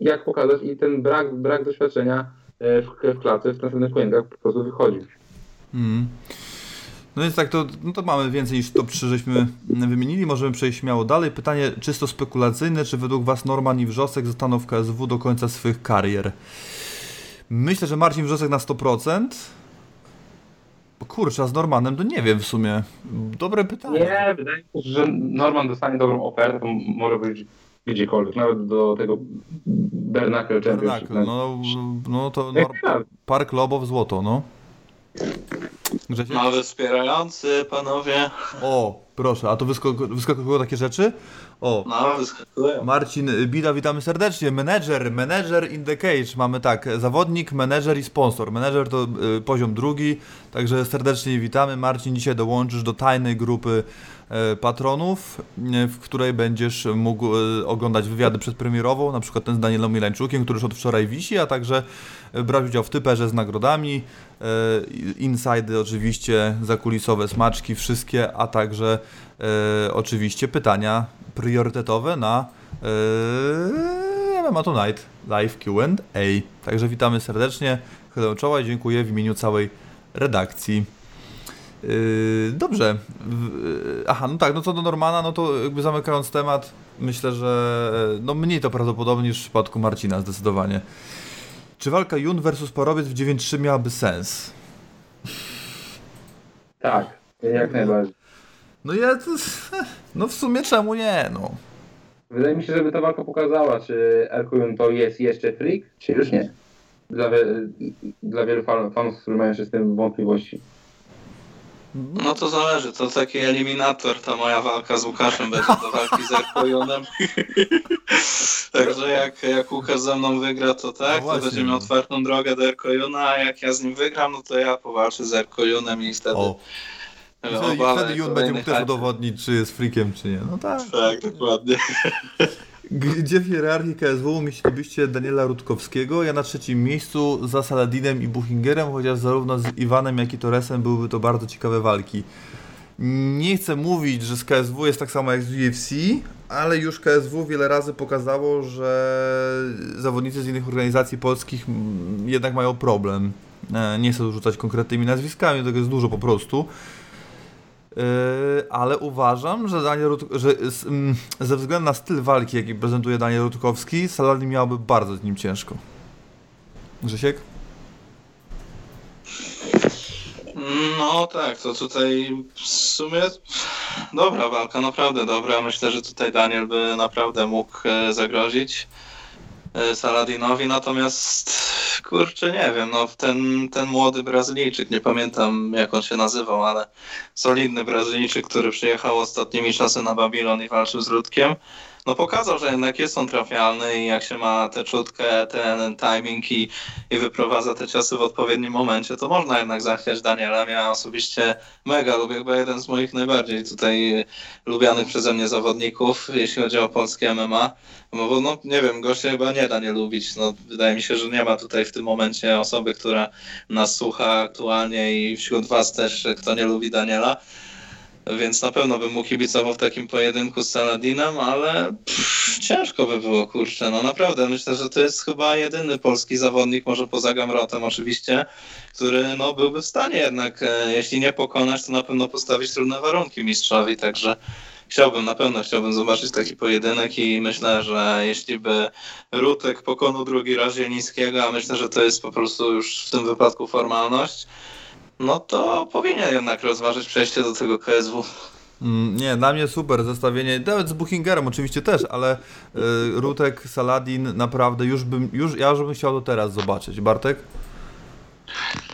jak pokazać i ten brak, brak doświadczenia e, w, w klatce, w następnych pojedynkach po prostu wychodzi. Mm. No więc tak, to, no to mamy więcej niż top 3 żeśmy wymienili. Możemy przejść śmiało dalej. Pytanie czysto spekulacyjne. Czy według Was Norman i Wrzosek zostaną w KSW do końca swych karier? Myślę, że Marcin Wrzosek na 100%. Bo kurczę, a z Normanem to nie wiem w sumie. Dobre pytanie. Nie, wydaje mi się, że Norman dostanie dobrą ofertę, to może być gdziekolwiek, nawet do tego Bernacle Championship. Bernacle, no, no to Nor- Park Lobow złoto, no. Grzesiek? Nowy wspierający, panowie. O, proszę, a to wyskakują takie rzeczy? O, No, wyskakują. Marcin Bida, witamy serdecznie. Menedżer, menedżer in the cage. Mamy tak, zawodnik, menedżer i sponsor. Menedżer to y, poziom drugi, także serdecznie witamy. Marcin, dzisiaj dołączysz do tajnej grupy y, patronów, y, w której będziesz mógł y, oglądać wywiady przedpremierową, na przykład ten z Danielem Milańczukiem, który już od wczoraj wisi, a także y, brać udział w typerze z nagrodami, y, inside oczywiście, zakulisowe smaczki, wszystkie, a także oczywiście pytania priorytetowe na yy, MMA Tonight Live Q&A. Także witamy serdecznie, chylę czoła i dziękuję w imieniu całej redakcji. Yy, dobrze. Yy, Aha, no tak, no co do Normana, no to jakby zamykając temat, myślę, że yy, no mniej to prawdopodobnie niż w przypadku Marcina zdecydowanie. Czy walka Jun versus Parowiec w 9-3 miałaby sens? Tak, jak najbardziej. No ja, to, no w sumie czemu nie, no. Wydaje mi się, żeby ta walka pokazała, czy Erkuyun to jest jeszcze freak, czy już nie. Dla, wie, dla wielu fan, fanów, którzy mają jeszcze z tym wątpliwości. No to zależy, to taki eliminator, ta moja walka z Łukaszem będzie do walki z Erkojonem. Także jak, jak Łukasz ze mną wygra, to No tak, to właśnie. będzie miał otwartą drogę do Erkojuna, a jak ja z nim wygram, no to ja powalczę z Erkojunem i wtedy O, wtedy, obalę wtedy Jun będzie mógł też udowodnić, czy jest freakiem, czy nie. No tak. Tak, dokładnie. Gdzie w hierarchii KSW umieścilibyście Daniela Rutkowskiego? Ja na trzecim miejscu za Saladinem i Buchingerem, chociaż zarówno z Iwanem, jak i Torresem byłyby to bardzo ciekawe walki. Nie chcę mówić, że z KSW jest tak samo jak z UFC, ale już KSW wiele razy pokazało, że zawodnicy z innych organizacji polskich jednak mają problem. E, Nie chcę rzucać konkretnymi nazwiskami, tego jest dużo po prostu. E, Ale uważam, że, Daniel Rut- że mm, ze względu na styl walki, jaki prezentuje Daniel Rutkowski, Saladin miałby bardzo z nim ciężko. Grzesiek? No tak, to tutaj w sumie dobra walka, naprawdę dobra. Myślę, że tutaj Daniel by naprawdę mógł e, zagrozić Saladinowi, natomiast kurczę, nie wiem, no ten, ten młody Brazylijczyk, nie pamiętam jak on się nazywał, ale solidny Brazylijczyk, który przyjechał ostatnimi czasy na Babilon i walczył z Rudkiem, no pokazał, że jednak jest on trafialny i jak się ma tę czutkę, ten timing i, i wyprowadza te ciosy w odpowiednim momencie, to można jednak zachwiać Daniela. Ja osobiście mega lubię, chyba jeden z moich najbardziej tutaj lubianych przeze mnie zawodników, jeśli chodzi o polskie MMA. No bo no, nie wiem, gościa chyba nie da nie lubić. No, wydaje mi się, że nie ma tutaj w tym momencie osoby, która nas słucha aktualnie i wśród was też, kto nie lubi Daniela. Więc na pewno bym mu kibicował w takim pojedynku z Saladinem, ale pff, ciężko by było, kurczę. No naprawdę, myślę, że to jest chyba jedyny polski zawodnik, może poza Gamrotem oczywiście, który no, byłby w stanie jednak, e, jeśli nie pokonać, to na pewno postawić trudne warunki mistrzowi, także chciałbym, na pewno chciałbym zobaczyć taki pojedynek i myślę, że jeśli by Rutek pokonał drugi raz Zielińskiego, a myślę, że to jest po prostu już w tym wypadku formalność, no to powinien jednak rozważyć przejście do tego KSW. Mm, Nie, dla mnie super zestawienie, nawet z Bookingerem oczywiście też, ale y, Rutek, Saladin naprawdę już bym, już, ja już bym chciał to teraz zobaczyć. Bartek?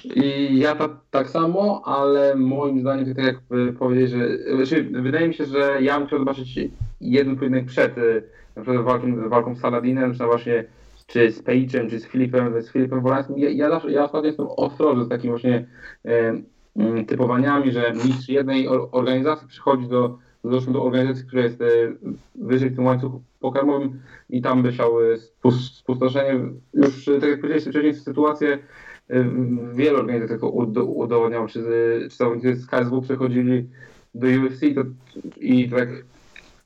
I ja tak, tak samo, ale moim zdaniem, tak jak y, powiedzieć, że znaczy, wydaje mi się, że ja bym chciał zobaczyć jeden pojedynek przed y, na przykład walką, walką z Saladinem, czy właśnie czy z Page'em, czy z Filipem, z Filipem Wolańskim. Ja, ja, zawsze, ja ostatnio jestem ostrożny z takimi właśnie e, mm, typowaniami, że mistrz jednej or- organizacji przychodzi do, do, organizacji, która jest e, wyżej w tym łańcuchu pokarmowym i tam chciał e, spus- spustoszenie. Już, e, tak jak powiedzieliście wcześniej, sytuację e, wielu organizacjach to ud- udowodniało, czy, czy zawodnicy z KSW przechodzili do UFC to, i tak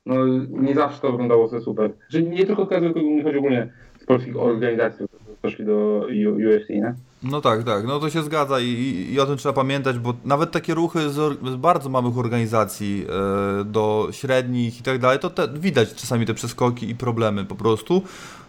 no, nie zawsze to wyglądało super. Czyli nie tylko KSW, tylko mi chodzi ogólnie polskich organizacji, poszli do UFC, nie? No tak, tak, no to się zgadza i, i, i o tym trzeba pamiętać, bo nawet takie ruchy z, z bardzo małych organizacji e, do średnich i tak dalej, to te, widać czasami te przeskoki i problemy po prostu.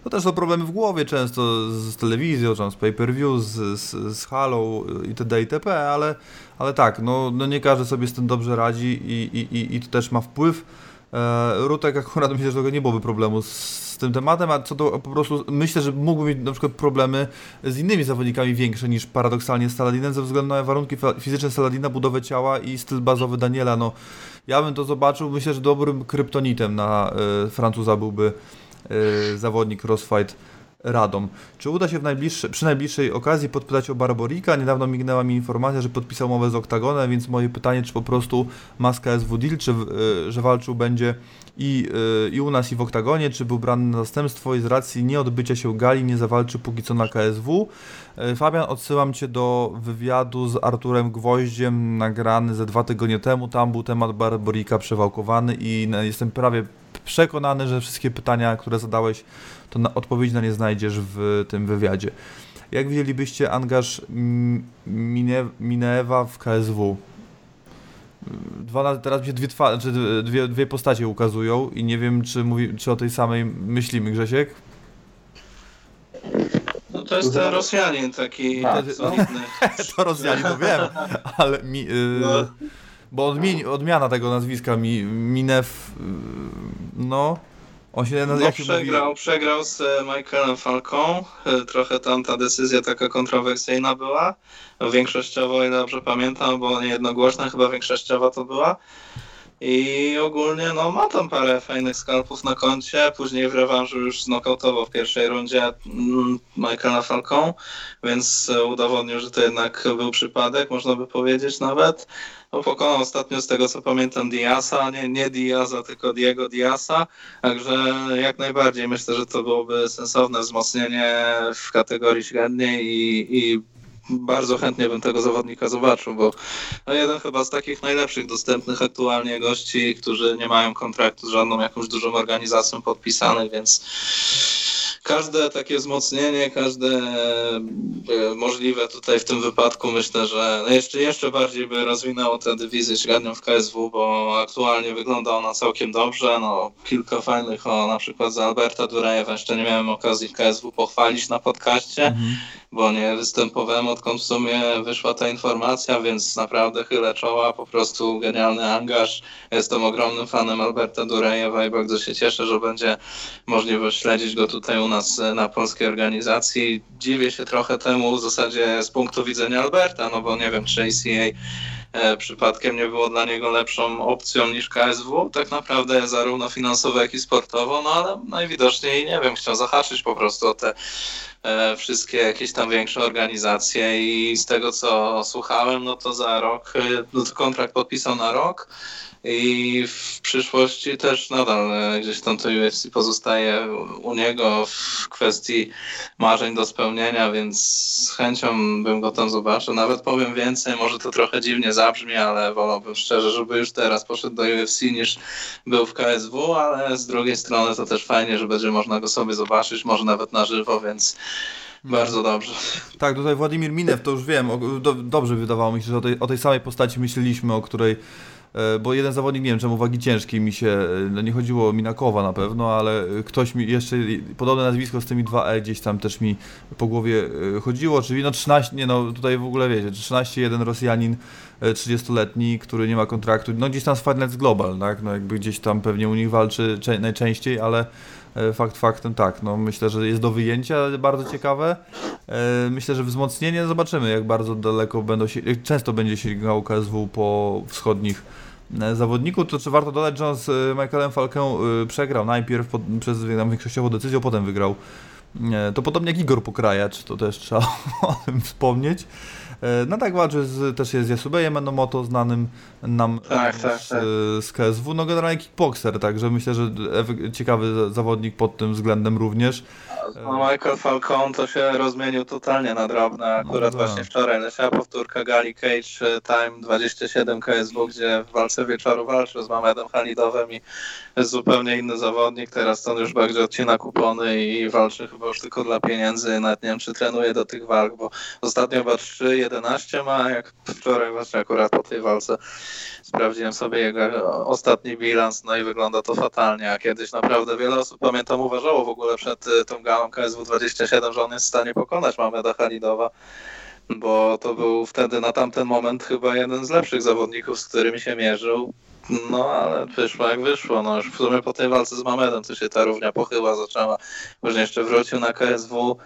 To też są problemy w głowie często z, z telewizją, z pay-per-view, z, z, z halą itd. itp., ale, ale tak, no, no nie każdy sobie z tym dobrze radzi i, i, i, i to też ma wpływ. E, Rutek akurat myślę, że to nie byłoby problemu z, tym tematem, a co do po prostu myślę, że mógłby mieć na przykład problemy z innymi zawodnikami większe niż paradoksalnie z Saladinem ze względu na warunki fizyczne Saladina, budowę ciała i styl bazowy Daniela. No, ja bym to zobaczył, myślę, że dobrym kryptonitem na y, Francuza byłby y, zawodnik Crossfight Radom. Czy uda się w najbliższe, przy najbliższej okazji podpytać o Barborika? Niedawno mignęła mi informacja, że podpisał umowę z Oktagonem, więc moje pytanie, czy po prostu maska SW Deal, czy y, że walczył będzie i, y, i u nas, i w Oktagonie, czy był brany na zastępstwo i z racji nieodbycia się gali nie zawalczy póki co na KSW. Y, Fabian, odsyłam Cię do wywiadu z Arturem Gwoździem, nagrany ze dwa tygodnie temu. Tam był temat Barborika przewałkowany i jestem prawie przekonany, że wszystkie pytania, które zadałeś, to na, odpowiedzi na nie znajdziesz w tym wywiadzie. Jak widzielibyście angaż Mine, Minewa w KSW? Dwa, teraz mi się dwie, twa, czy dwie, dwie postacie ukazują i nie wiem, czy, mówi, czy o tej samej myślimy, Grzesiek? No to jest ten Rosjanin taki Tak. solidny. To Rosjanie, to wiem, ale mi, y, No. bo odmi, odmiana tego nazwiska mi, Minew, y, no, on się No, się mówi? przegrał, przegrał z e, Michaelem Falcą. E, Trochę tam ta decyzja taka kontrowersyjna była. Większościowo, ile dobrze pamiętam, bo nie jednogłośna, chyba większościowa to była. I ogólnie no, ma tam parę fajnych skalpów na koncie. Później w rewanżu już znokautował w pierwszej rundzie mm, Michaela Falcą, więc udowodnił, że to jednak był przypadek, można by powiedzieć nawet. No, pokonał ostatnio, z tego co pamiętam, Diasa, nie, nie Diaza, tylko Diego Diasa. Także jak najbardziej myślę, że to byłoby sensowne wzmocnienie w kategorii średniej i, i bardzo chętnie bym tego zawodnika zobaczył, bo no jeden chyba z takich najlepszych dostępnych aktualnie gości, którzy nie mają kontraktu z żadną jakąś dużą organizacją podpisanych, więc każde takie wzmocnienie, każde e, możliwe tutaj w tym wypadku myślę, że jeszcze, jeszcze bardziej by rozwinęło tę dywizję średnią w KSW, bo aktualnie wygląda ona całkiem dobrze. No, kilka fajnych, o na przykład za Alberta Durajewa jeszcze nie miałem okazji w KSW pochwalić na podcaście. Mhm bo nie występowałem odkąd w sumie wyszła ta informacja, więc naprawdę chylę czoła, po prostu genialny angaż. Jestem ogromnym fanem Alberta Durejewa i bardzo się cieszę, że będzie możliwość śledzić go tutaj u nas na polskiej organizacji. Dziwię się trochę temu w zasadzie z punktu widzenia Alberta, no bo nie wiem, czy ACA e, przypadkiem nie było dla niego lepszą opcją niż KSW, tak naprawdę zarówno finansowo, jak i sportowo, no ale najwidoczniej, nie wiem, chciał zahaczyć po prostu o te E, wszystkie jakieś tam większe organizacje i z tego co słuchałem, no to za rok, e, no to kontrakt podpisał na rok i w przyszłości też nadal e, gdzieś tam to UFC pozostaje u niego w kwestii marzeń do spełnienia, więc z chęcią bym go tam zobaczył. Nawet powiem więcej, może to trochę dziwnie zabrzmi, ale wolałbym szczerze, żeby już teraz poszedł do UFC niż był w KSW, ale z drugiej strony to też fajnie, że będzie można go sobie zobaczyć, może nawet na żywo, więc bardzo dobrze. Tak, tutaj Władimir Minew, to już wiem, do, dobrze wydawało mi się, że o tej, o tej samej postaci myśleliśmy, o której bo jeden zawodnik, nie wiem czemu wagi ciężkiej mi się, e, no nie chodziło o Minakowa na pewno, ale ktoś mi jeszcze, podobne nazwisko z tymi 2E gdzieś tam też mi po głowie e, chodziło, czyli no 13, nie no tutaj w ogóle wiecie, 13-1 Rosjanin 30-letni, który nie ma kontraktu, no gdzieś tam z Finance Global, tak, no jakby gdzieś tam pewnie u nich walczy najczęściej, ale fakt faktem tak, no myślę, że jest do wyjęcia, bardzo ciekawe. Myślę, że wzmocnienie zobaczymy, jak bardzo daleko będą się, często będzie sięgał KSW po wschodnich E, zawodników, to czy warto dodać, że on z e, Michaelem Falkę e, przegrał najpierw pod, przez większościową decyzją, potem wygrał. To podobnie jak Igor Pokrajacz, to też trzeba o tym wspomnieć. No tak walczy z, też jest Yasubejem Enomoto, znanym nam tak, z, tak, tak. z KSW, no generalnie kickboxer, także myślę, że ciekawy zawodnik pod tym względem również. No, Michael Falcon to się rozmienił totalnie na drobne. Akurat no, właśnie wczoraj leciała powtórka Gali Cage e, Time 27 KSW, gdzie w walce wieczoru walczył z Mamedem Halidowem i jest zupełnie inny zawodnik. Teraz on już bardziej odcina kupony i walczy chyba już tylko dla pieniędzy. Nawet nie wiem, czy trenuje do tych walk, bo ostatnio chyba 3-11 ma, jak wczoraj właśnie akurat po tej walce sprawdziłem sobie jego ostatni bilans, no i wygląda to fatalnie, a kiedyś naprawdę wiele osób, pamiętam, uważało w ogóle przed e, tą galą KSW 27, że on jest w stanie pokonać Mameda Halidowa, bo to był wtedy na tamten moment chyba jeden z lepszych zawodników, z którymi się mierzył. No ale wyszło jak wyszło. No już w sumie po tej walce z Mamedem to się ta równia pochyła zaczęła. Później jeszcze wrócił na KSW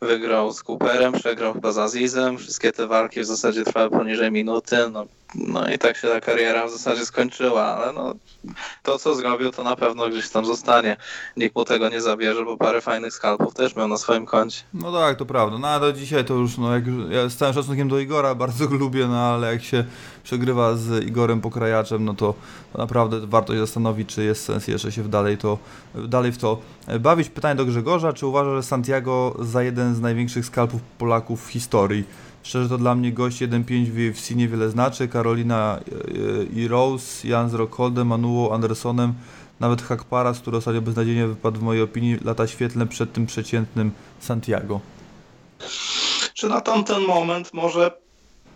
wygrał z Cooperem, przegrał chyba z Azizem. Wszystkie te walki w zasadzie trwały poniżej minuty. No, no i tak się ta kariera w zasadzie skończyła, ale no, to co zrobił to na pewno gdzieś tam zostanie. Nikt mu tego nie zabierze, bo parę fajnych skalpów też miał na swoim koncie. No tak, to prawda. No ale dzisiaj to już, no jak ja z całym szacunkiem do Igora bardzo go lubię, no ale jak się przegrywa z Igorem Pokrajaczem, no to, to naprawdę warto się zastanowić, czy jest sens jeszcze się dalej, to, dalej w to bawić. Pytanie do Grzegorza, czy uważa, że Santiago za jeden z największych skalpów Polaków w historii? Szczerze to dla mnie gość 1-5 w UFC niewiele znaczy. Karolina e, i Rose, Jan z Rockholdem, Manuło Andersonem, nawet Hakparas, który ostatnio beznadziejnie wypadł w mojej opinii lata świetlne przed tym przeciętnym Santiago. Czy na tamten moment może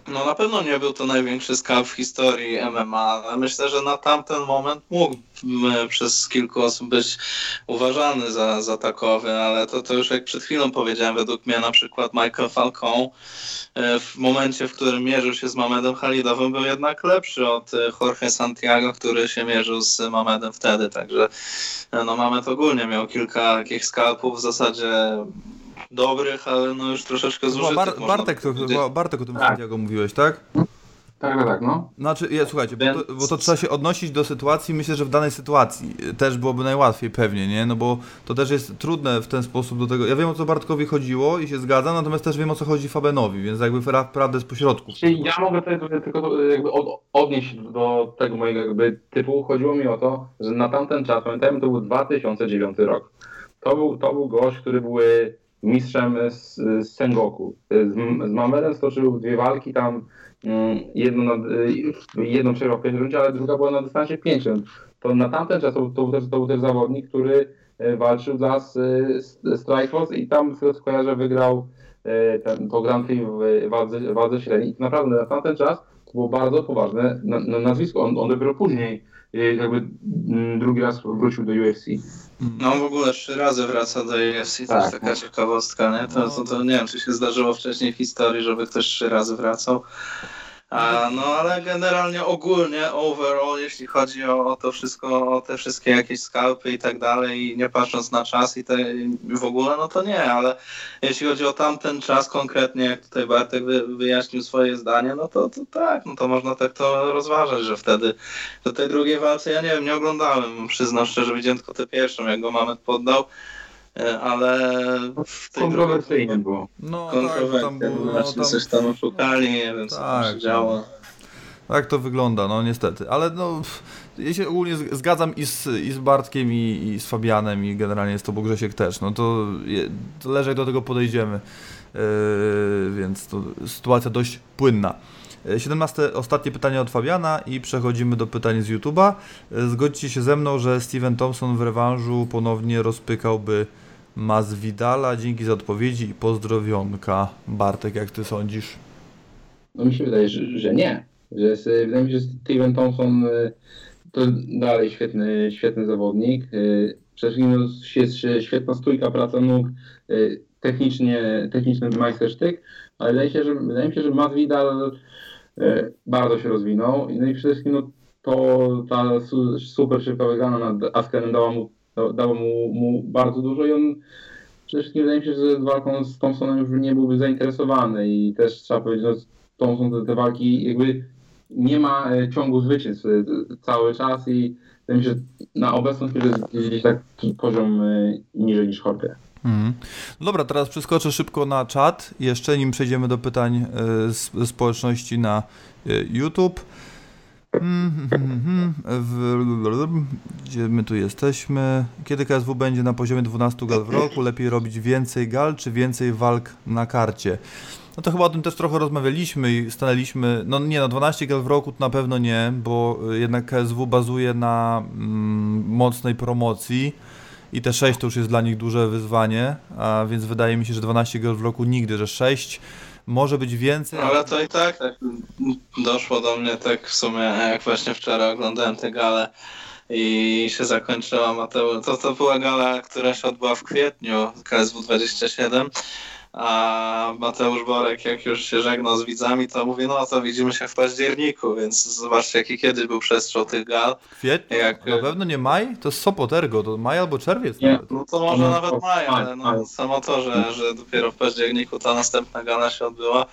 no na pewno nie był to największy skalp w historii MMA, ale myślę, że na tamten moment mógł przez kilku osób być uważany za, za takowy, ale to, to już jak przed chwilą powiedziałem, według mnie na przykład Michael Falcon e, w momencie, w którym mierzył się z Mamedem Halidowym był jednak lepszy od e, Jorge Santiago, który się mierzył z Mamedem wtedy, także e, no Mamed ogólnie miał kilka takich skalpów w zasadzie dobrych, ale no już troszeczkę zużytych. Bar Bartek, to, chyba Bartek o tym tak. Santiago mówiłeś, tak? Tak, tak, tak, no. Znaczy, ja, słuchajcie, bo to, bo to, trzeba się odnosić do sytuacji, myślę, że w danej sytuacji też byłoby najłatwiej pewnie, nie? No bo to też jest trudne w ten sposób do tego. Ja wiem o co Bartkowi chodziło i się zgadzam, natomiast też wiem o co chodzi Fabenowi, więc jakby prawdę z pośrodku. Czyli ja mogę tutaj tylko jakby od, odnieść do tego mojego jakby typu. Chodziło mi o to, że na tamten czas, pamiętajmy, to był 2009 rok. To był, to był gość, który były mistrzem z, z Sengoku. Z, z Mamedem stoczył dwie walki, tam mm, jedną, na, y, jedną przegrał w pierwszej rundzie, ale druga była na dystansie 5 rund. To na tamten czas to, to, był też, to był też zawodnik, który y, walczył dla Strikeforce i tam z tego co kojarzę wygrał y, ten, to Grand Prix w wadze, wadze średniej. Naprawdę na tamten czas to było bardzo poważne na, na nazwisko. On, on dopiero później jakby mm, drugi raz wrócił do UFC. No w ogóle trzy razy wraca do UFC, to tak, jest taka no. ciekawostka, nie? To, to, to nie wiem, czy się zdarzyło wcześniej w historii, żeby ktoś trzy razy wracał. No ale generalnie ogólnie, overall, jeśli chodzi o, o, to wszystko, o te wszystkie jakieś skalpy i tak dalej, i nie patrząc na czas i, te, w ogóle, no to nie, ale jeśli chodzi o tamten czas konkretnie, jak tutaj Bartek wy, wyjaśnił swoje zdanie, no to, to tak, no to można tak to rozważać, że wtedy do tej drugiej walce, ja nie wiem, nie oglądałem, przyznam szczerze, widziałem tylko tę pierwszą, jak go Mamet poddał, ale w tej kontrowersyjnie było. No, Kontrowersje, tak, tam było, no, tam... coś tam oszukali, nie wiem co tak, tam się działo. Tak to wygląda, no niestety, ale no ja się ogólnie zgadzam i z, i z Bartkiem i, i z Fabianem i generalnie jest to Grzesiek też, no to, to leżej do tego podejdziemy, yy, więc to sytuacja dość płynna. 17. E, ostatnie pytanie od Fabiana i przechodzimy do pytań z YouTube'a. Zgodźcie się ze mną, że Steven Thompson w rewanżu ponownie rozpykałby Masvidala. Dzięki za odpowiedzi i pozdrowionka. Bartek, jak ty sądzisz? No mi się wydaje, że, że nie. Że jest, wydaje mi się, że Steven Thompson y, to dalej świetny, świetny zawodnik. Y, przede wszystkim jest świetna stójka, praca nóg, technicznie, techniczny majstersztyk, ale wydaje, się, że, wydaje mi się, że Masvidal bardzo się rozwinął. No i przede wszystkim no, to ta super szybka wygrana nad Askenem dała mu dało mu, mu bardzo dużo i on przede wszystkim wydaje mi się, że walką z Thompsonem już nie byłby zainteresowany i też trzeba powiedzieć, że Thompson te, te walki jakby nie ma e, ciągu zwycięstw e, cały czas i wydaje mi się, że na obecną chwilę jest gdzieś taki poziom e, niżej niż Jorge. Mhm. No dobra, teraz przeskoczę szybko na czat, jeszcze nim przejdziemy do pytań z społeczności na YouTube. Gdzie my tu jesteśmy? Kiedy KSW będzie na poziomie 12 gal w roku? Lepiej robić więcej gal czy więcej walk na karcie? No to chyba o tym też trochę rozmawialiśmy i stanęliśmy. No nie, no 12 gal w roku to na pewno nie, bo jednak KSW bazuje na mm, mocnej promocji i te 6 to już jest dla nich duże wyzwanie, a więc wydaje mi się, że 12 gal w roku nigdy, że 6 może być więcej. Ale to i tak, tak doszło do mnie tak w sumie, jak właśnie wczoraj oglądałem tę galę i się zakończyła Mateusz. To, to była gala, która się odbyła w kwietniu KSW 27 a Mateusz Borek jak już się żegnał z widzami, to mówi, no to widzimy się w październiku, więc zobaczcie jaki kiedy był przestrzał tych gal. Kwietniu? Jak... Na pewno nie maj? To jest Sopot Ergo, to maj albo czerwiec nie. Nawet. No to może no, nawet maj, ale no, samo to, że, że dopiero w październiku ta następna gala się odbyła.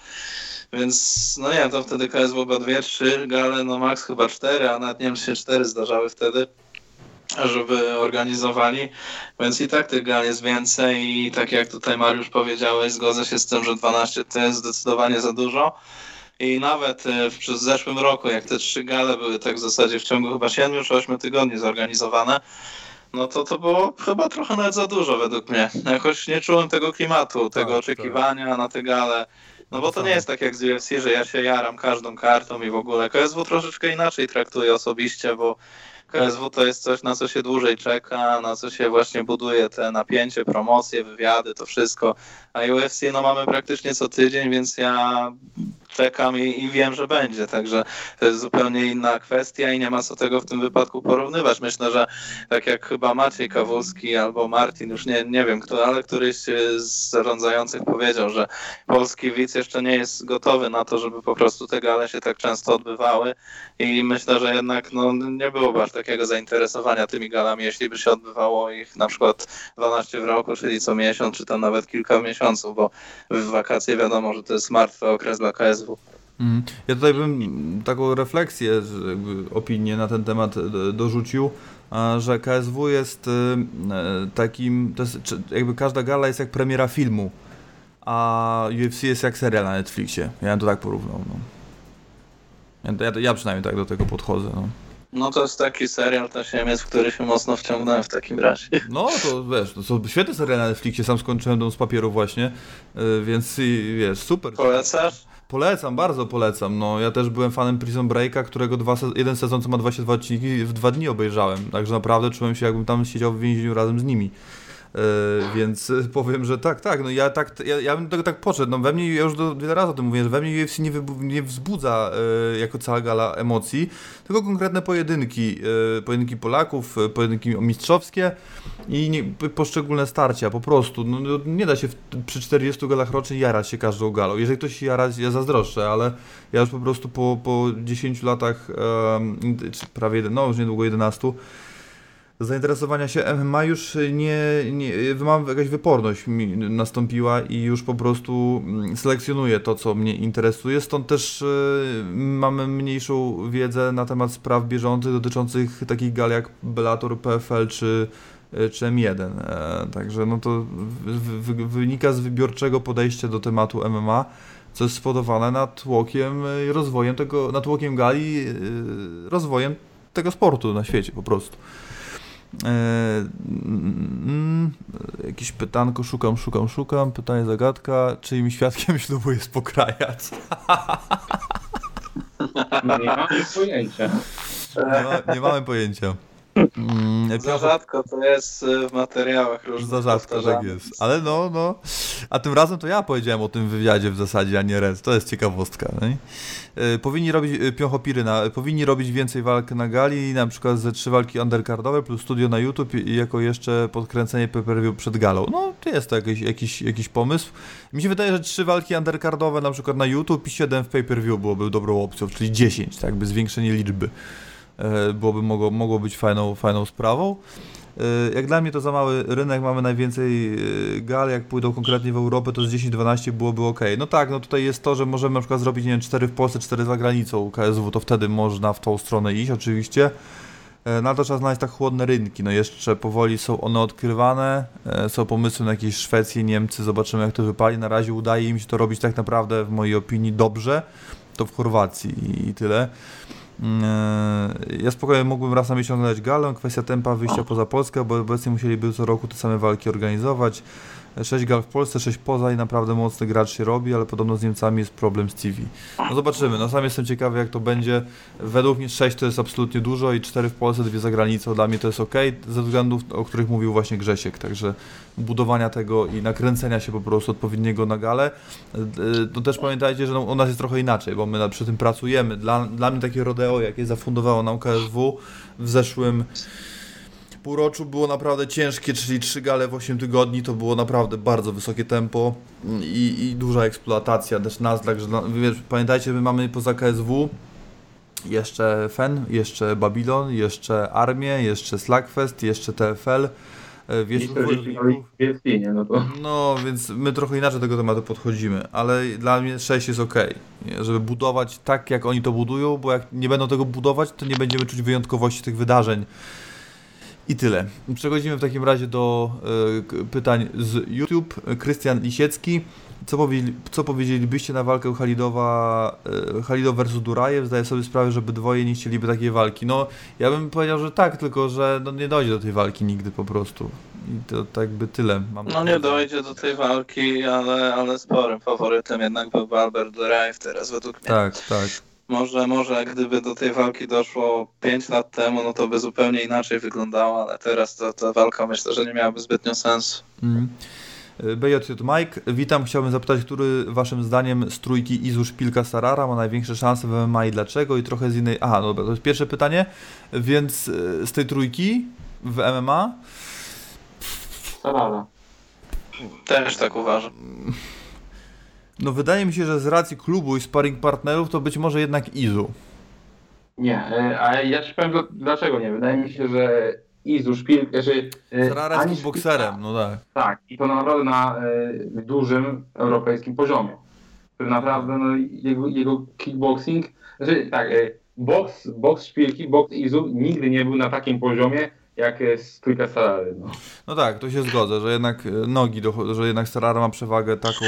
Więc no nie, to wtedy KSW chyba dwie, trzy gale, no max chyba cztery, a nawet nie wiem, czy się cztery zdarzały wtedy żeby organizowali, więc i tak tych gal jest więcej i tak jak tutaj Mariusz powiedziałeś, zgodzę się z tym, że 12 to jest zdecydowanie za dużo. I nawet e, w, zeszłym roku, jak te trzy gale były tak w zasadzie w ciągu chyba 7 czy 8 tygodni zorganizowane, no to to było chyba trochę nawet za dużo według mnie. Jakoś nie czułem tego klimatu, tego tak, oczekiwania tak. na te gale. No bo to nie jest tak jak z UFC, że ja się jaram każdą kartą i w ogóle. KSW troszeczkę inaczej traktuje osobiście, bo KSW to jest coś, na co się dłużej czeka, na co się właśnie buduje te napięcie, promocje, wywiady, to wszystko. A UFC no mamy praktycznie co tydzień, więc ja czekam i, i, wiem, że będzie. Także to jest zupełnie inna kwestia i nie ma co tego w tym wypadku porównywać. Myślę, że tak jak chyba Maciej Kawulski albo Martin, już nie, nie wiem kto, ale któryś z zarządzających powiedział, że polski widz jeszcze nie jest gotowy na to, żeby po prostu te gale się tak często odbywały i myślę, że jednak no, nie byłoby aż takiego zainteresowania tymi galami, jeśli by się odbywało ich na przykład 12 w roku, czyli co miesiąc, czy tam nawet kilka bo w wakacje wiadomo, że to jest martwy okres dla KSW Mhm. Ja tutaj bym taką refleksję, opinię na ten temat e, dorzucił, że KSW jest e, takim, to jest, jakby każda gala jest jak premiera filmu, a UFC jest jak serial na Netflixie. Ja bym to tak porównał. No. Ja, ja, ja przynajmniej tak do tego podchodzę. No. No to jest taki serial też Niemiec, w który się mocno wciągnąłem w takim razie. No to wiesz, to są świetne seriale na Netflixie, sam skończyłem dom z papieru właśnie, y, więc wiesz, super. Polecasz? Polecam, bardzo polecam. No, ja też byłem fanem Prison Breaka, którego dwa, se- jeden sezon, co ma 22 odcinki, w dwa dni obejrzałem. Także naprawdę czułem się, jakbym tam siedział w więzieniu razem z nimi. E, więc powiem, że tak, tak, no ja tak, ja, ja bym do tego tak podszedł, no we mnie, ja już do, wiele razy o tym mówię, że we mnie UFC nie, nie wzbudza e, jako cała gala emocji, tylko konkretne pojedynki, e, pojedynki Polaków, pojedynki mistrzowskie i nie, poszczególne starcia, po prostu, no, no, nie da się w, przy 40 galach rocznie jarać się każdą galą, jeżeli ktoś jara, ja zazdroszczę, ale ja już po prostu po, po 10 latach, czy prawie, no już niedługo 11, zainteresowania się MMA już nie, nie mam jakaś wyporność mi nastąpiła i już po prostu mm, selekcjonuję to, co mnie interesuje, stąd też y, mamy mniejszą wiedzę na temat spraw bieżących dotyczących takich gal jak Bellator, PFL czy, y, czy M1. E, także no to wy, wy, wynika z wybiorczego podejścia do tematu MMA, co jest spowodowane natłokiem rozwojem tego, natłokiem gali, rozwojem tego sportu na świecie po prostu. E, mm, jakieś pytanko, szukam, szukam, szukam. Pytanie, zagadka. Czyim świadkiem ślubu jest pokrajać? No nie mam pojęcia. Nie, ma, nie mamy pojęcia. Mm, Za rzadko to jest y, w materiałach różnych. Za rzadko tak jest. Ale no, no. A tym razem to ja powiedziałem o tym wywiadzie w zasadzie, a nie Rez. To jest ciekawostka. Nie? E, Powinni robić e, Piochopiry na, powinni robić więcej walk na gali, na przykład ze trzy walki undercardowe plus studio na YouTube i jako jeszcze podkręcenie pay-per-view przed galą. No, to jest to jakiś, jakiś, jakiś pomysł. Mi się wydaje, że trzy walki undercardowe na przykład na YouTube i siedem w pay-per-view byłoby dobrą opcją, czyli 10, tak jakby zwiększenie liczby byłoby mogło, mogło być fajną, fajną sprawą. E, Jak dla mnie to za mały rynek, mamy najwięcej e, gal, jak pójdą konkretnie w Europę, to z 10-12 byłoby ok. No tak, no tutaj jest to, że możemy na przykład zrobić, nie wiem, 4 w Polsce, 4 za granicą KSW, to wtedy można w tą stronę iść oczywiście. E, Na to trzeba znaleźć tak chłodne rynki, no jeszcze powoli są one odkrywane, e, są pomysły na jakieś Szwecję, Niemcy, zobaczymy jak to wypali. Na razie udaje im się to robić tak naprawdę, w mojej opinii, dobrze, to w Chorwacji i tyle. Eee, Ja spokojnie mógłbym raz na miesiąc oglądać galę, kwestia tempa wyjścia poza Polskę, bo obecnie musieliby co roku te same walki organizować. 6 gal w Polsce, 6 poza i naprawdę mocny gracz się robi, ale podobno z Niemcami jest problem z TV. No zobaczymy, no sam jestem ciekawy jak to będzie. Według mnie 6 to jest absolutnie dużo i 4 w Polsce, 2 za granicą, dla mnie to jest ok, ze względów, o których mówił właśnie Grzesiek, także budowania tego i nakręcenia się po prostu odpowiedniego na galę. Yy, To też pamiętajcie, że no, u nas jest trochę inaczej, bo my przy tym pracujemy. Dla, dla mnie takie rodeo, jakie zafundowało nam KSW w zeszłym półroczu było naprawdę ciężkie, czyli trzy gale w 8 tygodni, to było naprawdę bardzo wysokie tempo i, i duża eksploatacja też nas, także dla- wiesz, pamiętajcie, my mamy poza KSW jeszcze FEN, jeszcze Babylon, jeszcze Armię, jeszcze Slackfest, jeszcze TFL, e, wiesz, I 40 jest nie, no to... no, więc my trochę inaczej do tego tematu podchodzimy, ale dla mnie 6 jest ok, żeby budować tak, jak oni to budują, bo jak nie będą tego budować, to nie będziemy czuć wyjątkowości tych wydarzeń. I tyle. Przechodzimy w takim razie do e, pytań z YouTube. Krystian Lisiecki. Co, co powiedzielibyście na walkę Halidowa, Halidow versus Durajew? Zdaję sobie sprawę, że obydwoje nie chcieliby takiej walki. No, ja bym powiedział, że tak, tylko że no, nie dojdzie do tej walki nigdy po prostu. I to tak by tyle. Mam No nie dojdzie do tej walki, ale, ale sporym faworytem jednak był Albert Durajew teraz według mnie. Tak, tak. Może, może gdyby do tej walki doszło 5 lat temu, no to by zupełnie inaczej wyglądało, ale teraz ta, ta walka myślę, że nie miałaby zbytnio sensu. Mm. BJJ Mike, witam. Chciałbym zapytać, który waszym zdaniem z trójki Izu Szpilka Sarara ma największe szanse w MMA i dlaczego? I trochę z innej. Aha, no dobra, to jest pierwsze pytanie. Więc e, z tej trójki w MMA Sarara. Też tak uważam. No wydaje mi się, że z racji klubu i sparring partnerów to być może jednak Izu. Nie, e, a ja ci powiem dlaczego nie. Wydaje mi się, że Izu Szpil... Że, e, ani jest bokserem, no tak. Tak, i to naprawdę na e, dużym europejskim poziomie. Naprawdę no, jego, jego kickboxing, znaczy tak, e, boks, boks szpilki, boks Izu nigdy nie był na takim poziomie, jak jest stójka Sarary. No. No tak, to się zgodzę, że jednak e, nogi, docho- że jednak Sarara ma przewagę taką...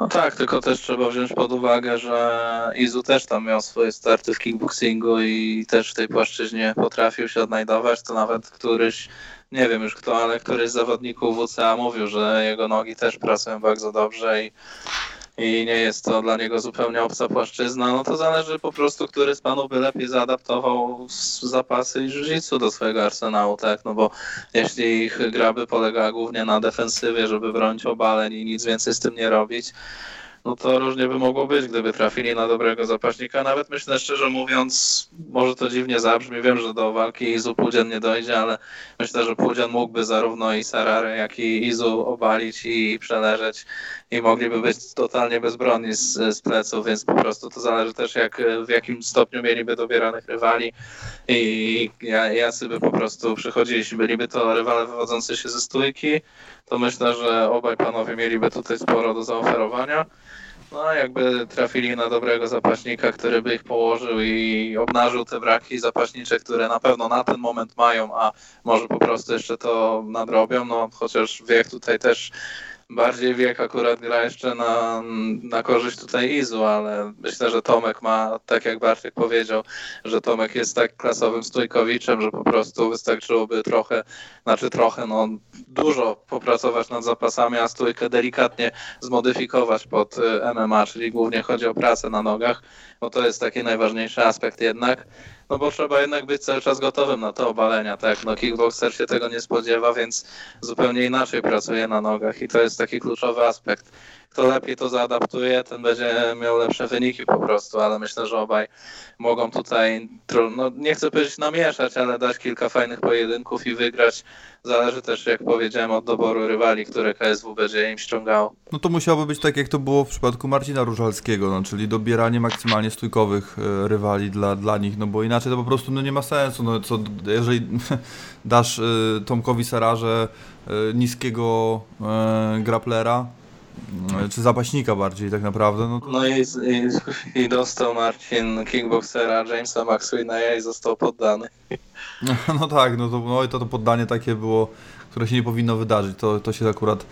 No tak, tylko też trzeba wziąć pod uwagę, że Izu też tam miał swoje starty w kickboxingu i też w tej płaszczyźnie potrafił się odnajdować, to nawet któryś, nie wiem już kto, ale któryś z zawodników WCA mówił, że jego nogi też pracują bardzo dobrze i i nie jest to dla niego zupełnie obca płaszczyzna, no to zależy po prostu, który z panów by lepiej zaadaptował zapasy i jiu do swojego arsenału, tak? No bo jeśli ich gra by polegała głównie na defensywie, żeby bronić obaleń i nic więcej z tym nie robić, no to różnie by mogło być, gdyby trafili na dobrego zapaśnika. Nawet myślę, szczerze mówiąc, może to dziwnie zabrzmi, wiem, że do walki Izu Pudzian nie dojdzie, ale myślę, że Pudzian mógłby zarówno i Sararę, jak i Izu obalić i przeleżeć i mogliby być totalnie bezbronni z, z pleców, więc po prostu to zależy też jak, w jakim stopniu mieliby dobieranych rywali i ja- jacy by po prostu przychodzili. Byliby to rywale wywodzący się ze stójki, to myślę, że obaj panowie mieliby tutaj sporo do zaoferowania. No jakby trafili na dobrego zapaśnika, który by ich położył i obnażył te braki zapaśnicze, które na pewno na ten moment mają, a może po prostu jeszcze to nadrobią, no chociaż wiek tutaj też bardziej wiek akurat gra jeszcze na, na korzyść tutaj Izu, ale myślę, że Tomek ma, tak jak Bartek powiedział, że Tomek jest tak klasowym stójkowiczem, że po prostu wystarczyłoby trochę, znaczy trochę, no dużo popracować nad zapasami, a stójkę delikatnie zmodyfikować pod y, MMA, czyli głównie chodzi o pracę na nogach, bo to jest taki najważniejszy aspekt jednak. No bo trzeba jednak być cały czas gotowym na te obalenia, tak? No kickboxer się tego nie spodziewa, więc zupełnie inaczej pracuje na nogach i to jest taki kluczowy aspekt. Kto lepiej to zaadaptuje, ten będzie miał lepsze wyniki po prostu, ale myślę, że obaj mogą tutaj, no nie chcę powiedzieć namieszać, ale dać kilka fajnych pojedynków i wygrać. Zależy też, jak powiedziałem, od doboru rywali, które KSW będzie im ściągało. No to musiałoby być tak, jak to było w przypadku Marcina Różalskiego, no, czyli dobieranie maksymalnie stójkowych e, rywali dla, dla nich, no bo inaczej to po prostu no, nie ma sensu. No, co, jeżeli dasz e, Tomkowi Sararze niskiego e, graplera, czy zapaśnika bardziej tak naprawdę, no No i, i, i dostał Marcin kickboxera Jamesa McSweeneya i został poddany. No tak, no to, no i to, to poddanie takie było, które się nie powinno wydarzyć, to, to się akurat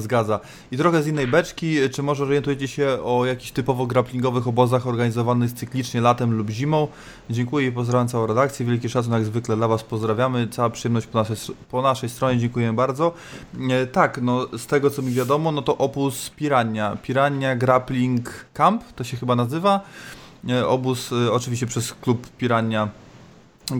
zgadza. I trochę z innej beczki, czy może orientujecie się o jakichś typowo grapplingowych obozach organizowanych cyklicznie latem lub zimą? Dziękuję i pozdrawiam całą redakcję, wielki szacunek jak zwykle dla Was pozdrawiamy, cała przyjemność po naszej, po naszej stronie, dziękuję bardzo. E, tak, no z tego co mi wiadomo, no to opus Pirania, Pirania Grappling Camp, to się chyba nazywa. E, Obóz e, oczywiście przez klub Pirania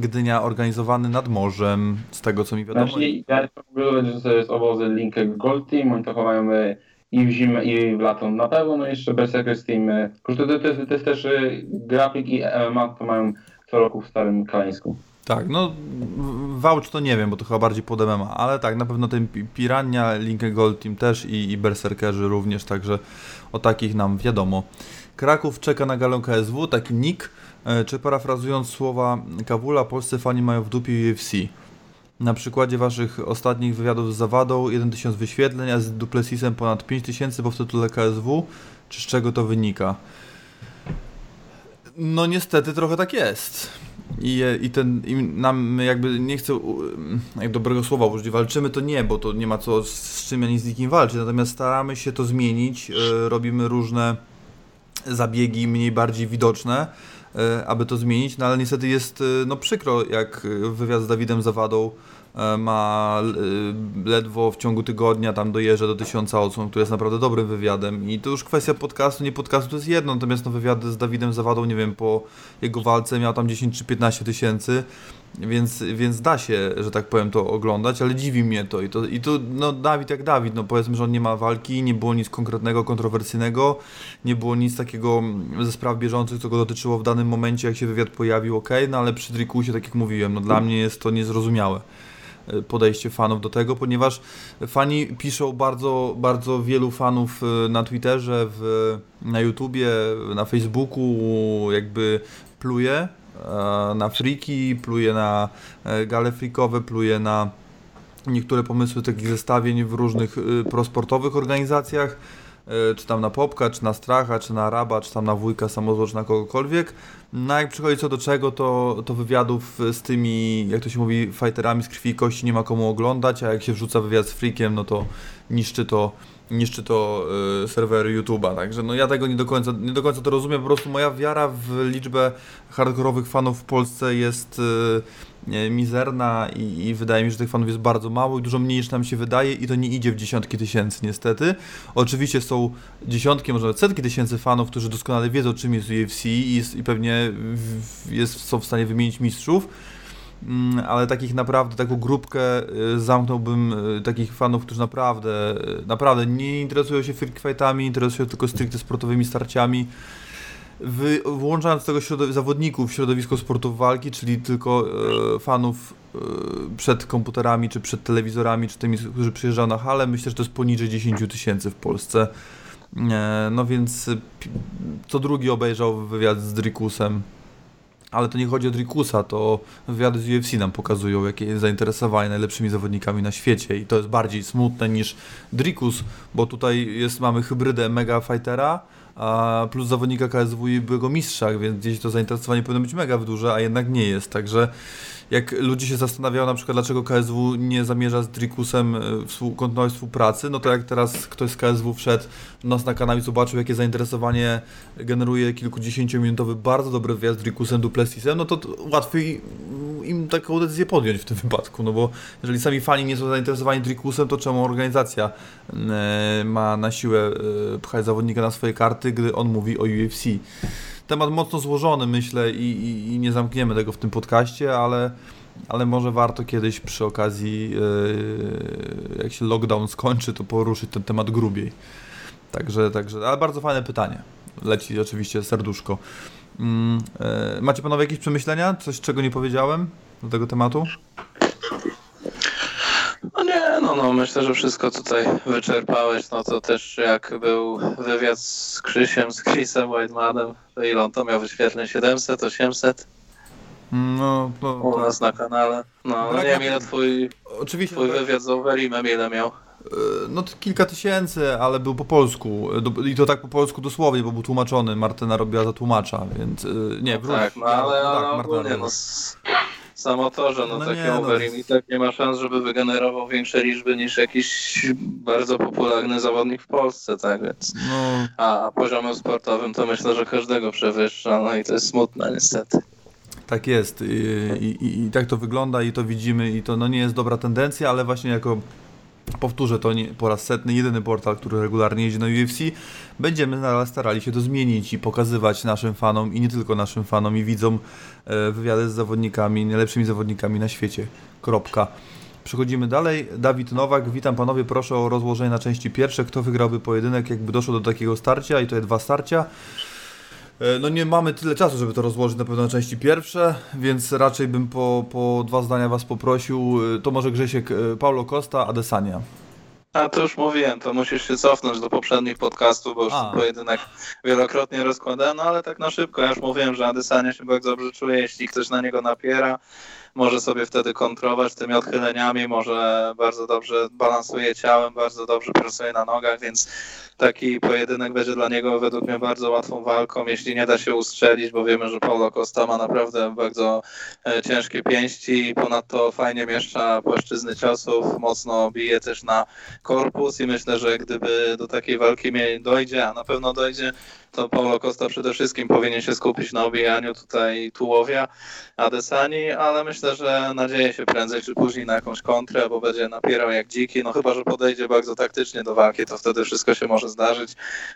Gdynia organizowany nad morzem, z tego co mi wiadomo. Znaczy, ja mówię, że to jest obozy Linkę Gold Team, oni to chowają e, i w zimę, i w lato na pewno, no i jeszcze Berserkers Team. e, To, to, jest, to jest też e, grafik i MMA, to mają co roku w Starym Kaleńsku. Tak, no w- Vouch to nie wiem, bo to chyba bardziej pod MMA, ale tak, na pewno ten Pi- Pirania, Linkę Gold Team też i, i Berserkerzy również, także o takich nam wiadomo. Kraków czeka na galę KSW, taki nick, czy parafrazując słowa Kawula, polscy fani mają w dupie UFC. Na przykładzie waszych ostatnich wywiadów z Zawadą 1000 wyświetleń, a z Duplessisem ponad 5000, bo w tytule KSW, czy z czego to wynika? No niestety trochę tak jest. I, i ten, i nam jakby nie chcę jak dobrego słowa użyć, walczymy to nie, bo to nie ma co z, czym ani z nikim walczyć, natomiast staramy się to zmienić, e, robimy różne zabiegi mniej bardziej widoczne, e, aby to zmienić, no ale niestety jest e, no przykro, jak e, wywiad z Dawidem Zawadą e, ma e, ledwo w ciągu tygodnia tam dojeżdża do tysiąca odsłon, który jest naprawdę dobrym wywiadem. I to już kwestia podcastu, nie podcastu to jest jedno, natomiast no wywiad z Dawidem Zawadą, nie wiem, po jego walce miał tam 10 czy 15 tysięcy, więc, więc da się, że tak powiem, to oglądać, ale dziwi mnie to. I to, i to no Dawid jak Dawid, no powiedzmy, że on nie ma walki, nie było nic konkretnego, kontrowersyjnego, nie było nic takiego ze spraw bieżących, co go dotyczyło w danym momencie, jak się wywiad pojawił, ok, no ale przy Drikusie, tak jak mówiłem, no dla mnie jest to niezrozumiałe e, podejście fanów do tego, ponieważ fani piszą bardzo, bardzo wielu fanów e, na Twitterze, w, na YouTubie, na Facebooku, jakby pluje na friki, pluje na e, gale frikowe, pluje na niektóre pomysły takich zestawień w różnych y, prosportowych organizacjach. e, czy tam na Popka, czy na Stracha, czy na Araba, czy tam na Wujka, Samozło, czy na kogokolwiek. No jak przychodzi co do czego, to, to wywiadów z tymi, jak to się mówi, fighterami z krwi i kości nie ma komu oglądać, a jak się wrzuca wywiad z Freakiem, no to niszczy to niszczy to y, serwery YouTube'a, także no ja tego nie do, końca, nie do końca to rozumiem, po prostu moja wiara w liczbę hardkorowych fanów w Polsce jest y, mizerna i, i, wydaje mi się, że tych fanów jest bardzo mało i dużo mniej niż nam się wydaje i to nie idzie w dziesiątki tysięcy niestety. Oczywiście są dziesiątki, może nawet setki tysięcy fanów, którzy doskonale wiedzą czym jest UFC i, i pewnie w, jest, są w stanie wymienić mistrzów, ale takich naprawdę, taką grupkę y, zamknąłbym y, takich fanów, którzy naprawdę, y, naprawdę nie interesują się fightami, interesują tylko stricte sportowymi starciami. Wy, włączając tego zawodników w środowisko sportów walki, czyli tylko e, fanów e, przed komputerami, czy przed telewizorami, czy tymi, którzy przyjeżdżają na halę, myślę, że to jest poniżej 10 tysięcy w Polsce. E, no więc co drugi obejrzał wywiad z Drikusem ale to nie chodzi o Drikusa, to wywiady z UFC nam pokazują, jakie jest zainteresowanie najlepszymi zawodnikami na świecie. I to jest bardziej smutne niż Drikus, bo tutaj jest, mamy hybrydę mega fightera, a plus zawodnika KSW i byłego mistrza, więc gdzieś to zainteresowanie powinno być mega duże, a jednak nie jest, także jak ludzie się zastanawiają na przykład, dlaczego KSW nie zamierza z Drikusem e, kontynuować współpracy, no to jak teraz ktoś z KSW wszedł nas na kanał i zobaczył, jakie zainteresowanie generuje kilkudziesięciominutowy, bardzo dobry wyjazd z Drikusem, Duplessisem, no to łatwiej im taką decyzję podjąć w tym wypadku, no bo jeżeli sami fani nie są zainteresowani Drikusem, to czemu organizacja e, ma na siłę e, pchać zawodnika na swoje karty, gdy on mówi o UFC temat mocno złożony, myślę, i, i, i nie zamkniemy tego w tym podcaście, ale, ale może warto kiedyś przy okazji, yy, jak się lockdown skończy, to poruszyć ten temat grubiej. Także, także, ale bardzo fajne pytanie. Leci oczywiście serduszko. Yy, macie panowie jakieś przemyślenia? Coś, czego nie powiedziałem do tego tematu? No nie, no, no myślę, że wszystko tutaj wyczerpałeś. No to też jak był wywiad z Krzysiem, z Chrisem Whitemanem, to ile on to miał wyświetleń? 700, 800? No, no U nas na kanale. No, no nie wiem ile twój, Oczywiście, twój wywiad z Overimem ile miał. E, no to kilka tysięcy, ale był po polsku. I to tak po polsku dosłownie, bo był tłumaczony. Martyna robiła za tłumacza, więc e, nie, no tak, no ale, ale tak, ogólnie, no, Samo to, że no, no taki nie, no. i tak nie ma szans, żeby wygenerował większe liczby niż jakiś bardzo popularny zawodnik w Polsce, tak więc. No. A, a poziomem sportowym to myślę, że każdego przewyższa, no i to jest smutne niestety. Tak jest I, i, i tak to wygląda i to widzimy i to no nie jest dobra tendencja, ale właśnie jako powtórzę to nie, po raz setny, jedyny portal, który regularnie jeździ na UFC, będziemy starali się to zmienić i pokazywać naszym fanom i nie tylko naszym fanom i widzom e, wywiady z zawodnikami, najlepszymi zawodnikami na świecie. Kropka. Przechodzimy dalej. Dawid Nowak, witam panowie, proszę o rozłożenie na części pierwsze. Kto wygrałby pojedynek, jakby doszło do takiego starcia i to jest dwa starcia. E, no nie mamy tyle czasu, żeby to rozłożyć na pewno na części pierwsze, więc raczej bym po, po dwa zdania Was poprosił. E, to może Grzesiek, e, Paulo Costa, Adesania. A to już mówiłem, to musisz się cofnąć do poprzednich podcastów, bo już A. pojedynek wielokrotnie rozkładałem, no ale tak na szybko, ja już mówiłem, że Adesania się bardzo dobrze czuje, jeśli ktoś na niego napiera, może sobie wtedy kontrolować tymi odchyleniami, może bardzo dobrze balansuje ciałem, bardzo dobrze pracuje na nogach, więc taki pojedynek będzie dla niego według mnie bardzo łatwą walką, jeśli nie da się ustrzelić, bo wiemy, że Paulo Costa ma naprawdę bardzo e, ciężkie pięści i ponadto fajnie mieszcza płaszczyzny ciosów, mocno bije też na korpus i myślę, że gdyby do takiej walki dojdzie, a na pewno dojdzie, to Paulo Costa przede wszystkim powinien się skupić na obijaniu tutaj tułowia Adesani, ale myślę, że nadzieje się prędzej czy później na jakąś kontrę, bo będzie napierał jak dziki, no chyba, że podejdzie bardzo taktycznie do walki, to wtedy wszystko się może zdarzyć,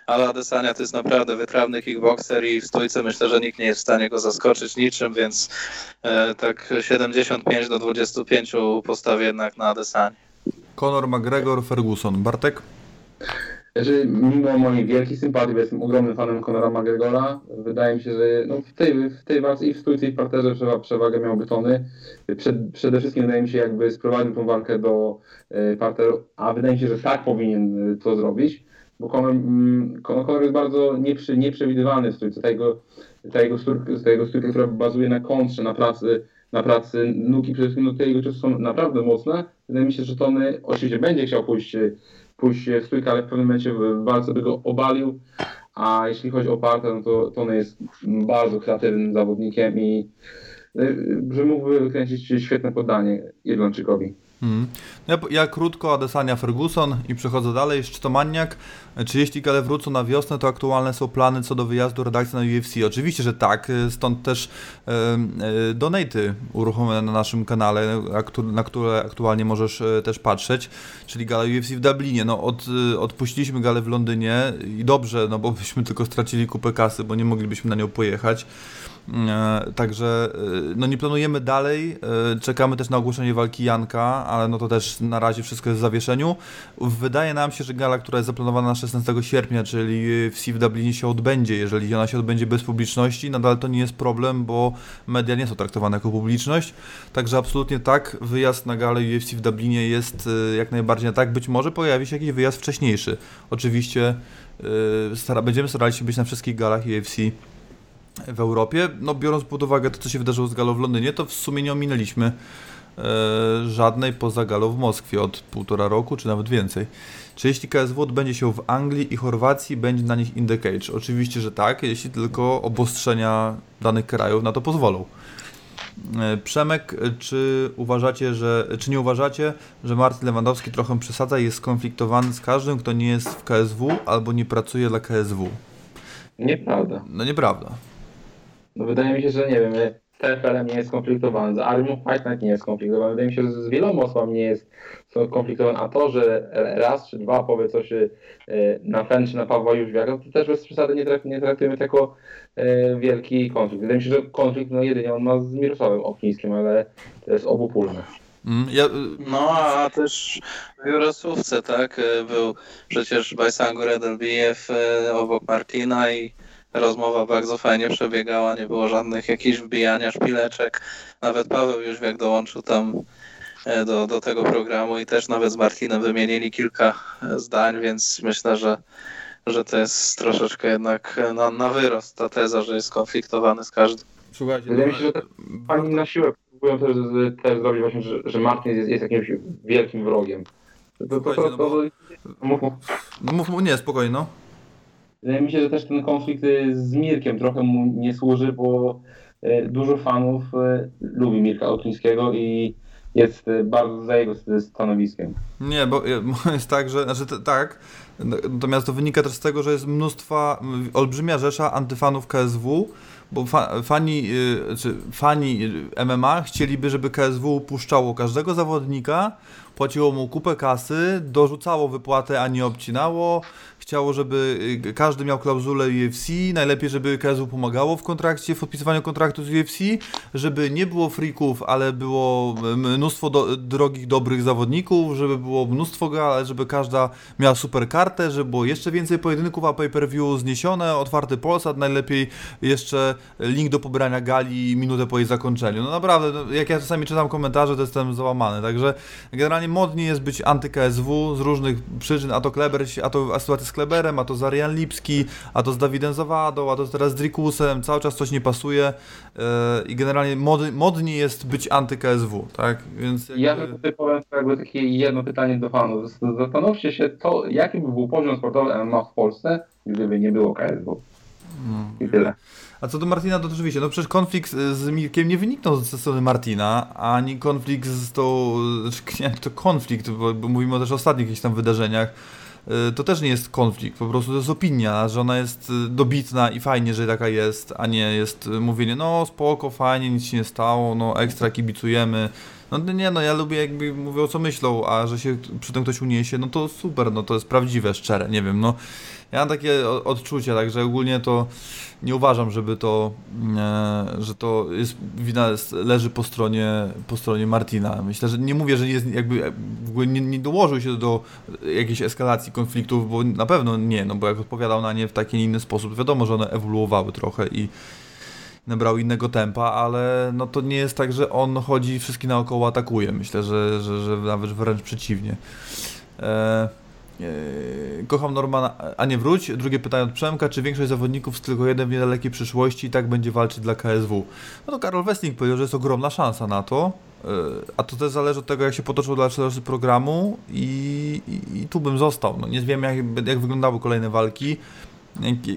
ale Adesania to jest naprawdę wytrawny kickboxer i w stójce myślę, że nikt nie jest w stanie go zaskoczyć niczym, więc e, tak 75 do 25 postawię jednak na Adesani. Conor McGregor, Ferguson. Bartek? Znaczy, mimo mojej wielkiej sympatii, bo jestem ogromnym fanem Conora McGregora, wydaje mi się, że no, w, tej, w tej walce i w stójce i w parterze przewagę miałby Tony. Przed, przede wszystkim wydaje mi się, jakby sprowadził tą walkę do y, parteru, a wydaje mi się, że tak powinien e, to zrobić, bo Conor, mm, Conor jest bardzo nieprzy, nieprzewidywalny w stójce. Ta jego, ta jego, stójka, ta jego stójka, która bazuje na kontrze, na pracy na pracy nóg i przede wszystkim no, te jego ciosy są naprawdę mocne. Wydaje mi się, że Tony oczywiście będzie chciał pójść pójść w stójkę, ale w pewnym momencie w walce by go obalił. A jeśli chodzi o Partę, no to, to on jest bardzo kreatywnym zawodnikiem i y, że mógłby wykręcić świetne podanie Irlandczykowi. Mm. Ja, ja, krótko, Adesania Ferguson i przechodzę dalej. Szczytomaniak. Czy jeśli gale wrócą na wiosnę, to aktualne są plany co do wyjazdu redakcji na UFC? Oczywiście, że tak. Stąd też e, e, donaty uruchomione na naszym kanale, na które aktualnie możesz e, też patrzeć, czyli gala UFC w Dublinie. No, od, e, odpuściliśmy galę w Londynie i dobrze, no bo byśmy tylko stracili kupę kasy, bo nie moglibyśmy na nią pojechać. E, także e, no nie planujemy dalej. E, czekamy też na ogłoszenie walki Janka, ale no to też na razie wszystko jest w zawieszeniu. Wydaje nam się, że gala, która jest zaplanowana na 16 sierpnia, czyli w w Dublinie się odbędzie. Jeżeli ona się odbędzie bez publiczności, nadal to nie jest problem, bo media nie są traktowane jako publiczność. Także absolutnie tak, wyjazd na galę UFC w Dublinie jest jak najbardziej tak. Być może pojawi się jakiś wyjazd wcześniejszy. Oczywiście stara, będziemy starali się być na wszystkich galach UFC w Europie. No biorąc pod uwagę to, co się wydarzyło z Galą w Londynie, to w sumie nie ominęliśmy e, żadnej poza Galą w Moskwie od półtora roku, czy nawet więcej. Czy jeśli KSW odbędzie się w Anglii i Chorwacji, będzie na nich in the cage? Oczywiście, że tak, jeśli tylko obostrzenia danych krajów na to pozwolą. E, Przemek, czy uważacie, że, czy nie uważacie, że Martin Lewandowski trochę przesadza i jest skonfliktowany z każdym, kto nie jest w KSW albo nie pracuje dla KSW? Nieprawda. No nieprawda. No wydaje mi się, że nie wiem, z TFL-em nie jest skonfliktowany, z Armą Fight Night nie jest skonfliktowany, wydaje mi się, że z wieloma osobami nie jest skonfliktowany, a to, że raz czy dwa powie coś e, na Fen czy na Pawła Jóźwiaka, to też bez przesady nie, traf, nie traktujemy jako e, wielki konflikt. Wydaje mi się, że konflikt no jedynie on ma z Mirosławem Oknińskim, ale to jest obopólne. Mm, ja... No, a też w Jurosłówce, tak, był przecież Bajsangur Edelbijew obok Martina i rozmowa bardzo fajnie przebiegała, nie było żadnych jakichś wbijania szpileczek. Nawet Paweł już jak dołączył tam e, do, do tego programu i też nawet z Martinem wymienili kilka e, zdań, więc myślę, że, że to jest troszeczkę jednak na, na wyrost ta teza, że jest skonfliktowany z każdym. Słuchajcie, Wydaje mi się, że pani na siłę próbują też, też zrobić właśnie, że, że Martin jest, jest jakimś wielkim wrogiem. To, to, to, to, to, to, to, mów, mów. Mów, mów, nie, spokojnie, no. Wydaje mi się, że też ten konflikt y, z Mirkiem trochę mu nie służy, bo y, dużo fanów y, lubi Mirka Oklińskiego i jest bardzo za jego stanowiskiem. Nie, bo jest tak, że znaczy tak, natomiast to wynika też z tego, że jest mnóstwa, olbrzymia rzesza antyfanów KSW, bo fa, fani, czy fani MMA chcieliby, żeby KSW puszczało każdego zawodnika, płaciło mu kupę kasy, dorzucało wypłatę, a nie obcinało, chciało, żeby y, każdy miał klauzulę UFC, najlepiej, żeby KSW pomagało w kontrakcie, w podpisywaniu kontraktu z UFC, żeby nie było freaków, ale było mnóstwo do, drogich, dobrych zawodników, żeby było mnóstwo gal, żeby każda miała super kartę, żeby było jeszcze więcej pojedynków, a pay-per-view zniesione, otwarty Polsat, najlepiej jeszcze link do pobrania gali minutę po jej zakończeniu. No naprawdę, no, jak ja czasami czytam komentarze, to jestem załamany, także generalnie modnie jest być anty-KSW z różnych przyczyn, a to Kleber, a to sytuacja z Kleberem, a to z Arian Lipski, a to z Dawidem Zawadą, a to teraz z Drikusem, cały czas coś nie pasuje yy, i generalnie mod, modnie jest być anty-KSW, tak? Więc jakby... Ja tutaj powiem jakby takie jedno pytanie do fanów. Zastanówcie się to, jaki by był poziom sportowy MMA w Polsce, gdyby nie było KSW. I tyle. A co do Martina, to oczywiście, no przecież konflikt z Mirkiem nie wyniknął ze strony Martina, ani konflikt z tą, znaczy nie, to konflikt, bo, bo mówimy też o ostatnich jakichś tam wydarzeniach, Y, to też nie jest konflikt, po prostu to jest opinia, że ona jest dobitna i fajnie, że taka jest, a nie jest mówienie, no spoko, fajnie, nic się nie stało, no ekstra kibicujemy. No nie, no ja lubię jakby mówią co myślą, a że się przy tym ktoś uniesie, no to super, no to jest prawdziwe, szczere, nie wiem, no ja mam takie odczucie, także ogólnie to nie uważam, żeby to, e, że to jest, wina leży po stronie, po stronie Martina. Myślę, że nie mówię, że jest jakby ogóle nie, nie dołożył się do jakiejś eskalacji konfliktów, bo na pewno nie, no bo jak odpowiadał na nie w taki inny sposób, wiadomo, że one ewoluowały trochę i nabrał innego tempa, ale no to nie jest tak, że on chodzi wszystkich naokoło atakuje. Myślę, że, że, że nawet wręcz przeciwnie. E Eee, kocham Normana, a nie wróć. Drugie pytanie od Przemka. Czy większość zawodników z tylko jeden w niedalekiej przyszłości i tak będzie walczyć dla KSW? No to Karol Westling powiedział, że jest ogromna szansa na to. a to też zależy od tego, jak się potoczą dalsze losy programu i, i, i, tu bym został. No, nie wiem, jak, jak wyglądały kolejne walki.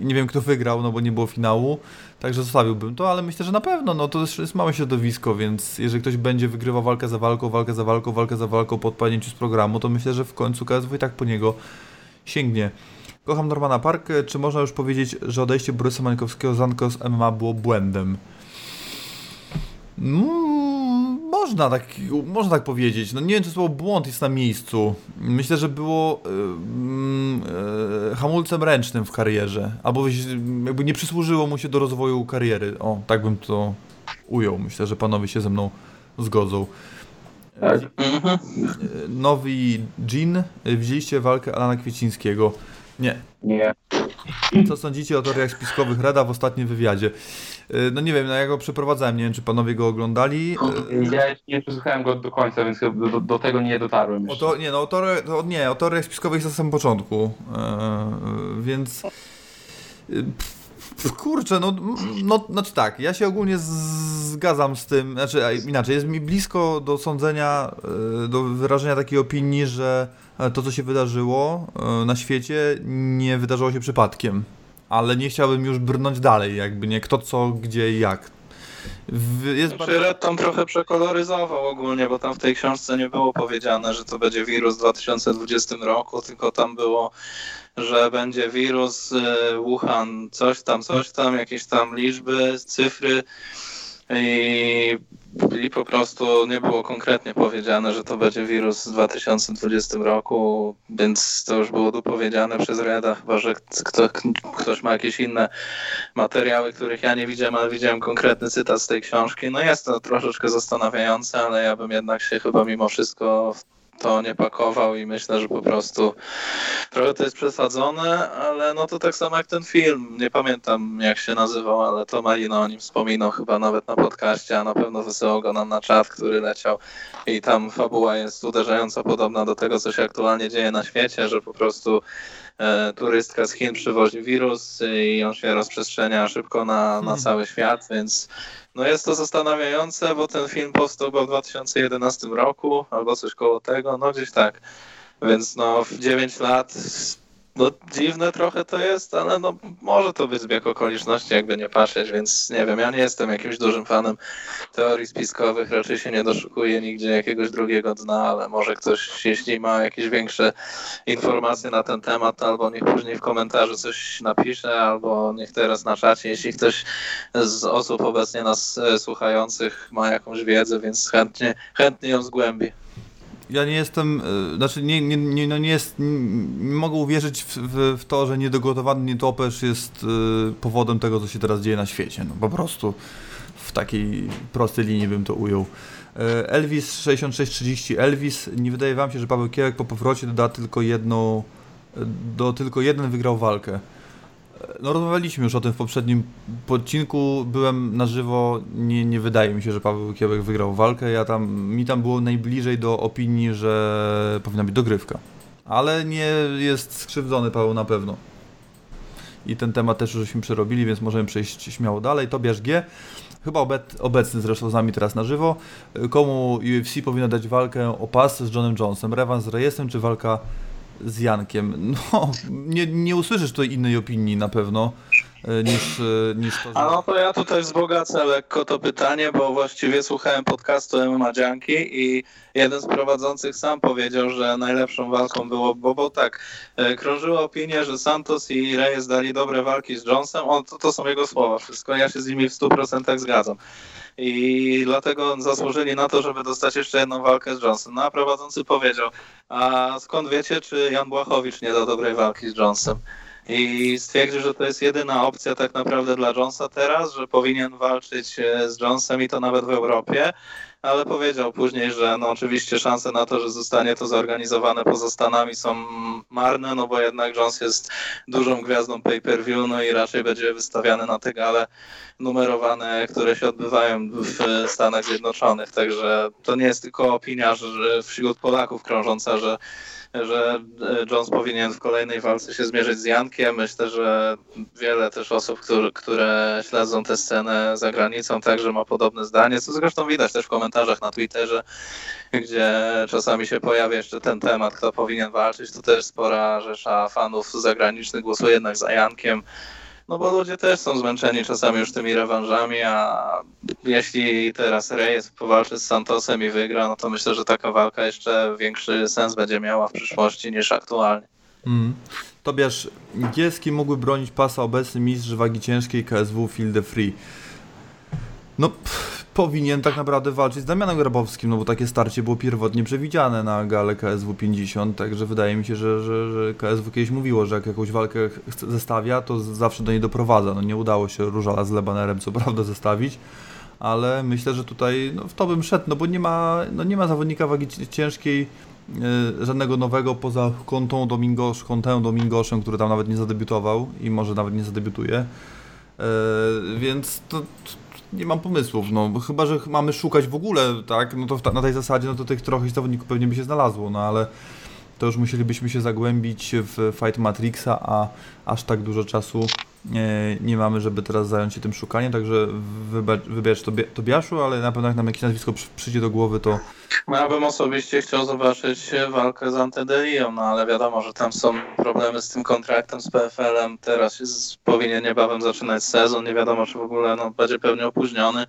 Nie wiem, kto wygrał, no bo nie było finału, także zostawiłbym to, ale myślę, że na pewno, no to jest małe środowisko, więc jeżeli ktoś będzie wygrywał walkę za walką, walkę za walką, walkę za walką po odpadnięciu z programu, to myślę, że w końcu KSW i tak po niego sięgnie. Kocham Normana Parkę. Czy można już powiedzieć, że odejście Borysa Mańkowskiego z Ankos MMA było błędem? Mm, można tak, można tak powiedzieć. No nie wiem, czy słowo błąd jest na miejscu. Myślę, że było yy, yy, hamulcem ręcznym w karierze. Albo jakby nie przysłużyło mu się do rozwoju kariery. O, tak bym to ujął. Myślę, że panowie się ze mną zgodzą. Tak. Nowy Jean. Widzieliście walkę Alana Kwiecińskiego. Nie. Nie. Co sądzicie o teoriach spiskowych Reda w ostatnim wywiadzie? Y, no nie wiem, no ja go przeprowadzałem, nie wiem czy panowie go oglądali. Y, ja nie przesłuchałem go do końca, więc do, do tego nie dotarłem. O to, nie, no o teoriach, to, nie, o teoriach spiskowych jest na samym początku, yy, więc... Yy, Kurczę, no, no, znaczy tak, ja się ogólnie zgadzam z tym, znaczy inaczej, jest mi blisko do sądzenia, do wyrażenia takiej opinii, że to, co się wydarzyło na świecie, nie wydarzyło się przypadkiem ale nie chciałbym już brnąć dalej, jakby nie kto, co, gdzie i jak. Jest znaczy, bardzo... Red tam trochę przekoloryzował ogólnie, bo tam w tej książce nie było powiedziane, że to będzie wirus w 2020 roku, tylko tam było, że będzie wirus y, Wuhan, coś tam, coś tam, jakieś tam liczby, cyfry i i po prostu nie było konkretnie powiedziane, że to będzie wirus w 2020 roku, więc to już było dopowiedziane przez Reda, chyba że kto, ktoś ma jakieś inne materiały, których ja nie widziałem, ale widziałem konkretny cytat z tej książki. No jest to troszeczkę zastanawiające, ale ja bym jednak się chyba mimo wszystko to nie pakował i myślę, że po prostu trochę to jest przesadzone, ale no to tak samo jak ten film, nie pamiętam jak się nazywał, ale to Malino o nim wspominał chyba nawet na podcaście, a na pewno wysyłał go nam na czat, który leciał i tam fabuła jest uderzająco podobna do tego, co się aktualnie dzieje na świecie, że po prostu e, turystka z Chin przywozi wirus i on się rozprzestrzenia szybko na, na hmm. cały świat, więc no jest to zastanawiające, bo ten film powstał w 2011 roku, albo coś koło tego, no gdzieś tak. Więc no w 9 lat no dziwne trochę to jest, ale no może to być zbieg okoliczności, jakby nie patrzeć, więc nie wiem, ja nie jestem jakimś dużym fanem teorii spiskowych, raczej się nie doszukuję nigdzie jakiegoś drugiego dna, ale może ktoś, jeśli ma jakieś większe informacje na ten temat, albo niech później w komentarzu coś napisze, albo niech teraz na czacie, jeśli ktoś z osób obecnie nas e, słuchających ma jakąś wiedzę, więc chętnie, chętnie ją zgłębi ja nie jestem, e, znaczy nie, nie, nie, no nie, jest, nie mogę uwierzyć w, w, w, to, że niedogotowany nietoperz jest y, powodem tego, co się teraz dzieje na świecie. No po prostu w takiej prostej linii bym to ujął. E, Elvis 6630 Elvis, nie wydaje wam się, że Paweł Kiełek po powrocie doda tylko jedną, do tylko jeden wygrał walkę. No rozmawialiśmy już o tym w poprzednim odcinku, byłem na żywo, nie, nie wydaje mi się, że Paweł Kiełek wygrał walkę, ja tam, mi tam było najbliżej do opinii, że powinna być dogrywka. Ale nie jest skrzywdzony Paweł na pewno. I ten temat też żeśmy przerobili, więc możemy przejść śmiało dalej. Tobiasz G. Chyba obecny zresztą z nami teraz na żywo. Komu UFC powinno dać walkę o pas z Johnem Jonesem? Rewans z Rejesem czy walka z Jankiem. No, nie, nie usłyszysz tutaj innej opinii na pewno e, niż, e, niż to, że... A no to ja tutaj wzbogacę lekko to pytanie, bo właściwie słuchałem podcastu MMA Janki i jeden z prowadzących sam powiedział, że najlepszą walką było, bo, bo tak, e, krążyła opinia, że Santos i Reyes dali dobre walki z Jonesem, on, to, to są jego słowa wszystko, ja się z nimi w 100% zgadzam i dlatego zasłużyli na to, żeby dostać jeszcze jedną walkę z Johnsonem. No a prowadzący powiedział, a skąd wiecie, czy Jan Błachowicz nie da dobrej walki z Johnsonem? I stwierdził, że to jest jedyna opcja tak naprawdę dla Jonesa teraz, że powinien walczyć e, z Jonesem i to nawet w Europie, ale powiedział później, że no oczywiście szanse na to, że zostanie to zorganizowane poza Stanami są marne, no bo jednak Jones jest dużą gwiazdą pay-per-view, no i raczej będzie wystawiany na te gale numerowane, które się odbywają w Stanach Zjednoczonych, także to nie jest tylko opinia że wśród Polaków krążąca, że że Jones powinien w kolejnej walce się zmierzyć z Jankiem. Myślę, że wiele też osób, które, śledzą tę scenę za granicą, także ma podobne zdanie, co zresztą widać też w komentarzach na Twitterze, gdzie czasami się pojawia jeszcze ten temat, kto powinien walczyć. To też spora rzesza fanów zagranicznych głosuje jednak za Jankiem. No bo ludzie też są zmęczeni czasami już tymi rewanżami, a jeśli teraz Reyes powalczy z Santosem i wygra, no to myślę, że taka walka jeszcze większy sens będzie miała w przyszłości niż aktualnie. Mm. Tobiasz, Gieski mógłby bronić pasa obecny mistrz wagi ciężkiej KSW Field the Free. No, pff, powinien tak naprawdę walczyć z Damianem Grabowskim, no bo takie starcie było pierwotnie przewidziane na galę KSW 50, także wydaje mi się, że, że, że KSW kiedyś mówiło, że jak jakąś walkę zestawia, to zawsze do niej doprowadza. No nie udało się Różala z Lebanerem co prawda zestawić, ale myślę, że tutaj no, w to bym szedł, no bo nie ma, no, nie ma zawodnika wagi ciężkiej yy, żadnego nowego poza Kontą Domingosz, Kontę Domingoszem, który tam nawet nie zadebiutował i może nawet nie zadebiutuje. Yy, więc to, nie mam pomysłów, no chyba, że mamy szukać w ogóle, tak, no to na tej zasadzie, no to tych trochę zawodników pewnie by się znalazło, no ale to już musielibyśmy się zagłębić w Fight Matrixa, a aż tak dużo czasu nie, mamy, żeby teraz zająć się tym szukaniem, także wybacz Tobie, Tobiaszu, ale na pewno jak nam jakieś nazwisko przyjdzie do głowy, to... No, ja bym osobiście chciał zobaczyć walkę z Antedelią, no ale wiadomo, że tam są problemy z tym kontraktem z PFL-em, teraz jest, powinien niebawem zaczynać sezon, nie wiadomo, czy w ogóle no, będzie pewnie opóźniony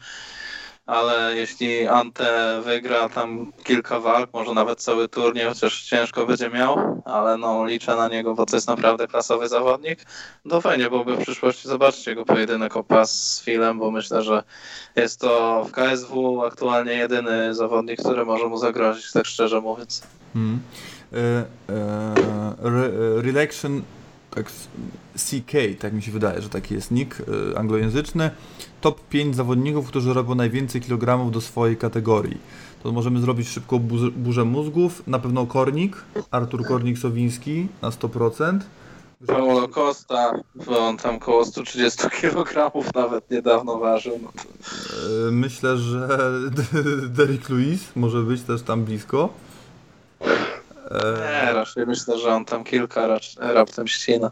ale jeśli Ante wygra tam kilka walk, może nawet cały turniej, chociaż ciężko będzie miał, ale no liczę na niego, bo to jest naprawdę klasowy zawodnik, to fajnie byłoby w przyszłości zobaczyć jego pojedynek o pas z Filem, bo myślę, że jest to w KSW aktualnie jedyny zawodnik, który może mu zagrozić, tak szczerze mówiąc. Hmm. E, e, tak CK, tak mi się wydaje, że taki jest nick y, anglojęzyczny. Top 5 zawodników, którzy robią najwięcej kilogramów do swojej kategorii. To możemy zrobić szybko burzę, burzę mózgów. Na pewno Kornik, Artur Kornik-Sowiński na 100%. Paulo Costa, bo on tam koło 130 kg nawet niedawno ważył. No y, Myślę, że Derek Lewis może być też tam blisko. Nie, raczej myślę, że on tam kilka raptem ścina.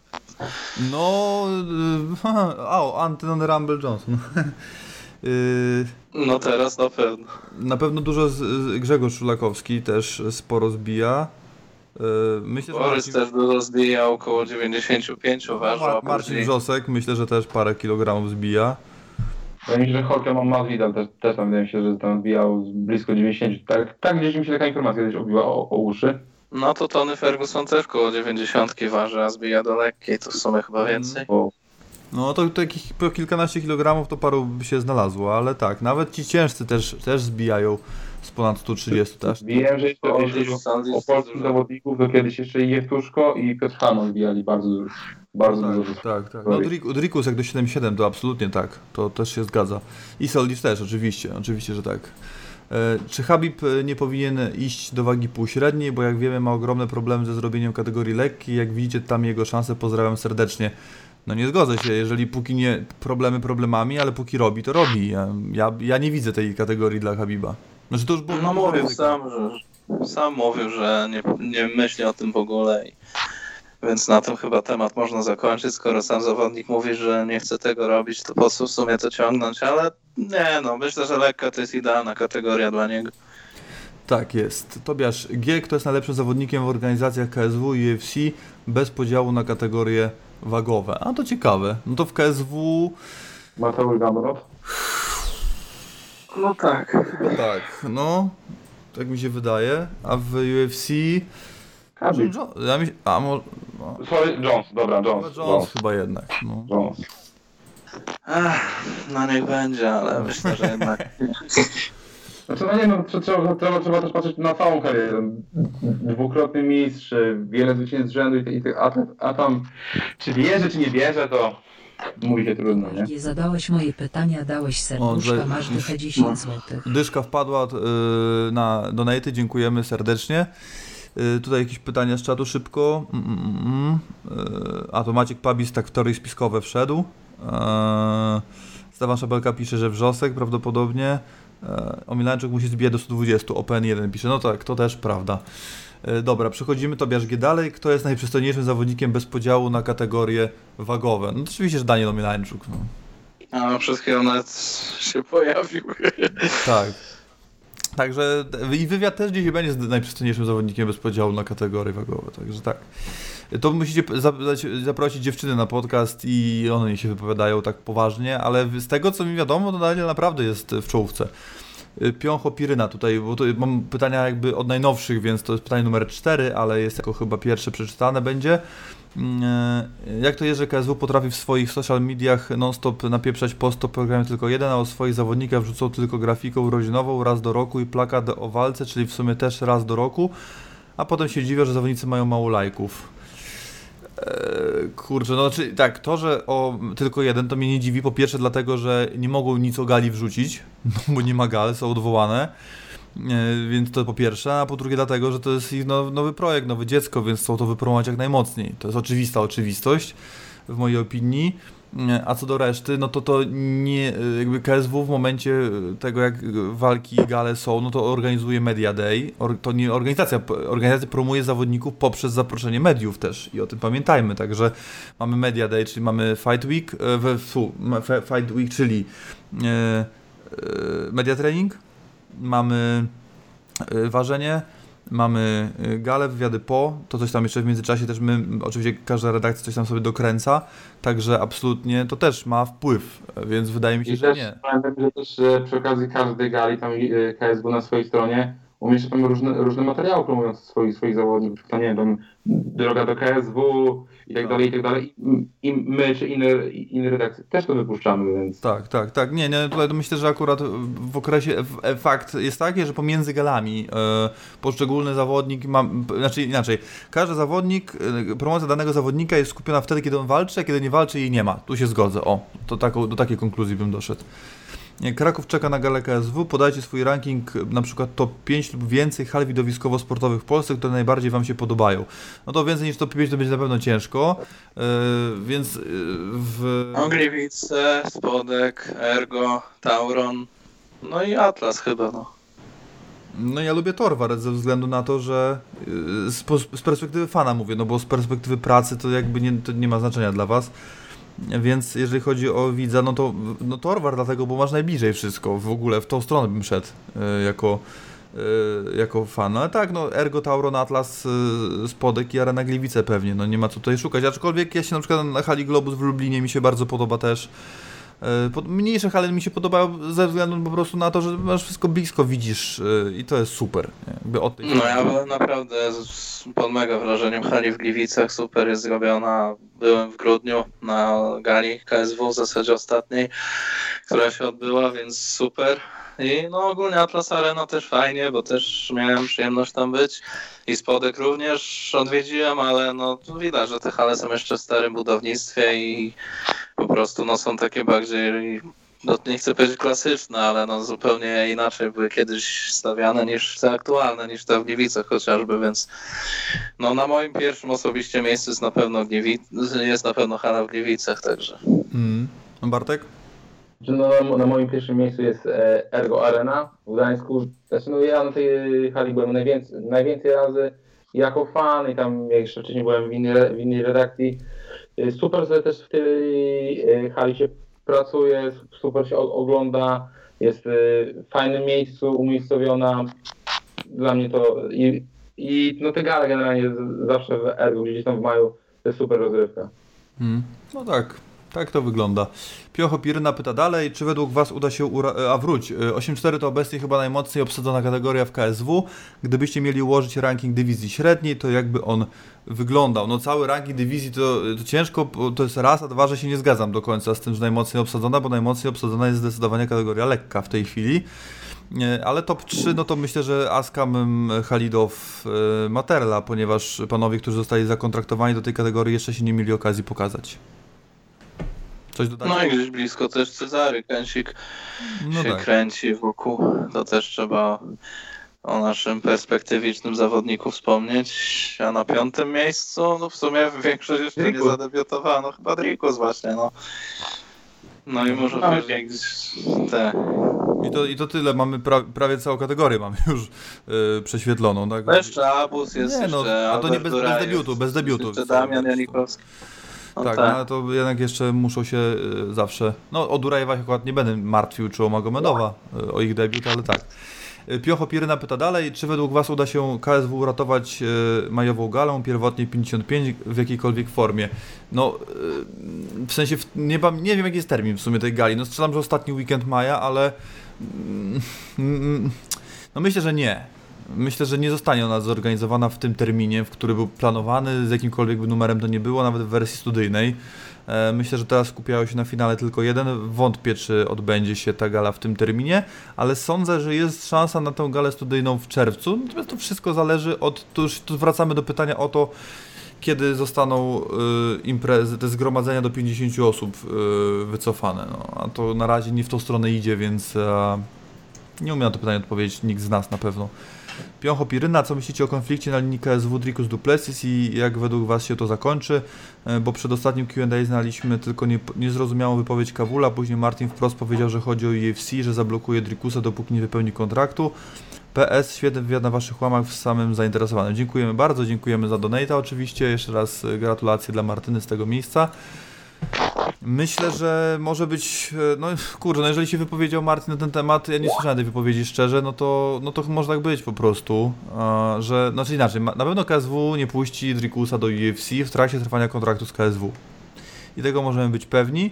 No, o, Anton Rumble Johnson. Y, no teraz na pewno. Na pewno dużo z, Grzegorz Szulakowski też sporo zbija. Myślę, że Borys Marcin... też dużo zbija, około 95 waży. Mar Marcin Wrzosek myślę, że też parę kilogramów zbija. Wydaje mi się, że Jorge Masvidal też, też tam wydaje mi się, że tam zbijał blisko 90. Tak, tak gdzieś mi się taka informacja kiedyś obiła o, o uszy. No to Tony Ferguson też koło 90 waży, a zbija do lekkiej, to w sumie chyba mm. więcej. No to takich po kilkanaście kilogramów to paru by się znalazło, ale tak, nawet ci ciężcy też, też zbijają z ponad 130 też. Wiem, że jeszcze o, o, o polskich zawodników to kiedyś jeszcze i Jewtuszko i Piotr Hanon zbijali bardzo dużo. Bardzo tak, dużo. Tak, tak. No Drikus jak do 7,7 to absolutnie tak, to też się zgadza. I Soldis też, oczywiście, oczywiście, że tak. E, czy Habib e, nie powinien iść do wagi półśredniej, bo jak wiemy ma ogromne problemy ze zrobieniem kategorii lekkiej, jak widzicie tam jego szanse pozdrawiam serdecznie. No nie zgodzę się, jeżeli póki nie problemy problemami, ale póki robi, to robi. Ja, ja, ja nie widzę tej kategorii dla Habiba. Znaczy to już było no mówił sam, że sam mówił, że nie, nie myśli o tym w ogóle i więc na tym chyba temat można zakończyć. Skoro sam zawodnik mówi, że nie chce tego robić, to po co w sumie to ciągnąć? Ale nie, no myślę, że lekka to jest idealna kategoria dla niego. Tak jest. Tobiasz G, kto jest najlepszym zawodnikiem w organizacjach KSW i UFC bez podziału na kategorie wagowe. A to ciekawe. No to w KSW... Mateusz Gamrot? No tak. Chyba tak. No, tak mi się wydaje. A w UFC... Khabib. Ja mi, a może... No. Sorry, Jones, dobra, Jones. Jones, Jones. chyba jednak. No. Jones. Ach, no niech będzie, ale myślę, że jednak... Znaczy, no nie no, trzeba, trzeba, trzeba też patrzeć na całą karierę. Dwukrotny mistrz, wiele zwycięstw z rzędu i, i a, a tam czy bierze, czy nie bierze, to mówi się trudno, nie? Nie zadałeś moje pytania, dałeś serduszka, masz dychę 10 zł. Dyszka wpadła yy, na donaty, dziękujemy serdecznie. Y, tutaj jakieś pytania z czatu szybko. Mm, mm, mm. Y, a to Maciek Pabis tak w teorii spiskowe wszedł. Y, Stefan Szabelka pisze, że wrzosek prawdopodobnie. Omilańczyk musi zbijać do 120, OPN1 pisze. No tak, to też prawda. Dobra, przechodzimy Tobiasz G dalej. Kto jest najprzystojniejszym zawodnikiem bez podziału na kategorie wagowe? No oczywiście, że Daniel Omilańczuk. No. A przez chwilę nawet się pojawił. Tak. Także i wywiad też dzisiaj będzie z najprzystojniejszym zawodnikiem bez podziału na kategorie wagowe, także tak. To musicie zaprosić dziewczyny na podcast i one się wypowiadają tak poważnie, ale z tego co mi wiadomo, to Daniel naprawdę jest w czołówce. Piącho Piryna tutaj, bo mam pytania jakby od najnowszych, więc to jest pytanie numer 4, ale jest jako chyba pierwsze przeczytane będzie. E, jak to jest, że KSW potrafi w swoich social mediach non-stop napieprzać post o programie tylko jeden, a o swoich zawodnikach wrzucą tylko grafikę urodzinową raz do roku i plakat o walce, czyli w sumie też raz do roku, a potem się dziwią, że zawodnicy mają mało lajków. Eee, kurczę, no znaczy, tak, to, że o tylko jeden, to mnie nie dziwi. Po pierwsze, dlatego, że nie mogą nic o gali wrzucić, bo nie ma gal, są odwołane. E, więc to po pierwsze, a po drugie dlatego, że to jest ich nowy projekt, nowe dziecko, więc chcą to wypromować jak najmocniej. To jest oczywista oczywistość w mojej opinii. E, a co do reszty, no to to nie, e, jakby KSW w momencie tego, jak walki gale są, no to organizuje Media Day. To nie organizacja, organizacja promuje zawodników poprzez zaproszenie mediów też i o tym pamiętajmy. Także mamy Media Day, czyli mamy Fight Week, Fight Week, czyli Media Training, mamy y, ważenie, mamy y, galę, wywiady po, to coś tam jeszcze w międzyczasie też my, oczywiście każda redakcja coś tam sobie dokręca, także absolutnie to też ma wpływ, więc wydaje mi się, I że też, nie. Pamiętam, że też przy okazji każdej gali, tam KSW na swojej stronie umieszcza tam różne, różne materiały promujące swoich, swoich zawodników, to nie wiem, droga do KSW i tak, tak. dalej, i tak dalej. I my, czy inne, inne redakcje też to wypuszczamy, więc... Tak, tak, tak. Nie, nie, tutaj myślę, że akurat w okresie, e, fakt jest taki, że pomiędzy galami e, poszczególny zawodnik ma, znaczy inaczej, każdy zawodnik, e, promocja danego zawodnika jest skupiona wtedy, kiedy on walczy, a kiedy nie walczy jej nie ma. Tu się zgodzę, o, to taką, do takiej konkluzji bym doszedł. Kraków czeka na galę KSW. Podajcie swój ranking, na przykład top 5 lub więcej hal widowiskowo-sportowych w Polsce, które najbardziej Wam się podobają. No to więcej niż top 5 to będzie na pewno ciężko, yy, więc yy, w... Ogliwice, Spodek, Ergo, Tauron, no i Atlas chyba, no. No ja lubię Torwar ze względu na to, że yy, z, z, perspektywy fana mówię, no bo z perspektywy pracy to jakby nie, to nie ma znaczenia dla Was. Więc jeżeli chodzi o widza, no to no Torwar dlatego, bo masz najbliżej wszystko. W ogóle w tą stronę bym szedł y, jako, y, jako fan. No ale tak, no Ergo, Tauron, Atlas, y, Spodek i Arena Gliwice pewnie. No nie ma co tutaj szukać. Aczkolwiek ja się na przykład na hali Globus w Lublinie mi się bardzo podoba też. Mniejsze hale mi się podobają ze względu po prostu na to, że masz wszystko blisko widzisz i to jest super. Jakby od tej no ja byłem naprawdę pod mega wrażeniem hali w Gliwicach, super jest zrobiona. Byłem w grudniu na gali KSW w zasadzie ostatniej, która się odbyła, więc super. I no ogólnie Atlas Arena też fajnie, bo też miałem przyjemność tam być. I Spodek również odwiedziłem, ale no widać, że te hale są jeszcze w starym budownictwie i po prostu no są takie bardziej no nie chcę powiedzieć klasyczne, ale no zupełnie inaczej były kiedyś stawiane niż te aktualne, niż te w Gliwicach chociażby, więc no na moim pierwszym osobiście miejscu jest na pewno Gliwic, jest na pewno hala w Gliwicach, także. Mm. Bartek? No, na moim pierwszym miejscu jest e, Ergo Arena w Gdańsku. Znaczy, no ja na tej hali byłem najwięcej, najwięcej razy jako fan i tam jeszcze wcześniej byłem w innej, w innej redakcji. E, super, że też w tej e, hali się pracuje, super się ogląda, jest w fajnym miejscu umiejscowiona. Dla mnie to i, i no te gale generalnie zawsze w Ergo, gdzieś tam w maju, to jest super rozrywka. Hmm. No tak, tak to wygląda. Piocho Piryna pyta dalej, czy według Was uda się ura... A wróć, 8-4 to obecnie chyba najmocniej obsadzona kategoria w KSW. Gdybyście mieli ułożyć ranking dywizji średniej, to jakby on wyglądał? No cały ranking dywizji to, to ciężko, to jest raz, a dwa, że się nie zgadzam do końca z tym, że najmocniej obsadzona, bo najmocniej obsadzona jest zdecydowanie kategoria lekka w tej chwili. Ale top 3, no to myślę, że Askam, Halidow, e, Materla, ponieważ panowie, którzy zostali zakontraktowani do tej kategorii, jeszcze się nie mieli okazji pokazać. Coś dodać? No i gdzieś blisko też Cezary Kęsik no się tak. kręci wokół. To też trzeba o naszym perspektywicznym zawodniku wspomnieć. A na piątym miejscu, no w sumie większość jeszcze nie zadebiutowano. Chyba Drikus właśnie, no. No i może później gdzieś te I to, I to tyle, mamy pra, prawie całą kategorię mamy już yy, prześwietloną. Tak? No jeszcze Abus, jest Nie, no, jeszcze a to nie bez, bez debiutu, bez debiutu. Jeszcze Damian Janikowski. No tak, no, ale to jednak jeszcze muszą się y, zawsze. No, o Durajewach akurat nie będę martwił, czy o Magomedowa, y, o ich debiut, ale tak. Y, Piocho Piryna pyta dalej, czy według Was uda się KSW uratować majową galą, pierwotnie 55 w jakiejkolwiek formie? No, w sensie, nie, nie wiem jaki jest termin w sumie tej gali. No, strzelam, że ostatni weekend maja, ale mm, mm, no myślę, że nie. Myślę, że nie zostanie ona zorganizowana w tym terminie, w który był planowany, z jakimkolwiek numerem to nie było, nawet w wersji studyjnej. E, Myślę, że teraz skupiają się na finale tylko jeden. Wątpię, czy odbędzie się ta gala w tym terminie, ale sądzę, że jest szansa na tę galę studyjną w czerwcu. Natomiast to wszystko zależy od. Tu już tu wracamy do pytania o to, kiedy zostaną y, imprezy, te zgromadzenia do 50 osób y, wycofane. No, a to na razie nie w tą stronę idzie, więc e, nie umiem na to pytanie odpowiedzieć, nikt z nas na pewno. Pioncho Piryna, co myślicie o konflikcie na linii KSW Dricus Duplessis i jak według Was się to zakończy? E, Bo przed ostatnim Q&A znaliśmy tylko nie, niezrozumiałą wypowiedź Kawula, później Martin wprost powiedział, że chodzi o UFC, że zablokuje Dricusa dopóki nie wypełni kontraktu. PS, świetny wywiad na Waszych łamach w samym zainteresowanym. Dziękujemy bardzo, dziękujemy za donata oczywiście. Jeszcze raz e, gratulacje dla Martyny z tego miejsca. Myślę, że może być, e, no kurczę, no jeżeli się wypowiedział Martin na ten temat, ja nie słyszałem tej wypowiedzi szczerze, no to, no to może tak być po prostu, że, znaczy inaczej, na pewno KSW nie puści Drikusa do UFC w trakcie trwania kontraktu z KSW. I tego możemy być pewni.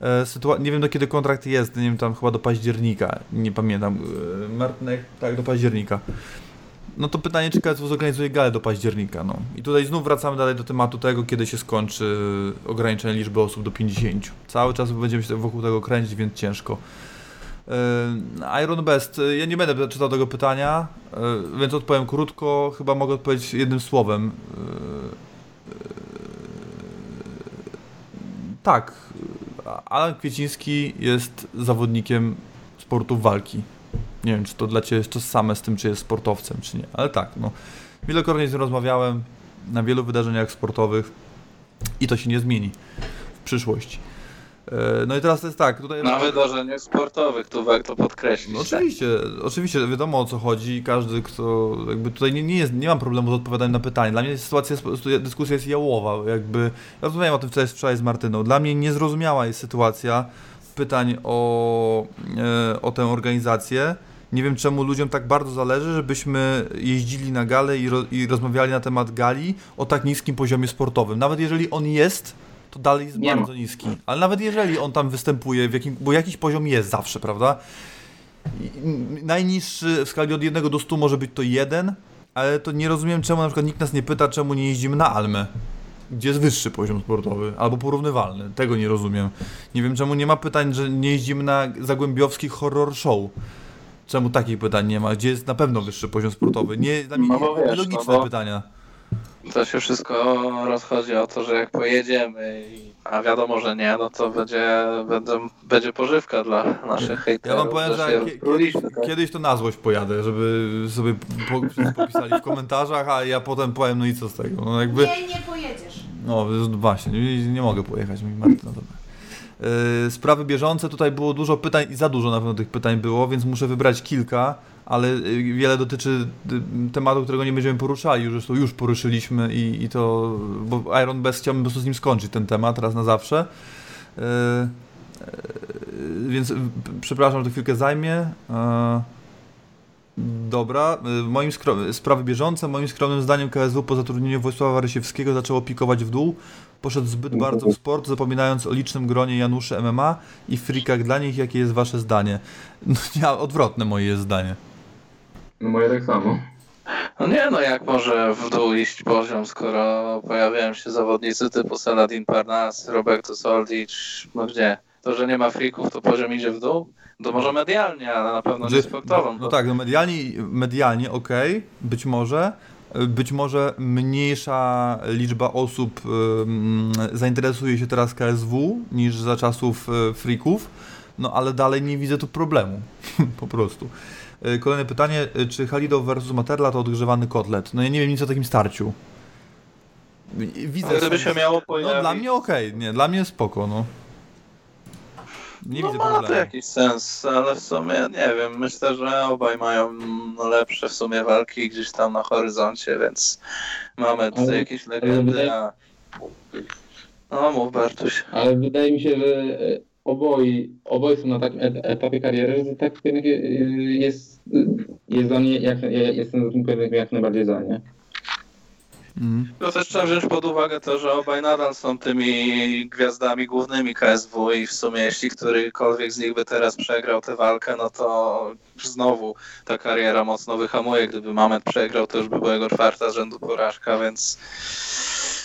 E, Sytua- nie wiem do kiedy kontrakt jest, nie wiem, tam chyba do października, nie pamiętam. E, Martynek, tak, do października. No to pytanie, czy KSW zorganizuje galę do października, no. I tutaj znów wracamy dalej do tematu tego, kiedy się skończy ograniczenie liczby osób do 50. Cały czas będziemy się wokół tego kręcić, więc ciężko. Yy, Iron Best, yy, ja nie będę czytał tego pytania, yy, więc odpowiem krótko, chyba mogę odpowiedzieć jednym słowem. Tak, Alan Kwieciński jest zawodnikiem sportów walki. Nie wiem, czy to dla Ciebie jest to same z tym, czy jest sportowcem, czy nie, ale tak, no. Wielokrotnie z nim rozmawiałem na wielu wydarzeniach sportowych i to się nie zmieni w przyszłości. E, No i teraz to jest tak, tutaj... Na wydarzeniach sportowych, tu warto podkreślić. No tak? oczywiście, oczywiście wiadomo o co chodzi. Każdy, kto jakby tutaj nie, nie, jest, nie mam problemu z odpowiadaniem na pytanie. Dla mnie sytuacja, dyskusja jest jałowa. Jakby, ja rozmawiałem o tym wczoraj, wczoraj z Martyną. Dla mnie niezrozumiała jest sytuacja pytań o, e, o tę organizację. Nie wiem czemu ludziom tak bardzo zależy, żebyśmy jeździli na galę i, ro, i rozmawiali na temat gali o tak niskim poziomie sportowym. Nawet jeżeli on jest, to dalej jest Nie ma. bardzo niski. Ale nawet jeżeli on tam występuje, w jakim, bo jakiś poziom jest zawsze, prawda? Najniższy w skali od 1 do 100 może być to 1, ale to nie rozumiem czemu na przykład nikt nas nie pyta, czemu nie jeździmy na Almę. Gdzie jest wyższy poziom sportowy, albo porównywalny. Tego nie rozumiem. Nie wiem czemu nie ma pytań, że nie jeździmy na Zagłębiowski horror show. Czemu takich pytań nie ma? Gdzie jest na pewno wyższy poziom sportowy? Nie, dla mnie No bo wiesz, nielogiczne no bo- pytania. To się wszystko rozchodzi o to, że jak pojedziemy, a wiadomo, że nie, no to będzie, będą, będzie pożywka dla naszych hejterów. Ja wam powiem, że kiedyś, tak? kiedyś to na złość pojadę, żeby sobie po, popisali w komentarzach, a ja potem powiem, no i co z tego? No jakby, Nie, nie pojedziesz. no właśnie, nie, nie mogę pojechać, mówi Martyna, dobra. Yy, sprawy bieżące, tutaj było dużo pytań i za dużo na pewno tych pytań było, więc muszę wybrać kilka, ale yy, wiele dotyczy y, tematu, którego nie będziemy poruszali, już zresztą już poruszyliśmy i, i to, bo Iron Best chciałbym po prostu z nim skończyć ten temat raz na zawsze. Yy, yy, więc przepraszam, że to chwilkę zajmie. Yy, Dobra, moim sprawy bieżące, moim skromnym zdaniem KSW po zatrudnieniu Wojsława Rysiewskiego zaczęło pikować w dół. Poszedł zbyt bardzo w sport, zapominając o licznym gronie Januszy MMA i frikach dla nich. Jakie jest wasze zdanie? No, ja, odwrotne moje jest zdanie. No moje tak samo. No nie, no jak może w dół iść poziom, skoro pojawiają się zawodnicy typu Saladin Parnas, Roberto Soldic, no gdzie? To, że nie ma frików, to poziom idzie w dół? To może medialnie, ale na pewno nie sportowo. No, no tak, no medialnie, medialnie okej, być może. Być może mniejsza liczba osób zainteresuje się teraz KSW niż za czasów y, freaków, no ale dalej nie widzę tu problemu. po prostu. Y, Kolejne pytanie, y, czy Halidow versus Materla to odgrzewany kotlet? No ja nie wiem nic o takim starciu. Widzę. Gdyby się miało No pojawić... dla mnie okej, nie, dla mnie spoko, no. Nie no widzę ma problemu. to jakiś sens, ale w sumie nie wiem, myślę, że obaj mają no, lepsze w sumie walki gdzieś tam na horyzoncie, więc mamy tutaj Ale- jakieś legendy, a... No mów Bartuś. Ale wydaje mi się, że e, oboje, są na takim et- etapie kariery, że tak e, jest, jest dla mnie, jak, ja jestem za tym jak najbardziej za, nie? Mhm. To też trzeba wziąć pod uwagę to, że obaj nadal są tymi gwiazdami głównymi KSW i w sumie jeśli którykolwiek z nich by teraz przegrał tę walkę, no to znowu ta kariera mocno wyhamuje. Gdyby Mamet przegrał, to już by była jego czwarta z rzędu porażka, więc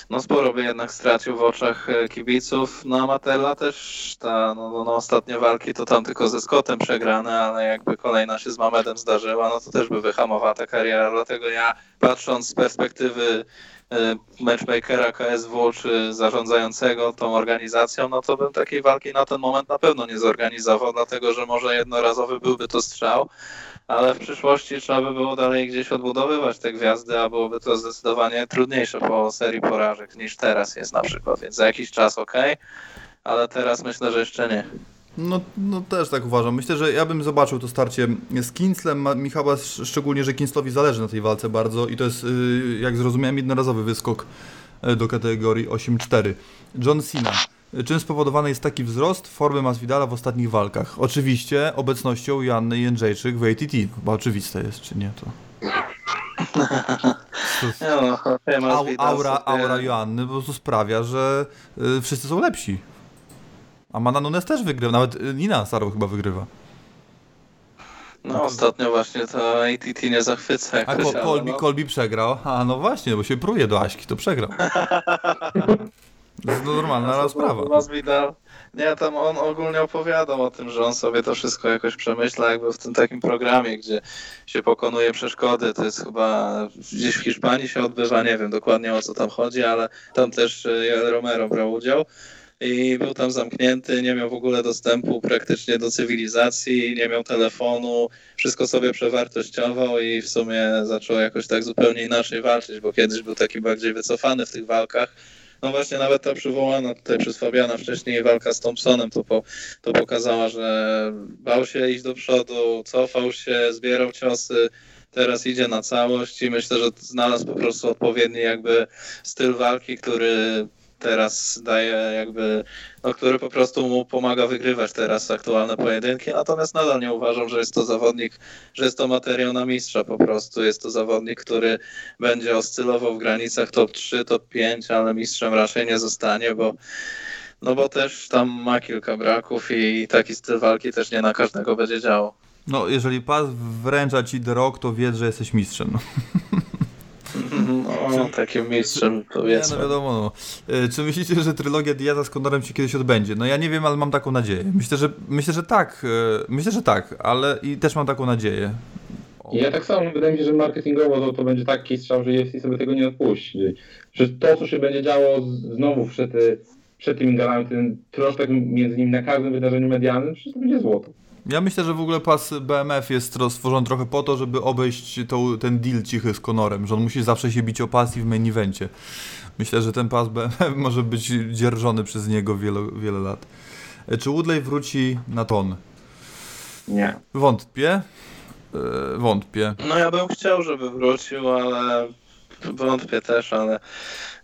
no sporo by jednak stracił w oczach e, kibiców. No a Matella też ta, no, no, no ostatnie walki to tam tylko ze Scottem przegrane, ale jakby kolejna się z Mamedem zdarzyła, no to też by wyhamowała ta kariera, dlatego ja patrząc z perspektywy e, matchmakera KSW czy zarządzającego tą organizacją, no to bym takiej walki na ten moment na pewno nie zorganizował, dlatego że może jednorazowy byłby to strzał, ale w przyszłości trzeba by było dalej gdzieś odbudowywać te gwiazdy, a byłoby to zdecydowanie trudniejsze po serii porażek niż teraz jest na przykład, więc za jakiś czas ok, ale teraz myślę, że jeszcze nie. No, no też tak uważam. Myślę, że ja bym zobaczył to starcie z Kinslem, Ma- Michała, sz- szczególnie, że Kinslowi zależy na tej walce bardzo i to jest, y, jak zrozumiałem, jednorazowy wyskok y, do kategorii 8-4. John Cena. Czym spowodowany jest taki wzrost formy Masvidala w ostatnich walkach? Oczywiście obecnością Joanny Jędrzejczyk w ATT. Chyba oczywiste jest, czy nie? To... au, aura, aura Joanny po prostu sprawia, że y, wszyscy są lepsi. A Mana Nunes też wygrywa, nawet y, Nina Sarow chyba wygrywa. No ostatnio właśnie to ATT nie zachwyca A Kolbi, no. Kolbi przegrał. A no właśnie, bo się pruje do Aśki, to przegrał. To jest normalna sprawa. Masvidal. Nie, tam on ogólnie opowiadał o tym, że on sobie to wszystko jakoś przemyśla, jakby w tym takim programie, gdzie się pokonuje przeszkody. To jest chyba gdzieś w Hiszpanii się odbywa, nie wiem dokładnie o co tam chodzi, ale tam też e, Romero brał udział. I był tam zamknięty, nie miał w ogóle dostępu praktycznie do cywilizacji, nie miał telefonu, wszystko sobie przewartościował i w sumie zaczął jakoś tak zupełnie inaczej walczyć, bo kiedyś był taki bardziej wycofany w tych walkach. No właśnie nawet ta przywołana tutaj przez Fabiana wcześniej walka z Thompsonem to, po, to pokazała, że bał się iść do przodu, cofał się, zbierał ciosy, teraz idzie na całość i myślę, że znalazł po prostu odpowiedni jakby styl walki, który teraz daje jakby, no który po prostu mu pomaga wygrywać teraz aktualne pojedynki, natomiast nadal nie uważam, że jest to zawodnik, że jest to materiał na mistrza po prostu, jest to zawodnik, który będzie oscylował w granicach top 3, top 5, ale mistrzem raczej nie zostanie, bo no bo też tam ma kilka braków i taki styl walki też nie na każdego będzie działał. No, jeżeli pas wręcza ci Rock, to wiedz, że jesteś mistrzem. No. No, takim mistrzem Nie, powiedzmy. no wiadomo. No. Y, Czy myślicie, że trylogia Diaza z Konorem się kiedyś odbędzie? No ja nie wiem, ale mam taką nadzieję. Myślę, że myślę, że tak. y, Myślę, że tak, ale i też mam taką nadzieję. Ja tak samo, wydaje mi się, że marketingowo to, to będzie taki strzał, że UFC sobie tego nie odpuści. Że to, co się będzie działo znowu przed, y, przed tymi galami, ten troszkę między nimi na każdym wydarzeniu medialnym, przecież to będzie złoto. Ja myślę, że w ogóle pas BMF jest stworzony trochę po to, żeby obejść tą, ten deal cichy z Konorem, że on musi zawsze się bić o pas i w main evencie. Myślę, że ten pas BMF może być dzierżony przez niego wiele, wiele lat. E, Czy Woodley wróci na ton? Nie. Wątpię. E, Wątpię. No ja bym chciał, żeby wrócił, ale wątpię też, ale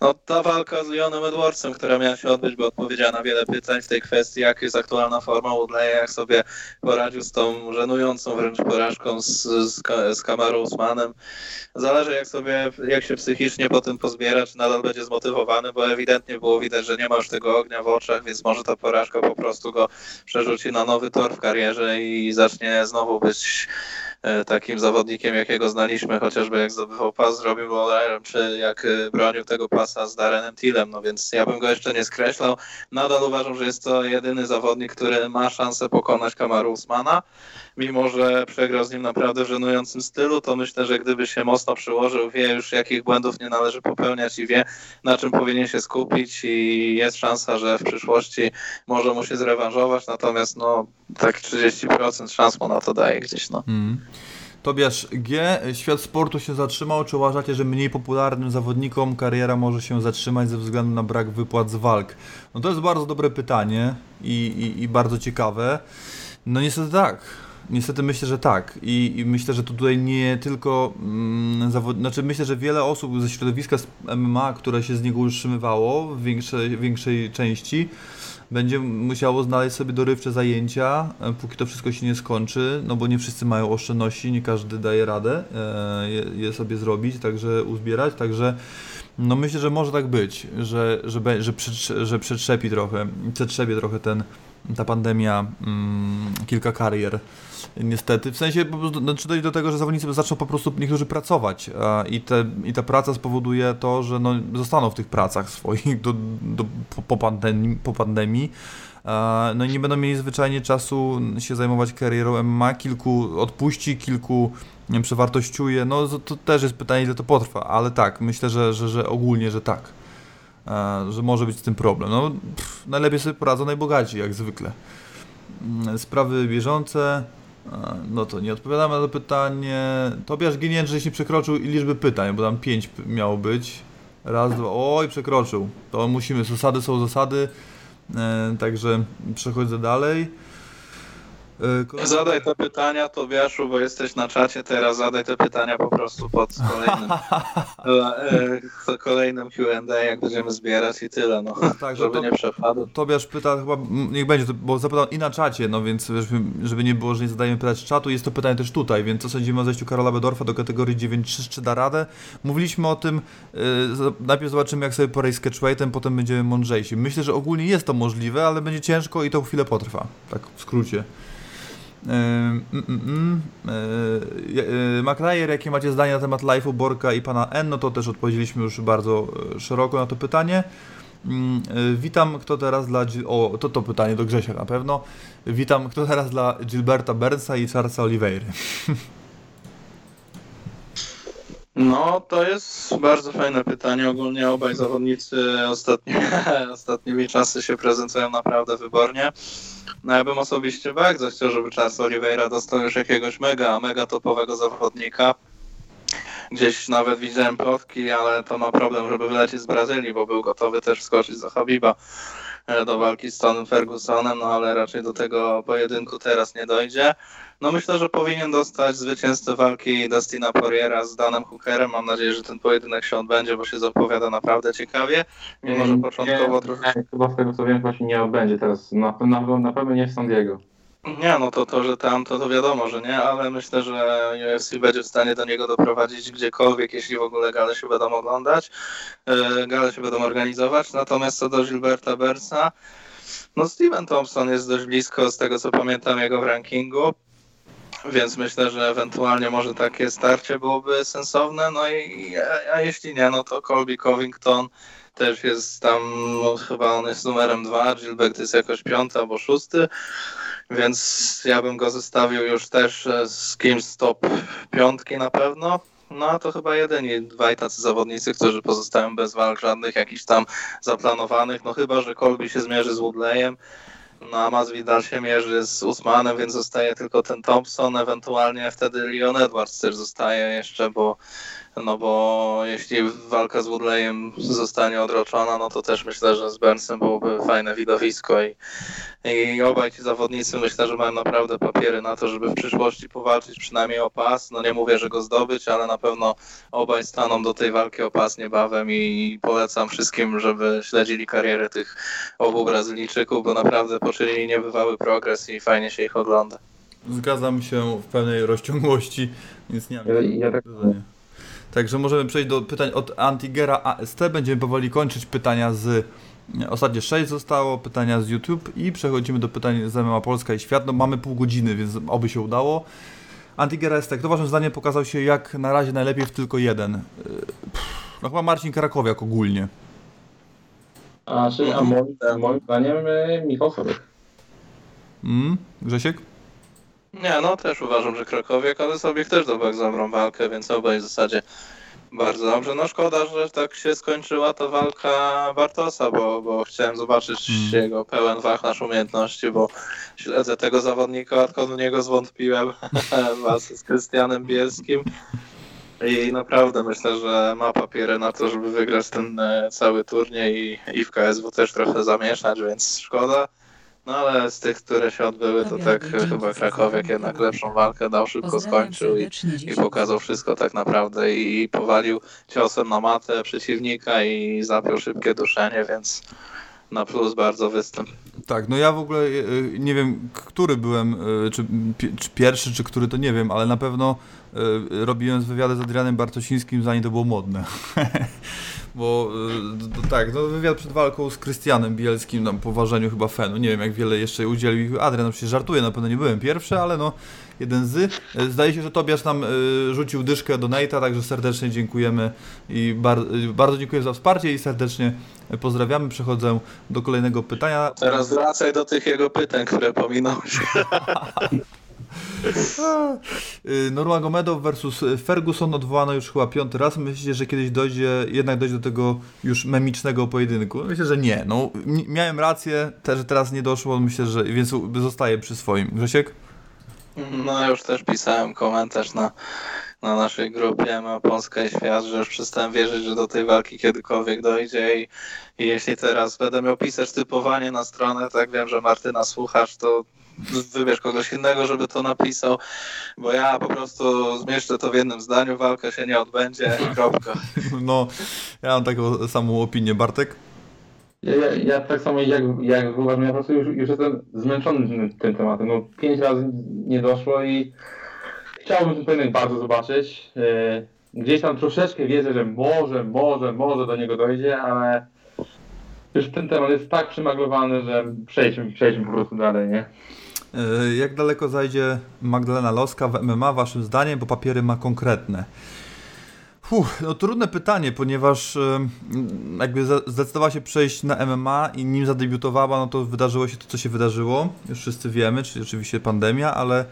no, ta walka z Leonem Edwardsem, która miała się odbyć, bo odpowiedziała na wiele pytań w tej kwestii, jak jest aktualna forma Woodleya, jak sobie poradził z tą żenującą wręcz porażką z, z, z Kamarą Usmanem. Zależy jak sobie, jak się psychicznie po tym pozbiera, czy nadal będzie zmotywowany, bo ewidentnie było widać, że nie ma już tego ognia w oczach, więc może ta porażka po prostu go przerzuci na nowy tor w karierze i zacznie znowu być takim zawodnikiem, jakiego znaliśmy, chociażby jak zdobywał pas z Robbie Lawlerem, czy jak e, bronił tego pasa z Darrenem Tillem, no więc ja bym go jeszcze nie skreślał. Nadal uważam, że jest to jedyny zawodnik, który ma szansę pokonać Kamaru Usmana, mimo że przegrał z nim naprawdę w żenującym stylu, to myślę, że gdyby się mocno przyłożył, wie już jakich błędów nie należy popełniać i wie na czym powinien się skupić i jest szansa, że w przyszłości może mu się zrewanżować, natomiast no tak 30% szans mu na to daje gdzieś, no. Mm. Tobiasz G. Świat sportu się zatrzymał. Czy uważacie, że mniej popularnym zawodnikom kariera może się zatrzymać ze względu na brak wypłat z walk? No to jest bardzo dobre pytanie. i, i, i bardzo ciekawe. No niestety tak. Niestety myślę, że tak. I, i myślę, że tutaj nie tylko mm, zawod... znaczy myślę, że wiele osób ze środowiska MMA, które się z niego utrzymywało w większej, większej części, będzie musiało znaleźć sobie dorywcze zajęcia, e, póki to wszystko się nie skończy, no bo nie wszyscy mają oszczędności, nie każdy daje radę e, je, sobie zrobić, także uzbierać, także no myślę, że może tak być, że, że, że, że przetrzepi trochę, przetrzepie trochę ten, ta pandemia mm, kilka karier. Niestety, w sensie po prostu znaczy dojdzie do tego, że zawodnicy zaczną po prostu niektórzy pracować a, i, te, i ta praca spowoduje to, że no, zostaną w tych pracach swoich do, do, po, pandemii, po pandemii. No i nie będą mieli zwyczajnie czasu się zajmować karierą MMA, kilku odpuści, kilku nie wiem, przewartościuje, no to, też jest pytanie, ile to potrwa, ale tak, myślę, że, że, że ogólnie, że tak, że może być z tym problem. No, pff, najlepiej sobie poradzą najbogaci, jak zwykle. Mm, sprawy bieżące, no to nie odpowiadamy na to pytanie. Tobiasz Ginięt, żeś nie przekroczył liczby pytań, bo tam pięć miało być. Raz, dwa, oj, przekroczył. To musimy, zasady są zasady, e, także przechodzę dalej. E, zadaj te pytania, Tobiaszu, bo jesteś na czacie teraz, zadaj te pytania po prostu pod kolejnym, e, kolejnym Q&A, jak będziemy zbierać i tyle, no, tak, żeby to, nie przepadł. Tobiasz pyta, chyba, niech będzie, bo zapytał i na czacie, no więc żeby, żeby nie było, że nie zadajemy pytać z czatu, jest to pytanie też tutaj, więc co sądzimy o zejściu Karola Bedorfa do kategorii 9.3, czy da radę? Mówiliśmy o tym, yy, najpierw zobaczymy jak sobie poradzi z catchweightem, potem będziemy mądrzejsi. Myślę, że ogólnie jest to możliwe, ale będzie ciężko i to chwilę potrwa, tak w skrócie. Mm, mm, mm. McNair, jakie macie zdanie na temat live'u Borka i pana N, no to też odpowiedzieliśmy już bardzo e, szeroko na to pytanie. E, witam, kto teraz dla... O, to to pytanie do Grzesia na pewno. Witam, kto teraz dla Gilberta Bernsa i Charlesa Oliveira. No, to jest bardzo fajne pytanie. Ogólnie obaj zawodnicy ostatni, ostatnimi czasy się prezentują naprawdę wybornie. No ja bym osobiście bardzo chciał, żeby Charles Oliveira dostał już jakiegoś mega, mega topowego zawodnika. Gdzieś nawet widziałem plotki, ale to ma problem, żeby wylecieć z Brazylii, bo był gotowy też wskoczyć za Habiba e, do walki z Tonem Fergusonem, no ale raczej do tego pojedynku teraz nie dojdzie. No myślę, że powinien dostać zwycięzcę walki Dustina Poiriera z Danem Hookerem. Mam nadzieję, że ten pojedynek się odbędzie, bo się zapowiada naprawdę ciekawie. Mimo, że początkowo nie, trochę... Nie, chyba z tego co wiem, właśnie nie odbędzie teraz. Na, na, na pewno nie w San Diego. Nie, no to to, że tam, to, to wiadomo, że nie, ale myślę, że UFC będzie w stanie do niego doprowadzić gdziekolwiek, jeśli w ogóle gale się będą oglądać, yy, gale się będą organizować. Natomiast co do Gilberta Bersa, no Steven Thompson jest dość blisko, z tego co pamiętam, jego w rankingu. Więc myślę, że ewentualnie może takie starcie byłoby sensowne. No i a, a jeśli nie, no to Colby Covington też jest tam, no, chyba on jest numerem dwa, Gilbert jest jakoś piąty albo szósty, więc ja bym go zestawił już też e, z kimś z top piątki na pewno. No a to chyba jedyni dwaj tacy zawodnicy, którzy pozostają bez walk żadnych jakichś tam zaplanowanych, no chyba, że Colby się zmierzy z Woodleyem, no a Masvidal się mierzy z Usmanem, więc zostaje tylko ten Thompson, ewentualnie wtedy Leon Edwards też zostaje jeszcze, bo no bo jeśli walka z Woodleyem zostanie odroczona, no to też myślę, że z Burnsem byłoby fajne widowisko i, i obaj ci zawodnicy myślę, że mają naprawdę papiery na to, żeby w przyszłości powalczyć przynajmniej o pas. No nie mówię, że go zdobyć, ale na pewno obaj staną do tej walki o pas niebawem i polecam wszystkim, żeby śledzili karierę tych obu Brazylijczyków, bo naprawdę poczynili niebywały progres i fajnie się ich ogląda. Zgadzam się w pełnej rozciągłości, więc nie mam ja, ja tak... Także możemy przejść do pytań od Antigera AST. Będziemy powoli kończyć pytania z. Ostatnie 6 zostało, pytania z YouTube i przechodzimy do pytań z MMA Polska i Świat. No mamy pół godziny, więc oby się udało. Antigera AST, kto waszym zdaniem pokazał się jak na razie najlepiej w tylko jeden? No chyba Marcin Karakowiak ogólnie. A, czy, a moim, moim zdaniem e, Michał Sobek. Mm, Grzesiek? Nie, no też uważam, że Krakowiak, ale sobie też dobrą dobrą walkę, więc obaj w zasadzie bardzo dobrze. No szkoda, że tak się skończyła ta walka Bartosa, bo, bo chciałem zobaczyć mm. jego pełen wachlarz umiejętności, bo śledzę tego zawodnika, odkąd w niego zwątpiłem walce z Krystianem Bielskim. I naprawdę myślę, że ma papiery na to, żeby wygrać ten e, cały turniej i, i w KSW też trochę zamieszać, więc szkoda. No ale z tych, które się odbyły, to tak chyba Krakowiak jednak lepszą walkę dał, szybko skończył i, i pokazał wszystko tak naprawdę i powalił ciosem na matę przeciwnika i zapiął szybkie duszenie, więc na plus bardzo występ. Tak, no ja w ogóle e, nie wiem, który byłem, e, czy, czy, pierwszy, czy który to nie wiem, ale na pewno e, robiłem wywiady z Adrianem Bartosińskim, zanim to było modne. Bo to, tak, no wywiad przed walką z Krystianem Bielskim na poważeniu chyba Fenu. Nie wiem, jak wiele jeszcze udzielił Adrian, oczywiście żartuję, na pewno nie byłem pierwszy, ale no jeden z. Zdaje się, że Tobiasz nam rzucił dyszkę do Nate'a, także serdecznie dziękujemy i bar bardzo dziękuję za wsparcie i serdecznie pozdrawiamy. Przechodzę do kolejnego pytania. Teraz wracaj do tych jego pytań, które pominąłeś. Nurmagomedov versus Ferguson odwołano już chyba piąty raz. Myślicie, że kiedyś dojdzie, jednak dojdzie do tego już memicznego pojedynku? Myślę, że nie. No, miałem rację, też teraz nie doszło, myślę, że więc zostaje przy swoim. Grzesiek? No już też pisałem komentarz na, na naszej grupie ma Polska i Świat, że już przestałem wierzyć, że do tej walki kiedykolwiek dojdzie i, i jeśli teraz będę miał pisać typowanie na stronę, tak wiem, że Martyna słuchasz, to wybierz kogoś innego, żeby to napisał, bo ja po prostu zmieszczę to w jednym zdaniu, walka się nie odbędzie, kropka. No, ja mam taką samą opinię. Bartek? Ja, ja, ja tak samo jak, jak uważam, ja po prostu już, już jestem zmęczony tym, tym tematem. No, pięć razy nie doszło i chciałbym ten pojedynek bardzo zobaczyć. Yy, gdzieś tam troszeczkę wiedzę, że może, może, może do niego dojdzie, ale już ten temat jest tak przymaglowany, że przejdźmy, przejdźmy po prostu dalej, nie? E, jak daleko zajdzie Magdalena Loska w MMA waszym zdaniem, bo papiery ma konkretne? Fuh, no trudne pytanie, ponieważ jakby zdecydowała się przejść na MMA i nim zadebiutowała, no to wydarzyło się to, co się wydarzyło. Już wszyscy wiemy, czyli oczywiście pandemia, ale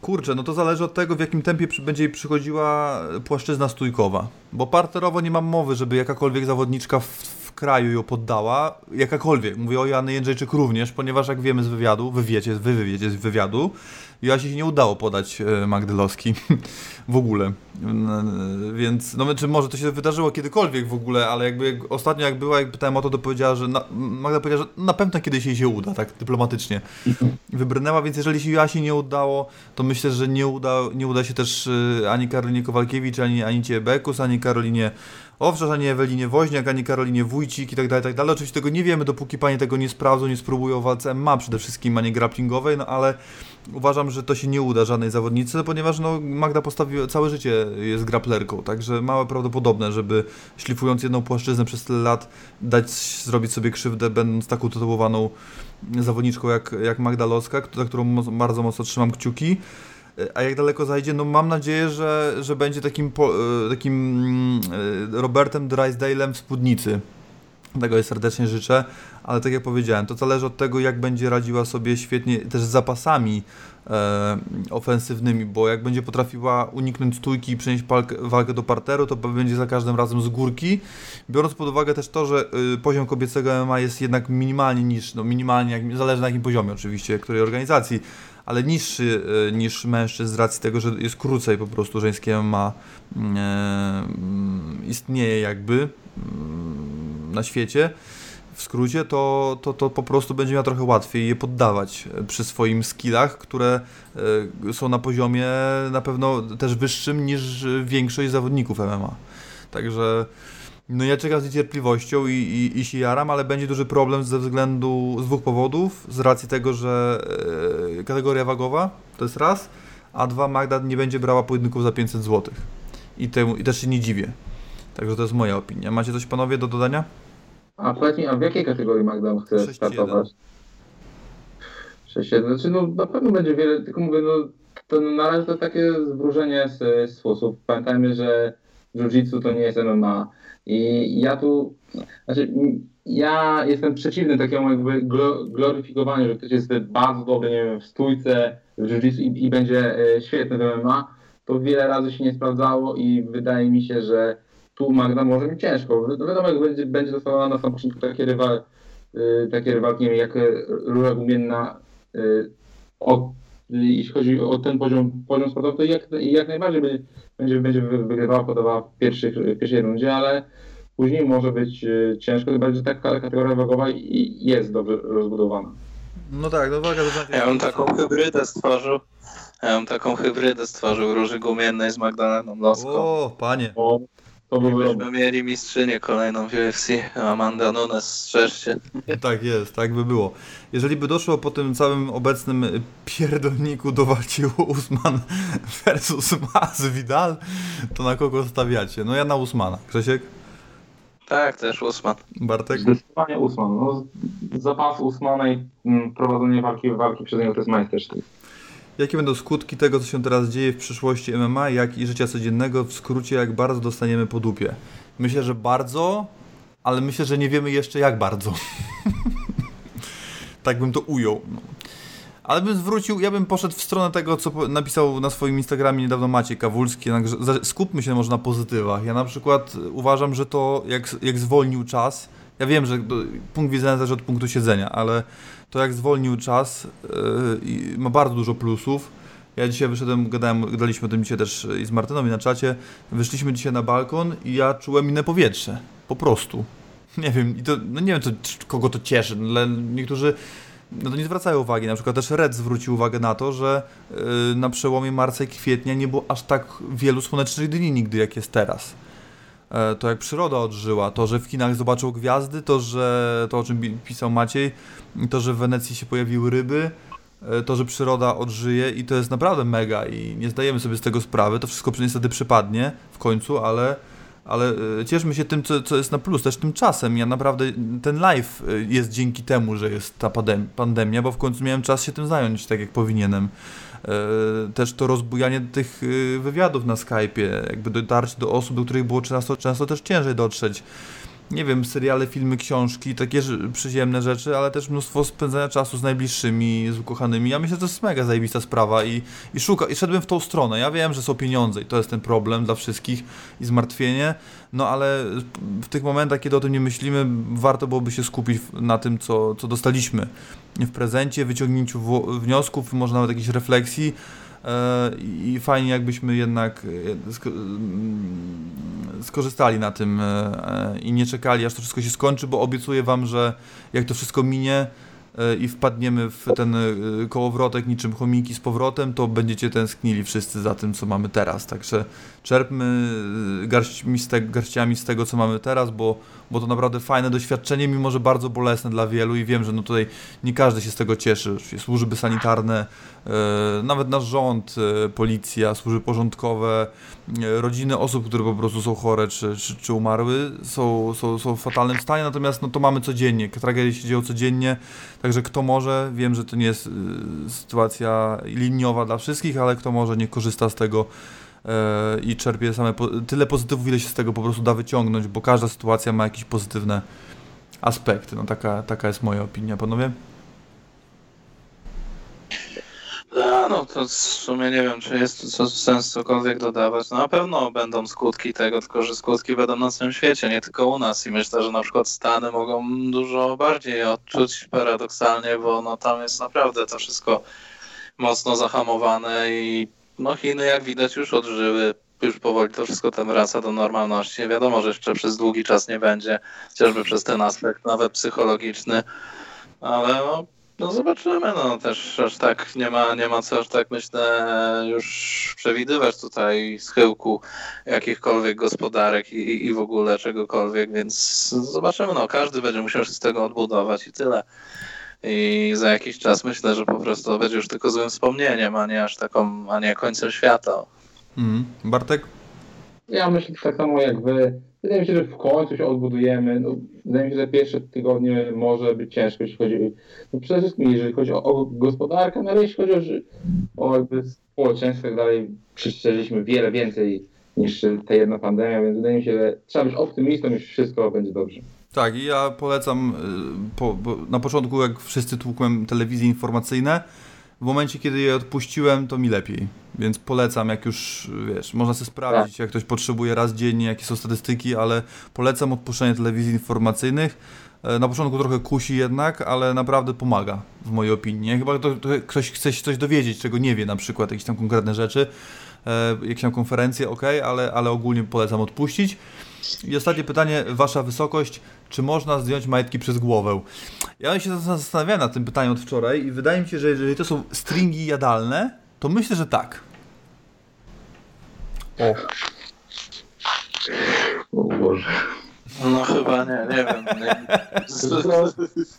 kurczę, no to zależy od tego, w jakim tempie będzie jej przychodziła płaszczyzna stójkowa. Bo parterowo nie mam mowy, żeby jakakolwiek zawodniczka w, kraju ją poddała, jakakolwiek. Mówię o Jany Jędrzejczyk również, ponieważ jak wiemy z wywiadu, wy wiecie, wy wiecie z wywiadu, Joasi się nie udało podać e, Magdalowski w ogóle. Więc, no czy może to się wydarzyło kiedykolwiek w ogóle, ale jakby jak, ostatnio jak była, jak pytałem o to, to powiedziała, że na, Magda powiedziała, że na pewno kiedyś jej się uda, tak dyplomatycznie. Wybrnęła, więc jeżeli się Joasi nie udało, to myślę, że nie uda, nie uda się też e, ani Karolinie Kowalkiewicz, ani Anicie Bekus, ani Karolinie Owszem, ani Ewelinie Woźniak, ani Karolinie Wójcik i tak dalej, tak dalej. Oczywiście tego nie wiemy, dopóki panie tego nie sprawdzą, nie spróbują w walce MMA przede wszystkim, a nie grapplingowej, no ale uważam, że to się nie uda żadnej zawodnicy, ponieważ no, Magda postawiła, całe życie jest grapplerką, także małe prawdopodobne, żeby szlifując jedną płaszczyznę przez tyle lat dać zrobić sobie krzywdę, będąc taką tytułowaną zawodniczką jak, jak Magda Loska, za którą bardzo mocno trzymam kciuki. A jak daleko zajdzie? No mam nadzieję, że, że będzie takim, e, takim e, Robertem Drysdale'em w spódnicy. Tego jej serdecznie życzę, ale tak jak powiedziałem, to zależy od tego, jak będzie radziła sobie świetnie też z zapasami e, ofensywnymi, bo jak będzie potrafiła uniknąć stójki i przenieść walkę do parteru, to będzie za każdym razem z górki. Biorąc pod uwagę też to, że y, poziom kobiecego MMA jest jednak minimalnie niż, no minimalnie, jak, zależy na jakim poziomie oczywiście, której organizacji, ale niższy e, niż mężczyzn z racji tego, że jest krócej po prostu żeńskie ma e, istnieje jakby mm, na świecie w skrócie, to, to, to po prostu będzie miał trochę łatwiej je poddawać przy swoim skillach, które e, są na poziomie na pewno też wyższym niż większość zawodników MMA. Także no ja czekam z niecierpliwością i, i, i się jaram, ale będzie duży problem ze względu, z dwóch powodów. Z racji tego, że e, kategoria wagowa to jest raz, a dwa Magda nie będzie brała pojedynków za 500 zł. I, temu, I też się nie dziwię. Także to jest moja opinia. Macie coś panowie do dodania? A powiedz mi, a w jakiej kategorii Magda chce startować? 6-1. Znaczy no na pewno będzie wiele, tylko mówię, no to na razie to takie zwróżenie z, z sposób. Pamiętajmy, że jiu-jitsu to nie jest MMA i ja tu, znaczy, ja jestem przeciwny takiemu jakby gloryfikowaniu, że ktoś jest bardzo dobry, nie wiem, w stójce, w jiu i, i, będzie e, świetny w MMA. To wiele razy się nie sprawdzało i wydaje mi się, że tu Magda może mieć ciężko. No wiadomo, jak będzie, będzie dostawała na samym początku takie, rywal, e, takie rywalki, jak Róża Gumienna, od, jeśli chodzi o ten poziom, poziom sportowy, to jak, jak najbardziej będzie będzie, wygrywała, podawała w, pierwszych, w pierwszej rundzie, ale później może być e, ciężko, tym bardziej, że ta kategoria wagowa jest dobrze rozbudowana. No tak, no walka to Ja bym taką hybrydę stworzył. Ja bym taką hybrydę stworzył róży gumiennej z Magdaleną Loską. O, panie. O, to. Byśmy mieli mistrzynię kolejną w UFC, Amanda Nunes, strzeżcie. Tak jest, tak by było. Jeżeli by doszło po tym całym obecnym pierdolniku do walki Usman versus Masvidal, to na kogo stawiacie? No ja na Usmana. Grzesiek? Tak, też Usman. Bartek? Zdecydowanie Usman. No, zapas Usmana i mm, prowadzenie walki, walki przez niego to jest majstersztyk. Jakie będą skutki tego, co się teraz dzieje w przyszłości MMA, jak i życia codziennego? W skrócie, jak bardzo dostaniemy po dupie? Myślę, że bardzo, ale myślę, że nie wiemy jeszcze jak bardzo. tak bym to ujął. No. Ale bym zwrócił, ja bym poszedł w stronę tego, co napisał na swoim Instagramie niedawno Maciej Kawulski. Skupmy się może na pozytywach. Ja na przykład uważam, że to jak, jak zwolnił czas, ja wiem, że punkt widzenia zależy od punktu siedzenia, ale to jak zwolnił czas yy, ma bardzo dużo plusów. Ja dzisiaj wyszedłem, gadałem, gadaliśmy o tym dzisiaj też i z Martyną i na czacie. Wyszliśmy dzisiaj na balkon i ja czułem inne powietrze. Po prostu. Nie wiem, i to, no nie wiem, to, kogo to cieszy, no, ale niektórzy no to nie zwracają uwagi. Na przykład też Red zwrócił uwagę na to, że yy, na przełomie marca i kwietnia nie było aż tak wielu słonecznych dni nigdy, jak jest teraz. E, to jak przyroda odżyła, to, że w Chinach zobaczył gwiazdy, to, że to o czym pisał Maciej, to, że w Wenecji się pojawiły ryby, e, to, że przyroda odżyje i to jest naprawdę mega i nie zdajemy sobie z tego sprawy. To wszystko niestety przypadnie w końcu, ale, ale e, cieszmy się tym, co, co jest na plus, też tym czasem. Ja naprawdę, ten live jest dzięki temu, że jest ta pandemia, bo w końcu miałem czas się tym zająć tak, jak powinienem. E, też to rozbujanie tych e, wywiadów na Skype'ie, jakby dotarcie do osób, do których było często, często też ciężej dotrzeć. Nie wiem, seriale, filmy, książki, takie przyziemne rzeczy, ale też mnóstwo spędzania czasu z najbliższymi, z ukochanymi. Ja myślę, że to jest mega zajebista sprawa i, i szuka, i szedłem w tą stronę. Ja wiem, że są pieniądze i to jest ten problem dla wszystkich i zmartwienie, no ale w tych momentach, kiedy o tym nie myślimy, warto byłoby się skupić na tym, co, co dostaliśmy w prezencie, wyciągnięciu wniosków, może nawet jakiejś refleksji e, i fajnie jakbyśmy jednak e, mm, skorzystali na tym e, i nie czekali aż to wszystko się skończy, bo obiecuję wam, że jak to wszystko minie, i wpadniemy w ten kołowrotek niczym chomiki z powrotem, to będziecie tęsknili wszyscy za tym, co mamy teraz. Także czerpmy e, garściami z, te, garściami z tego, co mamy teraz, bo, bo to naprawdę fajne doświadczenie, mimo że bardzo bolesne dla wielu i wiem, że no tutaj nie każdy się z tego cieszy. Służby sanitarne, nawet nasz rząd, policja, służby porządkowe, rodziny osób, które po prostu są chore czy, czy, czy umarły, są, są, są w fatalnym stanie, natomiast no to mamy codziennie, tragedie się dzieją codziennie, Także kto może, wiem, że to nie jest y, sytuacja liniowa dla wszystkich, ale kto może, nie korzysta z tego y, i czerpie same tyle pozytywów, ile się z tego po prostu da wyciągnąć, bo każda sytuacja ma jakieś pozytywne aspekty. No taka, taka jest moja opinia, panowie. No, to w sumie nie wiem, czy jest co, sens cokolwiek dodawać. No, na pewno będą skutki tego, tylko że skutki będą na całym świecie, nie tylko u nas. I myślę, że na przykład Stany mogą dużo bardziej odczuć paradoksalnie, bo no, tam jest naprawdę to wszystko mocno zahamowane i no, Chiny jak widać już odżyły już powoli to wszystko tam wraca do normalności. Wiadomo, że jeszcze przez długi czas nie będzie, chociażby przez ten aspekt nawet psychologiczny, ale no, no zobaczymy, no też aż tak nie ma, nie ma co aż tak myślę już przewidywać tutaj schyłku jakichkolwiek gospodarek i, i w ogóle czegokolwiek, więc zobaczymy, no każdy będzie musiał się z tego odbudować i tyle. I za jakiś czas myślę, że po prostu będzie już tylko złym wspomnieniem, a nie aż taką, a nie końcem świata. Mm. Bartek? Ja myślę tak samo jak wy. Wydaje mi się, że w końcu się odbudujemy. No, wydaje mi się, że pierwsze tygodnie może być ciężko, jeśli chodzi no przede wszystkim jeżeli chodzi o, o gospodarkę, no ale jeśli chodzi o, o jakby społeczeństwo i tak dalej, przeżyliśmy wiele więcej niż ta jedna pandemia, więc wydaje mi się, że trzeba być optymistą i wszystko będzie dobrze. Tak, i ja polecam y, po, na początku, jak wszyscy tłukłem telewizje informacyjne, w momencie, kiedy je odpuściłem, to mi lepiej. Więc polecam, jak już, wiesz, można sobie sprawdzić, tak. jak ktoś potrzebuje raz dziennie, jakie są statystyki, ale polecam odpuszczenie telewizji informacyjnych. E, na początku trochę kusi jednak, ale naprawdę pomaga, w mojej opinii. Chyba to, to ktoś chce się coś dowiedzieć, czego nie wie, na przykład jakieś tam konkretne rzeczy, e, jakieś tam konferencje, ok, ale, ale ogólnie polecam odpuścić. I ostatnie pytanie, wasza wysokość, czy można zdjąć majtki przez głowę? Ja się zastanawiałem nad tym pytaniem od wczoraj i wydaje mi się, że jeżeli to są stringi jadalne, to myślę, że tak. O. O Boże. No chyba nie, nie wiem. Nie.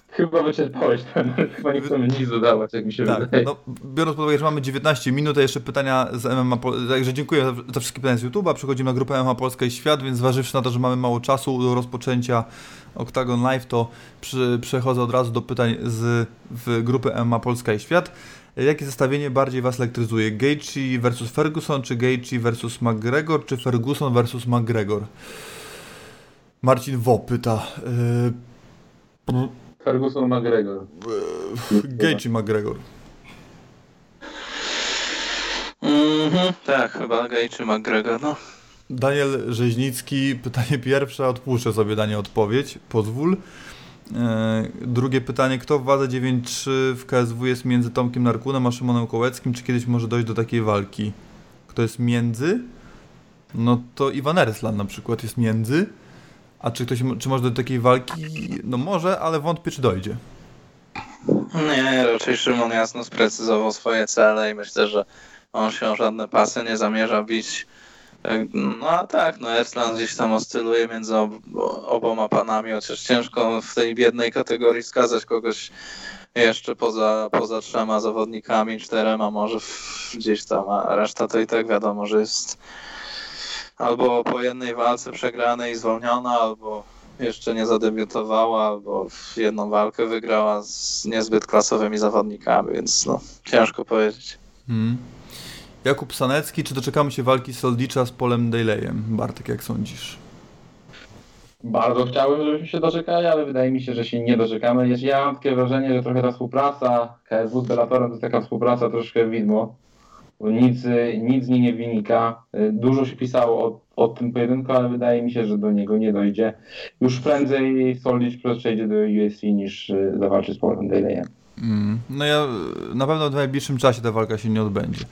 chyba wyczerpałeś ten, chyba nie chcemy nic dodawać, jak mi się tak, wydaje. No, biorąc pod uwagę, że mamy 19 minut, a jeszcze pytania z MMA, także dziękuję za, za wszystkie pytania z YouTube'a, przechodzimy na grupę MMA Polska i Świat, więc zważywszy na to, że mamy mało czasu do rozpoczęcia Octagon Live, to przy, przechodzę od razu do pytań z w grupy MMA Polska i Świat. Jakie zestawienie bardziej Was elektryzuje? Gaethje versus Ferguson, czy Gaethje versus McGregor, czy Ferguson versus McGregor? Marcin Wo pyta. Yy... Ferguson McGregor. Yy, Gaethje McGregor. Mhm, tak, chyba Gaethje McGregor, no. Daniel Rzeźnicki, pytanie pierwsze, odpuszczę sobie danie odpowiedź, pozwól. E, drugie pytanie, kto w wadze 9-3 w KSW jest między Tomkiem Narkunem a Szymonem Kołeckim? Czy kiedyś może dojść do takiej walki? Kto jest między? No to Iwan Erslan na przykład jest między. A czy ktoś, czy może do takiej walki? No może, ale wątpię, czy dojdzie. Nie, raczej Szymon jasno sprecyzował swoje cele i myślę, że on się o żadne pasy nie zamierza bić. No a tak, no Ersland gdzieś tam oscyluje między ob oboma panami, chociaż ciężko w tej biednej kategorii wskazać kogoś jeszcze poza, poza trzema zawodnikami, czterema może gdzieś tam, a reszta to i tak wiadomo, że jest albo po jednej walce przegranej i zwolniona, albo jeszcze nie zadebiutowała, albo jedną walkę wygrała z niezbyt klasowymi zawodnikami, więc no, ciężko powiedzieć. Hmm. Jakub Sanecki, czy doczekamy się walki Soldicza z Polem Daleyem? Bartek, jak sądzisz? Bardzo chciałbym, żebyśmy się doczekali, ale wydaje mi się, że się nie doczekamy. Ja mam takie wrażenie, że trochę ta współpraca KSW z Bellatorem to jest taka współpraca troszkę widmo nic, nic z niej nie wynika. Dużo się pisało o, o tym pojedynku, ale wydaje mi się, że do niego nie dojdzie. Już prędzej Solic przejdzie do UFC niż y, zawalczy z Paulem Daleyem. Mm, no ja na pewno w najbliższym czasie ta walka się nie odbędzie.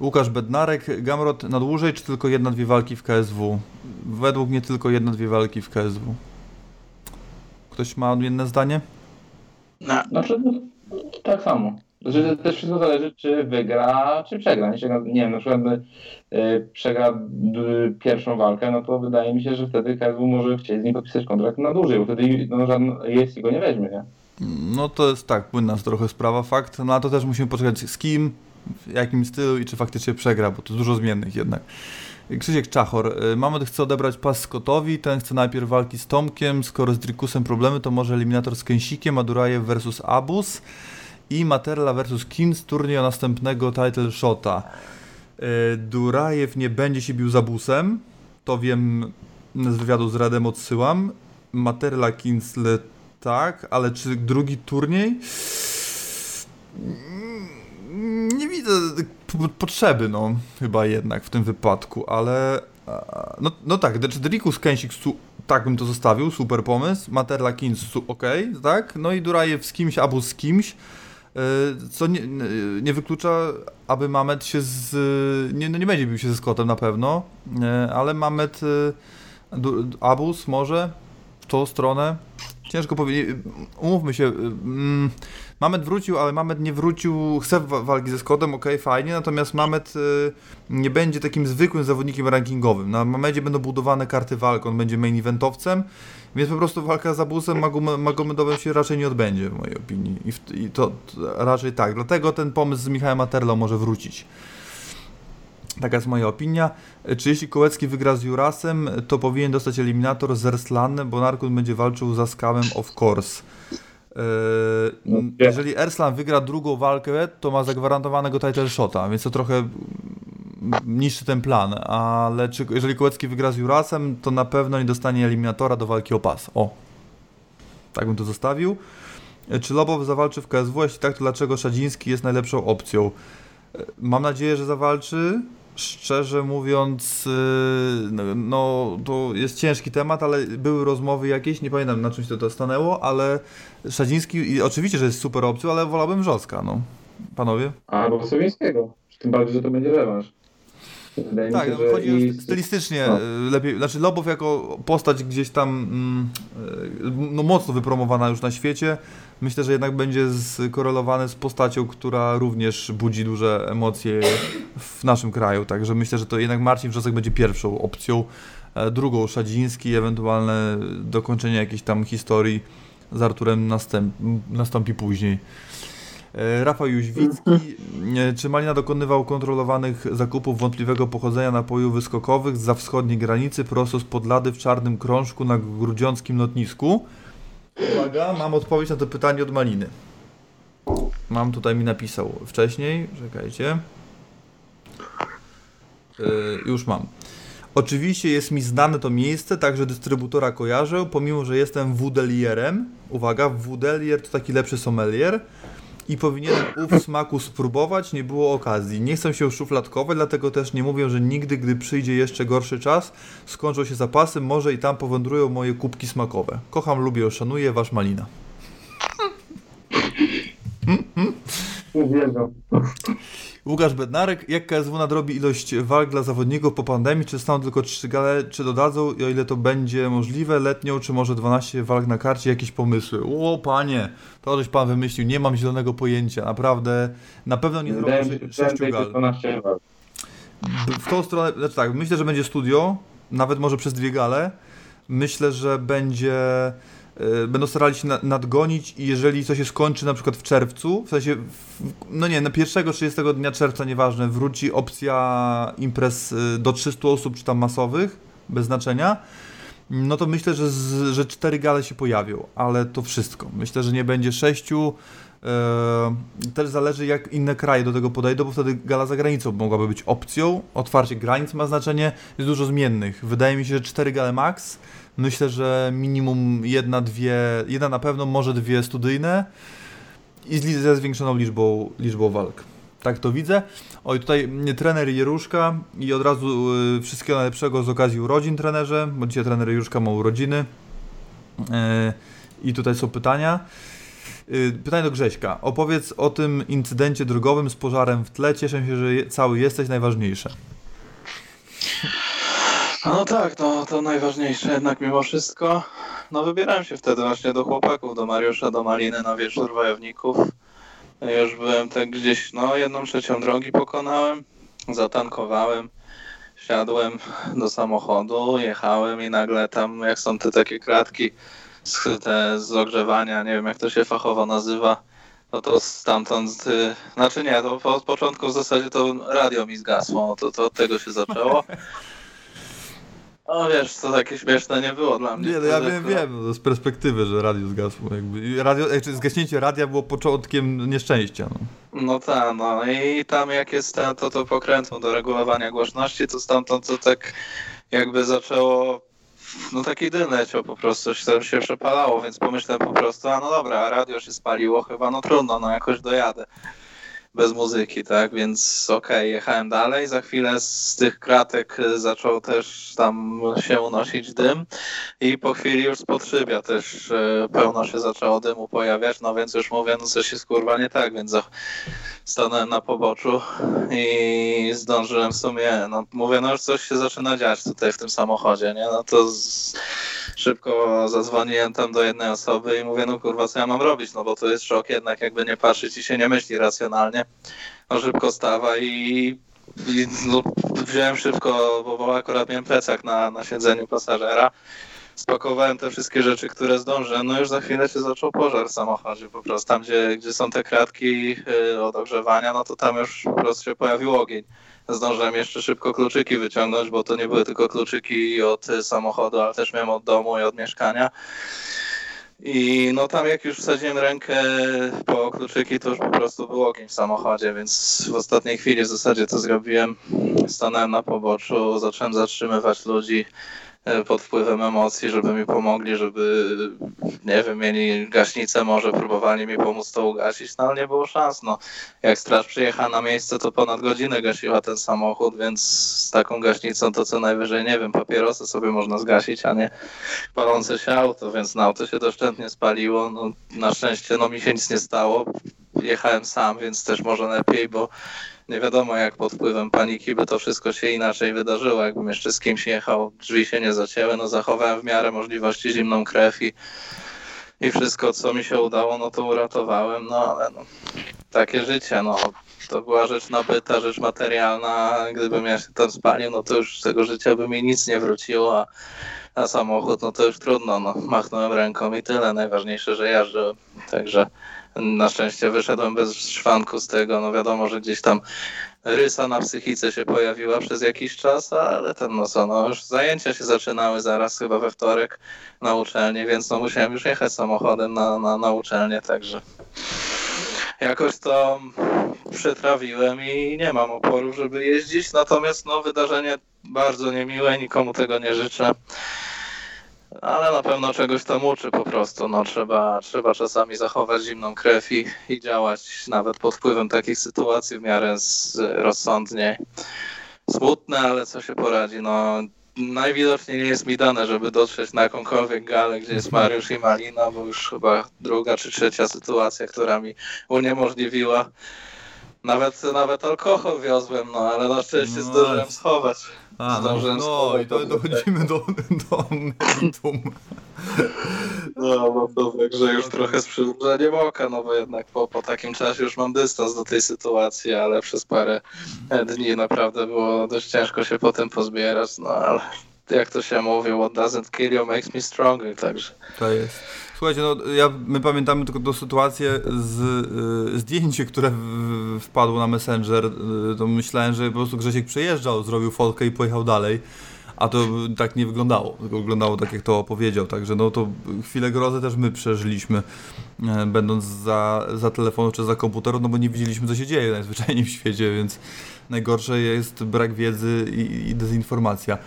Łukasz Bednarek, Gamrot na dłużej, czy tylko jedna, dwie walki w KSW? Według mnie tylko jedna, dwie walki w KSW. Ktoś ma odmienne zdanie? No. Znaczy, tak samo. Że też wszystko zależy, czy wygra, czy przegra. Nie, wiem, na przykład y, przegra pierwszą walkę, no to wydaje mi się, że wtedy KSW może chcieć z nim podpisać kontrakt na dłużej, bo wtedy no, żaden jest go nie weźmie, nie? No to jest tak, płynna trochę sprawa, fakt. No a to też musimy poczekać z kim, w jakim stylu i czy faktycznie przegra, bo to dużo zmiennych jednak. Krzysiek Czachor, y, Mamet chce odebrać pas Scottowi, ten chce najpierw walki z Tomkiem, skoro z Drikusem problemy, to może eliminator z Kęsikiem, Adurajew versus Abus i Materla versus Kins, turniej o następnego title shota. E, Durajew nie będzie się bił za busem, to wiem z wywiadu z Radem odsyłam. Materla Kinsle tak, ale czy drugi turniej? Nie widzę potrzeby, no, chyba jednak w tym wypadku, ale no, no tak, Drikus Kensik, tak bym to zostawił, super pomysł, Materla Kins, ok, tak, no i Durajew z kimś, albo z kimś, co nie, nie wyklucza, aby Mamet się z. Nie, no nie będzie bił się ze Scottem na pewno, e, ale Mamet. E, Abus może w tą stronę. Ciężko powiedzieć. Umówmy się. Mamet wrócił, ale Mamet nie wrócił. Chce walki ze Scottem, ok, fajnie. Natomiast Mamet nie będzie takim zwykłym zawodnikiem rankingowym. Na Mamedzie będą budowane karty walk. On będzie main eventowcem więc po prostu walka z Abusem Magomedowym się raczej nie odbędzie, w mojej opinii. I, w, i to, to, raczej tak. Dlatego ten pomysł z Michałem Materlą może wrócić. Taka jest moja opinia. Czy jeśli Kołecki wygra z Jurasem, to powinien dostać eliminator z Erslanem, bo Narkun będzie walczył za Skamem of course. Yy, jeżeli Erslan wygra drugą walkę, to ma zagwarantowanego title shota, więc to trochę niszczy ten plan, ale czy, jeżeli Kołecki wygra z Jurasem, to na pewno nie dostanie eliminatora do walki o pas. O, tak bym to zostawił. Czy Lobow zawalczy w KSW? Jeśli tak, to dlaczego Szadziński jest najlepszą opcją? Mam nadzieję, że zawalczy. Szczerze mówiąc, y, no, no, to jest ciężki temat, ale były rozmowy jakieś, nie pamiętam na czymś to, to stanęło, ale Szadziński oczywiście, że jest super opcją, ale wolałbym Wrzoska, no. Panowie? Albo Sowińskiego. Tym bardziej, że to będzie rewanż. Wydaje Tak, mi się, no, chodzi i- o stylistycznie no. e, lepiej. Znaczy Lobow jako postać gdzieś tam mm, e, no, mocno wypromowana już na świecie. Myślę, że jednak będzie skorelowany z postacią, która również budzi duże emocje w naszym kraju. Także myślę, że to jednak Marcin Wrzosek będzie pierwszą opcją. E, Drugą Szadziński, ewentualne dokończenie jakiejś tam historii z Arturem następ, nastąpi później. E, Rafał Jóźwicki. E, Czy Malina dokonywał kontrolowanych zakupów wątpliwego pochodzenia napojów wyskokowych za wschodniej granicy prosto z Podlady w czarnym krążku na grudziąckim lotnisku? Uwaga, mam odpowiedź na to pytanie od Maliny. Mam tutaj mi napisał wcześniej, czekajcie. E, już mam. Oczywiście jest mi znane to miejsce, także dystrybutora kojarzę, pomimo że jestem wudelierem. Uwaga, wudelier to taki lepszy sommelier i powinienem ów smaku spróbować, nie było okazji. Nie chcę się szufladkować, dlatego też nie mówię, że nigdy, gdy przyjdzie jeszcze gorszy czas, skończą się zapasy, może i tam powędrują moje kubki smakowe. Kocham, lubię, szanuję, wasz Malina. Uwielbiam. Łukasz Bednarek, jak KSW nadrobi ilość walk dla zawodników po pandemii? Czy zostaną tylko trzy gale, czy dodadzą, i o ile to będzie możliwe, letnią, czy może 12 walk na karcie? Jakieś pomysły? O panie, to żeś pan wymyślił, nie mam zielonego pojęcia, naprawdę, na pewno nie zrobię się, sze- że sześciu będzie gal. 12 walk. W tą stronę, znaczy tak, myślę, że będzie studio, nawet może przez dwie gale. Myślę, że będzie. Y, Będą starali się na- nadgonić i jeżeli coś się skończy na przykład w czerwcu, w sensie, no nie, na 1 30 dnia czerwca, nieważne, wróci opcja imprez y, do 300 osób czy tam masowych, bez znaczenia, no to myślę, że, z, że cztery gale się pojawią, ale to wszystko. Myślę, że nie będzie sześciu. Eee, też zależy, jak inne kraje do tego podejdą, bo wtedy gala za granicą mogłaby być opcją. Otwarcie granic ma znaczenie, jest dużo zmiennych. Wydaje mi się, że cztery gale max. Myślę, że minimum jedna, dwie, jedna na pewno, może dwie studyjne i ze zwiększoną liczbą, liczbą walk. Tak to widzę. Oj, tutaj trener Jeruszka i od razu y, wszystkiego najlepszego z okazji urodzin trenerze, bo dzisiaj trener Jeruszka ma urodziny. E, I tutaj są pytania. Y, Pytanie do Grześka. Opowiedz o tym incydencie drogowym z pożarem w tle. Cieszę się, że je- cały jesteś, najważniejsze. No tak, no to najważniejsze jednak mimo wszystko. No wybierałem się wtedy właśnie do chłopaków, do Mariusza, do Maliny na wieczór wojowników. Już byłem tak gdzieś, no jedną trzecią drogi pokonałem, zatankowałem, siadłem do samochodu, jechałem i nagle tam, jak są te takie kratki z, te z ogrzewania, nie wiem jak to się fachowo nazywa, no to stamtąd, y, znaczy nie, to od początku w zasadzie to radio mi zgasło, to, to od tego się zaczęło. No wiesz, to takie śmieszne nie było dla mnie. Nie, no ja wiem, akurat. wiem, no, z perspektywy, że radio zgasło. Jakby. Radio, znaczy zgaśnięcie radia było początkiem nieszczęścia. No. No tak, no i tam jak jest ten, to, to pokrętło do regulowania głośności, to stamtąd to tak jakby zaczęło, no taki dym leciał po prostu, się, się przepalało, więc pomyślałem po prostu, a no dobra, radio się spaliło, chyba no trudno, no jakoś dojadę. Bez muzyki, tak, więc okej, jechałem dalej, za chwilę z tych kratek y, zaczął też tam się unosić dym. I po chwili już z podszybia też y, pełno się zaczęło dymu pojawiać, no więc już mówię, no coś jest kurwa nie tak, więc stanąłem na poboczu i zdążyłem w sumie, no mówię, no już coś się zaczyna dziać tutaj w tym samochodzie, nie, no to z, szybko zadzwoniłem tam do jednej osoby i mówię, no kurwa, co ja mam robić, no bo to jest szok jednak, jakby nie patrzeć i się nie myśli racjonalnie, no szybko stawa i, no, wziąłem szybko, bo, bo akurat miałem plecak na, na siedzeniu pasażera, spakowałem te wszystkie rzeczy, które zdążyłem, no już za chwilę się zaczął pożar w samochodzie, po prostu tam, gdzie, gdzie są te kratki y, od ogrzewania, no to tam już po prostu się pojawił ogień. Zdążyłem jeszcze szybko kluczyki wyciągnąć, bo to nie były tylko kluczyki od y, samochodu, ale też miałem od domu i od mieszkania. I no tam jak już wsadziłem rękę po kluczyki, to już po prostu był ogień w samochodzie, więc w ostatniej chwili w zasadzie to zrobiłem. Stanąłem na poboczu, zacząłem zatrzymywać ludzi pod wpływem emocji, żeby mi pomogli, żeby, nie wiem, mieli gaśnicę, może próbowali mi pomóc to ugasić, no ale nie było szans, no. Jak straż przyjechała na miejsce, to ponad godzinę gasiła ten samochód, więc z taką gaśnicą to co najwyżej, nie wiem, papierosy sobie można zgasić, a nie palące się auto, więc na auto się doszczętnie spaliło, no na szczęście no mi się nic nie stało, jechałem sam, więc też może lepiej, bo nie wiadomo jak pod wpływem paniki by to wszystko się inaczej wydarzyło, jakbym jeszcze z kimś jechał, drzwi się nie zacięły, no zachowałem w miarę możliwości zimną krew i, i wszystko co mi się udało, no to uratowałem, no ale no, takie życie, no. To była rzecz nabyta, rzecz materialna, gdybym ja się tam spalił, no to już z tego życia by mi nic nie wróciło, a, samochód, no to już trudno, no. Machnąłem ręką i tyle, najważniejsze, że jeżdżę, także na szczęście wyszedłem bez szwanku z tego, no wiadomo, że gdzieś tam rysa na psychice się pojawiła przez jakiś czas, ale ten no co, no już zajęcia się zaczynały zaraz chyba we wtorek na uczelni, więc no musiałem już jechać samochodem na, na, na uczelnię, także jakoś to przetrawiłem i nie mam oporu, żeby jeździć, natomiast no wydarzenie bardzo niemiłe, nikomu tego nie życzę ale na pewno czegoś tam uczy po prostu. No, trzeba, trzeba czasami zachować zimną krew i, i działać nawet pod wpływem takich sytuacji w miarę z, rozsądnie. Smutne, ale co się poradzi. No, najwidoczniej nie jest mi dane, żeby dotrzeć na jakąkolwiek galę, gdzie jest Mariusz i Malina, bo już chyba druga czy trzecia sytuacja, która mi uniemożliwiła. Nawet, nawet alkohol wiozłem, no ale na szczęście no. zdążyłem schować. A, no, no i to dochodzimy do, do meritum. No, no to także już trochę z przymrużeniem oka, no bo jednak po, po takim czasie już mam dystans do tej sytuacji, ale przez parę dni naprawdę było dość ciężko się potem pozbierać, no ale jak to się mówi, what doesn't kill you makes me stronger, także. To jest. Słuchajcie, no ja, my pamiętamy tylko tą sytuację z y, zdjęcie, które w, wpadło na Messenger, y, to myślałem, że po prostu Grzesiek przejeżdżał, zrobił fotkę i pojechał dalej. A to tak nie wyglądało, tylko wyglądało tak, jak to opowiedział. Także no to chwilę grozy też my przeżyliśmy, e, będąc za, za czy za komputeru, no bo nie widzieliśmy, co się dzieje najzwyczajniej w świecie, więc najgorsze jest brak wiedzy i, i dezinformacja.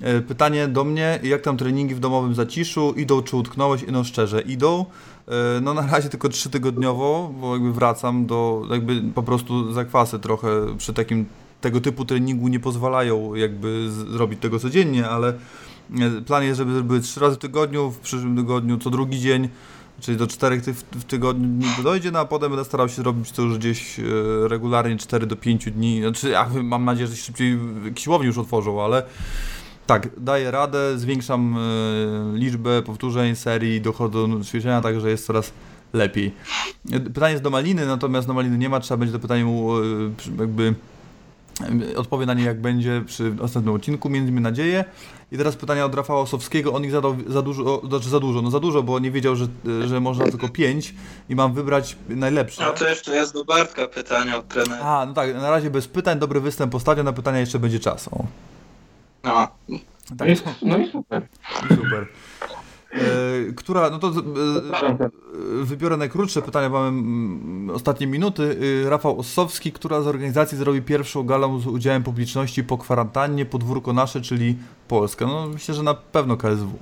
E, pytanie do mnie, jak tam treningi w domowym zaciszu? Idą czy utknąłeś? No szczerze, idą. E, no na razie tylko trzytygodniowo, bo jakby wracam do, jakby po prostu zakwasy trochę przy takim tego typu treningu nie pozwalają jakby zrobić tego codziennie, ale e, plan jest, żeby były trzy razy w tygodniu, w przyszłym tygodniu co drugi dzień, czyli do czterech ty w tygodniu dni dojdzie, no a potem będę starał się robić to już gdzieś regularnie 4 do 5 dni, znaczy ja mam nadzieję, że szybciej siłowni już otworzą, ale tak, daję radę, zwiększam y, liczbę powtórzeń, serii, dochodzą do ćwiczenia, także jest coraz lepiej. Pytanie jest do Maliny, natomiast do Maliny nie ma, trzeba będzie to pytanie mu y, jakby odpowie na nie jak będzie przy następnym odcinku, miejmy nadzieję. I teraz pytania od Rafała Osowskiego, on ich zadał za dużo, znaczy za dużo, no za dużo, bo nie wiedział, że, że można tylko pięć i mam wybrać najlepsze. No to jeszcze jest do Bartka pytanie od trenera. A, no tak, na razie bez pytań, dobry występ postawię, na pytania jeszcze będzie czas. O. No. Tak. No i super. Super. E, która, no to e, wybiorę najkrótsze pytania, mamy mm, ostatnie minuty. E, Rafał Ossowski, która z organizacji zrobi pierwszą galę z udziałem publiczności po kwarantannie, podwórko nasze, czyli Polska. No myślę, że na pewno KSW.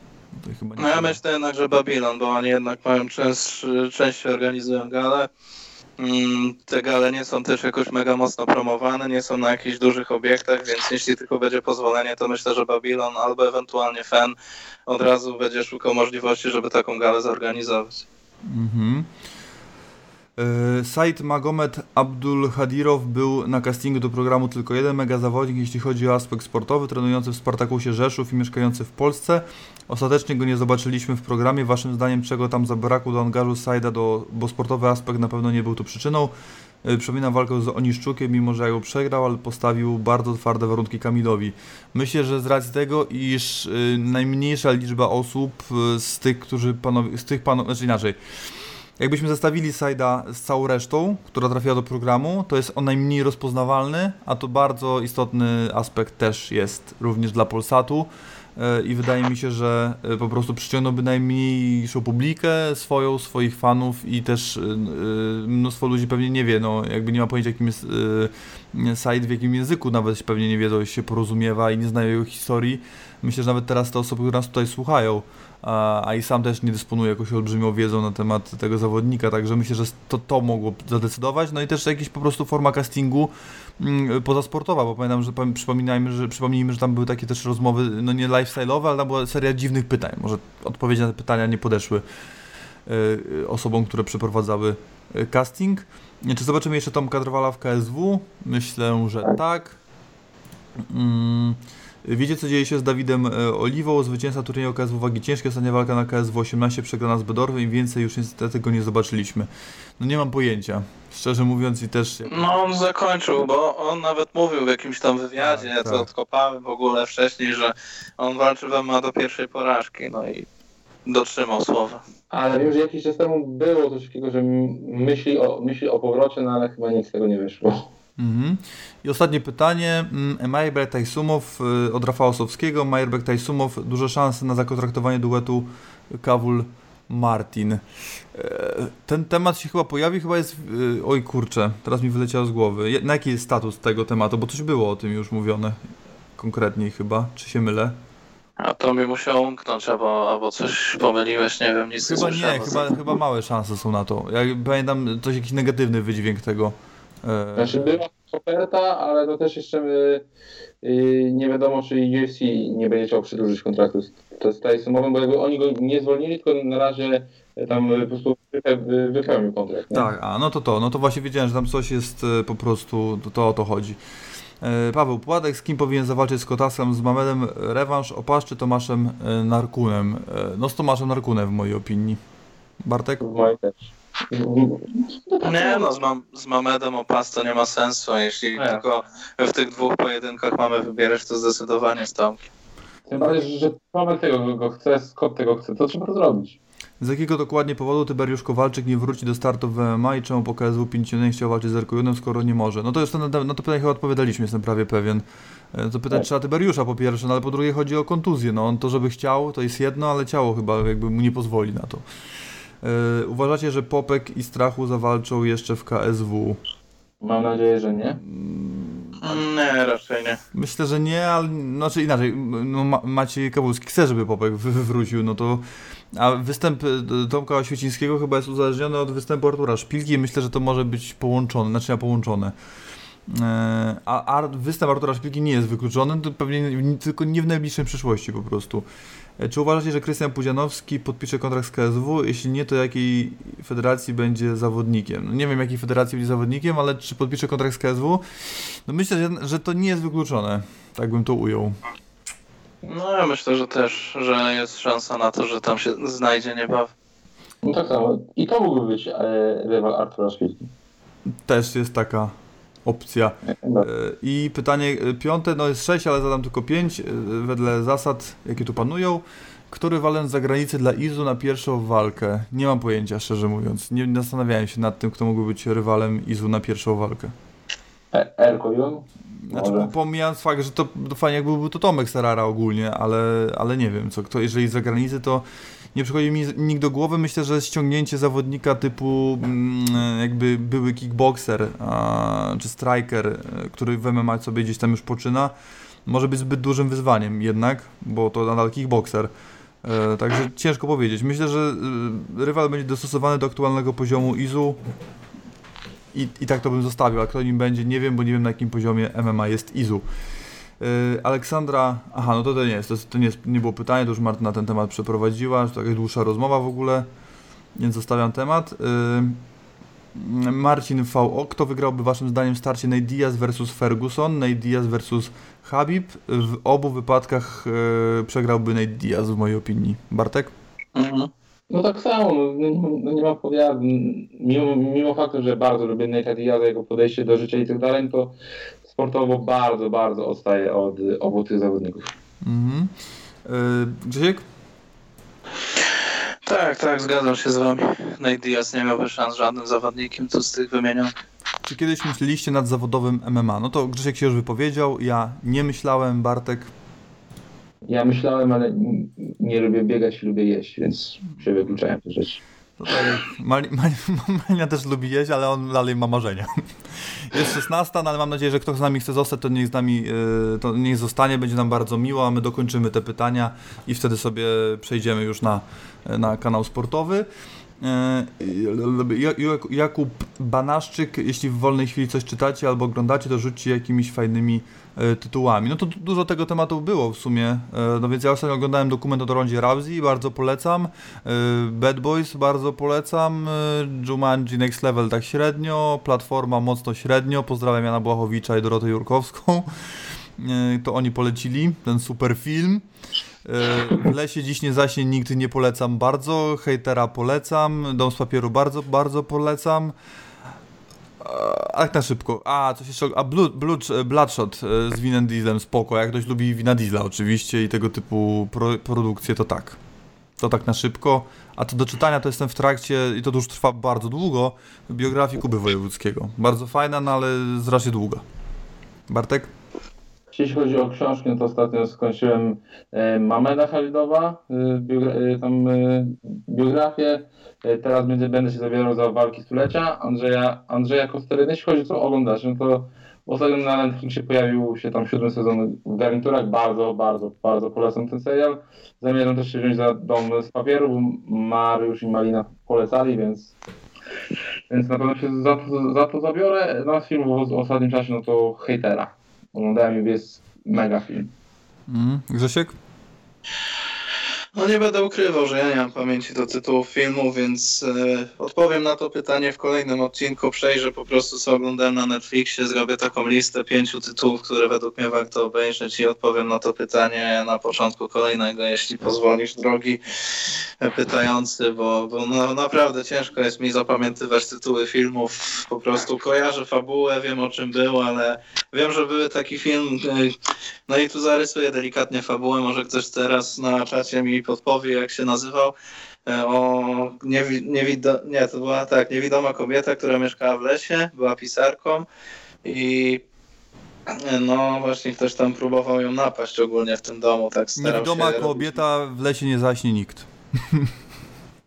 no ja myślę jednak, że Babylon, bo oni jednak mają część, częściej organizują galę. Mm, te gale nie są też jakoś mega mocno promowane, nie są na jakichś dużych obiektach, więc jeśli tylko będzie pozwolenie, to myślę, że Babylon albo ewentualnie Fan od razu będzie szukał możliwości, żeby taką galę zorganizować. Mhm. E, Said Magomed Abdul Hadirow był na castingu do programu tylko jeden mega zawodnik, jeśli chodzi o aspekt sportowy, trenujący w Spartakusie Rzeszów i mieszkający w Polsce. Ostatecznie go nie zobaczyliśmy w programie. Waszym zdaniem czego tam zabrakło do angażu Saida, do, bo sportowy aspekt na pewno nie był tu przyczyną. E, przypominam walkę z Oniszczukiem, mimo że ją przegrał, ale postawił bardzo twarde warunki Kamilowi. Myślę, że z racji tego, iż e, najmniejsza liczba osób z tych, którzy panowie, z tych panów, znaczy inaczej, Jakbyśmy zestawili Sajda z całą resztą, która trafiła do programu, to jest on najmniej rozpoznawalny, a to bardzo istotny aspekt też jest również dla Polsatu e, i wydaje mi się, że e, po prostu przyciągnąłby najmniejszą publikę swoją, swoich fanów i też e, mnóstwo ludzi pewnie nie wie, no jakby nie ma pojęcia jakim jest site, w jakim języku nawet pewnie nie wiedzą, się porozumiewa i nie znają jego historii. Myślę, że nawet teraz te osoby, które nas tutaj słuchają, a, a i sam też nie dysponuje jakąś olbrzymią wiedzą na temat tego zawodnika, także myślę, że to, to mogło zadecydować. No i też jakaś po prostu forma castingu mm, pozasportowa, bo pamiętam, że przypominajmy, że przypomnijmy, że tam były takie też rozmowy, no nie lifestyle'owe, ale tam była seria dziwnych pytań. Może odpowiedzi na te pytania nie podeszły y, osobom, które przeprowadzały y, casting. Czy zobaczymy jeszcze Tomka Drwala w KSW? Myślę, że tak. Mm. Wiecie, co dzieje się z Dawidem e, Oliwą, zwycięzca turnieju KSW Wagi Ciężkie, ostatnia walka na KSW 18 przegrana z Bedorwem i więcej już niestety go nie zobaczyliśmy. No nie mam pojęcia, szczerze mówiąc i też... No on zakończył, bo on nawet mówił w jakimś tam wywiadzie, tak, co tak. odkopałem w ogóle wcześniej, że on walczy w MMA do pierwszej porażki, no i dotrzymał słowa. Ale już jakiś czas temu było coś takiego, że myśli o, myśli o powrocie, no ale chyba nic z tego nie wyszło. Mhm. I ostatnie pytanie. Mm, Majerbek Tajsumow y, od Rafała Osowskiego. Majerbek Tajsumow, duże szanse na zakontraktowanie duetu Kawul Martin. E, ten temat się chyba pojawi, chyba jest. Y, oj kurczę, teraz mi wyleciało z głowy. Na jaki jest status tego tematu? Bo coś było o tym już mówione konkretniej chyba. Czy się mylę? A to mi musiało umknąć, albo, albo coś pomyliłeś, nie wiem, nic Chyba nie, chyba, chyba małe szanse są na to. Ja pamiętam coś, jakiś negatywny wydźwięk tego. E, znaczy była oferta, ale to też jeszcze y, y, nie wiadomo, czy UFC nie będzie chciał przedłużyć kontraktu z, z Tysonowym, bo jakby oni go nie zwolnili, tylko na razie tam po prostu wypełnił kontrakt. Nie? Tak, a no to to, no to właśnie wiedziałem, że tam coś jest po prostu, to, to o to chodzi. Paweł Pładek, z kim powinien zawalczyć z Kotasem, z Mamedem rewanż, Opasz czy Tomaszem Narkunem? No z Tomaszem Narkunem w mojej opinii. Bartek? W mojej też. Nie no, z, mam, z Mamedem o pas to nie ma sensu, jeśli nie. tylko w tych dwóch pojedynkach mamy wybierać, to zdecydowanie z Tomkiem. Tym bardziej, że Tomek tego go chce, Scott tego chce, to trzeba zrobić. Z jakiego dokładnie powodu Tyberiusz Kowalczyk nie wróci do startu w MMA i czemu po KSW 5 nie chciał walczyć z Erkojunem, skoro nie może? No to już na, na to pytanie chyba odpowiadaliśmy, jestem prawie pewien. E, to pytać tak. trzeba Tyberiusza po pierwsze, no ale po drugie chodzi o kontuzję. No on to, żeby chciał, to jest jedno, ale ciało chyba jakby mu nie pozwoli na to. Yy, uważacie, że Popek i Strachu zawalczą jeszcze w KSW? Mam nadzieję, że nie. Mm, nie, raczej nie. Myślę, że nie, ale znaczy inaczej. No, Maciej Kawulski chce, żeby Popek wrócił, no to. A występ y, Tomka Oświecińskiego chyba jest uzależniony od występu Artura Szpilki i myślę, że to może być połączone, znaczy ja połączone. Yy, a, a występ Artura Szpilki nie jest wykluczony, to pewnie tylko nie w najbliższej przyszłości po prostu. Czy uważacie, że Krystian Pudzianowski podpisze kontrakt z KSW? Jeśli nie, to jakiej federacji będzie zawodnikiem? No nie wiem, jakiej federacji będzie zawodnikiem, ale czy podpisze kontrakt z KSW? No myślę, że, że to nie jest wykluczone. Tak bym to ujął. No ja myślę, że też, że jest szansa na to, że tam się znajdzie niebawem. No tak samo. I to mógłby być e, rywal Artura Szpilki. Też jest taka opcja. E, I pytanie e, piąte, no jest sześć, ale zadam tylko pięć, e, wedle zasad, jakie tu panują. Który walent za granicę dla Izu na pierwszą walkę? Nie mam pojęcia, szczerze mówiąc. Nie zastanawiałem się nad tym, kto mógłby być rywalem Izu na pierwszą walkę. Erko Jun? Znaczy, pomijając fakt, że to, to fajnie jakby był to Tomek Serara ogólnie, ale, ale nie wiem, co kto, jeżeli z zagranicy, to nie przychodzi mi nikt do głowy. Myślę, że ściągnięcie zawodnika typu mm, jakby były kickboxer a, czy striker, e, który w MMA sobie gdzieś tam już poczyna, może być zbyt dużym wyzwaniem jednak, bo to nadal kickboxer. E, także ciężko powiedzieć. Myślę, że e, rywal będzie dostosowany do aktualnego poziomu IZU i, i tak to bym zostawił, a kto nim będzie, nie wiem, bo nie wiem na jakim poziomie MMA jest IZU. Yy, Aleksandra, aha, no to, to nie jest, to, to nie, jest, nie było pytanie, to już Marta na ten temat przeprowadziła, to jakaś dłuższa rozmowa w ogóle, więc zostawiam temat. Yy, Marcin VO, kto wygrałby waszym zdaniem starcie Nate Diaz versus Ferguson, Nate Diaz versus Habib? W obu wypadkach yy, przegrałby Nate Diaz w mojej opinii. Bartek? Mhm. No tak samo, no, no, no nie ma powiadu. Mimo, mimo faktu, że bardzo lubię Nate'a Diaza, jego podejście do życia i tak dalej, to sportowo bardzo, bardzo odstaje od obu tych zawodników. Mhm. Yy, Grzesiek? Tak, tak, zgadzam się z wami. Nate Diaz nie miałby szans żadnym zawodnikiem tu z tych wymienionych. Czy kiedyś myśleliście nad zawodowym MMA? No to Grzesiek się już wypowiedział, ja nie myślałem, Bartek? Ja myślałem, ale nie lubię biegać, lubię jeść, więc się wykluczałem te rzeczy. Malina też lubi jeść, ale on dalej ma marzenia. Jest 16, no ale mam nadzieję, że ktoś z nami chce zostać, to niech z nami y, to niech zostanie, będzie nam bardzo miło, a my dokończymy te pytania i wtedy sobie przejdziemy już na, na kanał sportowy. E, Jakub Banaszczyk, jeśli w wolnej chwili coś czytacie albo oglądacie, to rzućcie jakimiś fajnymi e, tytułami. No to dużo tego tematu było w sumie. E, no więc ja ostatnio oglądałem dokument o Rondzie Rousey, bardzo polecam. Bad Boys bardzo polecam. Jumanji Next Level tak średnio. Platforma mocno średnio. Pozdrawiam Jana Błachowicza i Dorotę Jurkowską. To oni polecili ten super film. W lesie dziś nie zaśnie, nigdy nie polecam bardzo. Hejtera polecam. Dom z papieru bardzo, bardzo polecam. A tak na szybko. A, coś jeszcze. A Blood, Blood, Bloodshot e, z Winem Dieslem, spoko. Jak ktoś lubi Wina Diesla oczywiście i tego typu pro, produkcje, to tak. To tak na szybko. A to do czytania to jestem w trakcie i to już trwa bardzo długo. Biografii Kuby Wojewódzkiego. Bardzo fajna, no ale strasznie długa. Bartek? Jeśli chodzi o książkę, to ostatnio skończyłem e, Mameda Halidowa, e, e, tam biografię. Teraz będzie, będę się zabierał za walki stulecia Andrzeja, Andrzeja Kosteryny. Jeśli chodzi o co no to ostatnio na Netflixie pojawił się tam siódmy sezon w garniturach. Bardzo, bardzo, bardzo polecam ten serial. Zamierzam też się wziąć za Dom z papieru, bo Mariusz i Malina polecali, więc więc na pewno się za to, za to zabiorę. Na film w ostatnim czasie, no to hejtera. Oglądałem i jest mega film. Mm, Grzesiek? No nie będę ukrywał, że ja nie mam pamięci do tytułów filmu, więc e, odpowiem na to pytanie w kolejnym odcinku. Przejrzę po prostu co oglądałem na Netflixie, zrobię taką listę pięciu tytułów, które według mnie warto obejrzeć i odpowiem na to pytanie na początku kolejnego, jeśli pozwolisz, drogi pytający, bo, bo no, naprawdę ciężko jest mi zapamiętywać tytuły filmów. Po prostu kojarzę fabułę, wiem o czym był, ale wiem, że były taki film. E, no i tu zarysuję delikatnie fabułę, może ktoś teraz na czacie mi podpowie, jak się nazywał. E, o niewi, niewido, nie, to była tak, niewidoma kobieta, która mieszkała w lesie, była pisarką i e, no właśnie ktoś tam próbował ją napaść ogólnie w tym domu, tak Niewidoma kobieta, w lesie nie zaśnie nikt.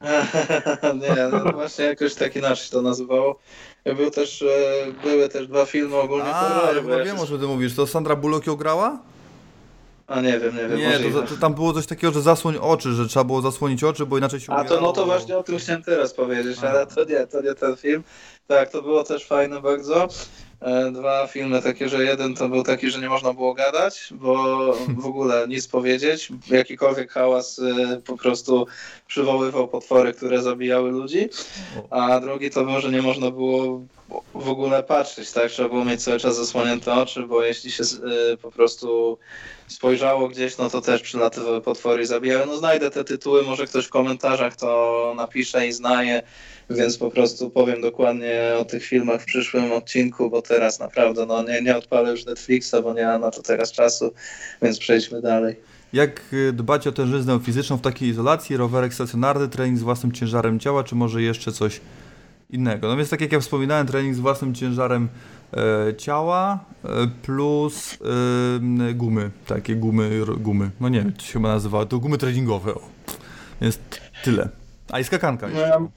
nie, no właśnie jakoś tak inaczej to nazywało. Był też, e, były też dwa filmy ogólnie A. Ja wiem, o czym ty mówisz. To Sandra Bullock ją grała? A nie wiem, nie wiem. Nie, to, to, tam było coś takiego, że zasłoń oczy, że trzeba było zasłonić oczy, bo inaczej się A to no to właśnie o tym chciałem teraz powiedzieć, A. ale to nie, to nie ten film. Tak, to było też fajne bardzo. E, dwa filmy takie, że jeden to był taki, że nie można było gadać, bo w ogóle nic powiedzieć. Jakikolwiek hałas e, po prostu przywoływał potwory, które zabijały ludzi. A drugi to był, że nie można było w ogóle patrzeć, tak? Trzeba było mieć cały czas zasłonięte oczy, bo jeśli się e, po prostu spojrzało gdzieś, no to też przylatywały potwory i zabijały. No znajdę te tytuły, może ktoś w komentarzach to napisze i znaje więc po prostu powiem dokładnie o tych filmach w przyszłym odcinku, bo teraz naprawdę no, nie, nie odpalę już Netflixa, bo nie mam na to teraz czasu, więc przejdźmy dalej. Jak y, dbać o tężyznę fizyczną w takiej izolacji? Rowerek stacjonarny, trening z własnym ciężarem ciała, czy może jeszcze coś innego? No więc tak jak ja wspominałem, trening z własnym ciężarem e, ciała e, plus e, gumy, takie gumy, gumy, no nie wiem, to się chyba nazywa, to gumy treningowe, o. Więc tyle. A i skakanka. No,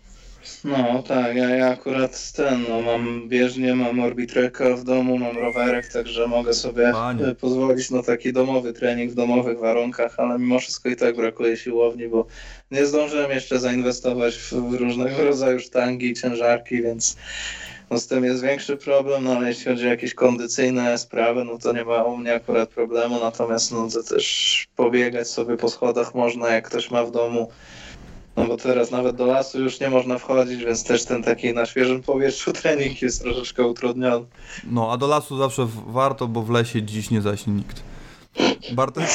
no tak, ja, ja akurat ten, no mam bieżnię, mam orbitreka w domu, mam rowerek, także mogę sobie Panie. E, pozwolić na taki domowy trening w domowych warunkach, ale mimo wszystko i tak brakuje siłowni, bo nie zdążyłem jeszcze zainwestować w różnego rodzaju sztangi i ciężarki, więc no z tym jest większy problem, no ale jeśli chodzi o jakieś kondycyjne sprawy, no to nie ma u mnie akurat problemu, natomiast no to też pobiegać sobie po schodach można, jak ktoś ma w domu no bo teraz nawet do lasu już nie można wchodzić, więc też ten taki na świeżym powietrzu trening jest troszeczkę utrudniony. No, a do lasu zawsze warto, bo w lesie dziś nie zaśnie nikt. Bartek?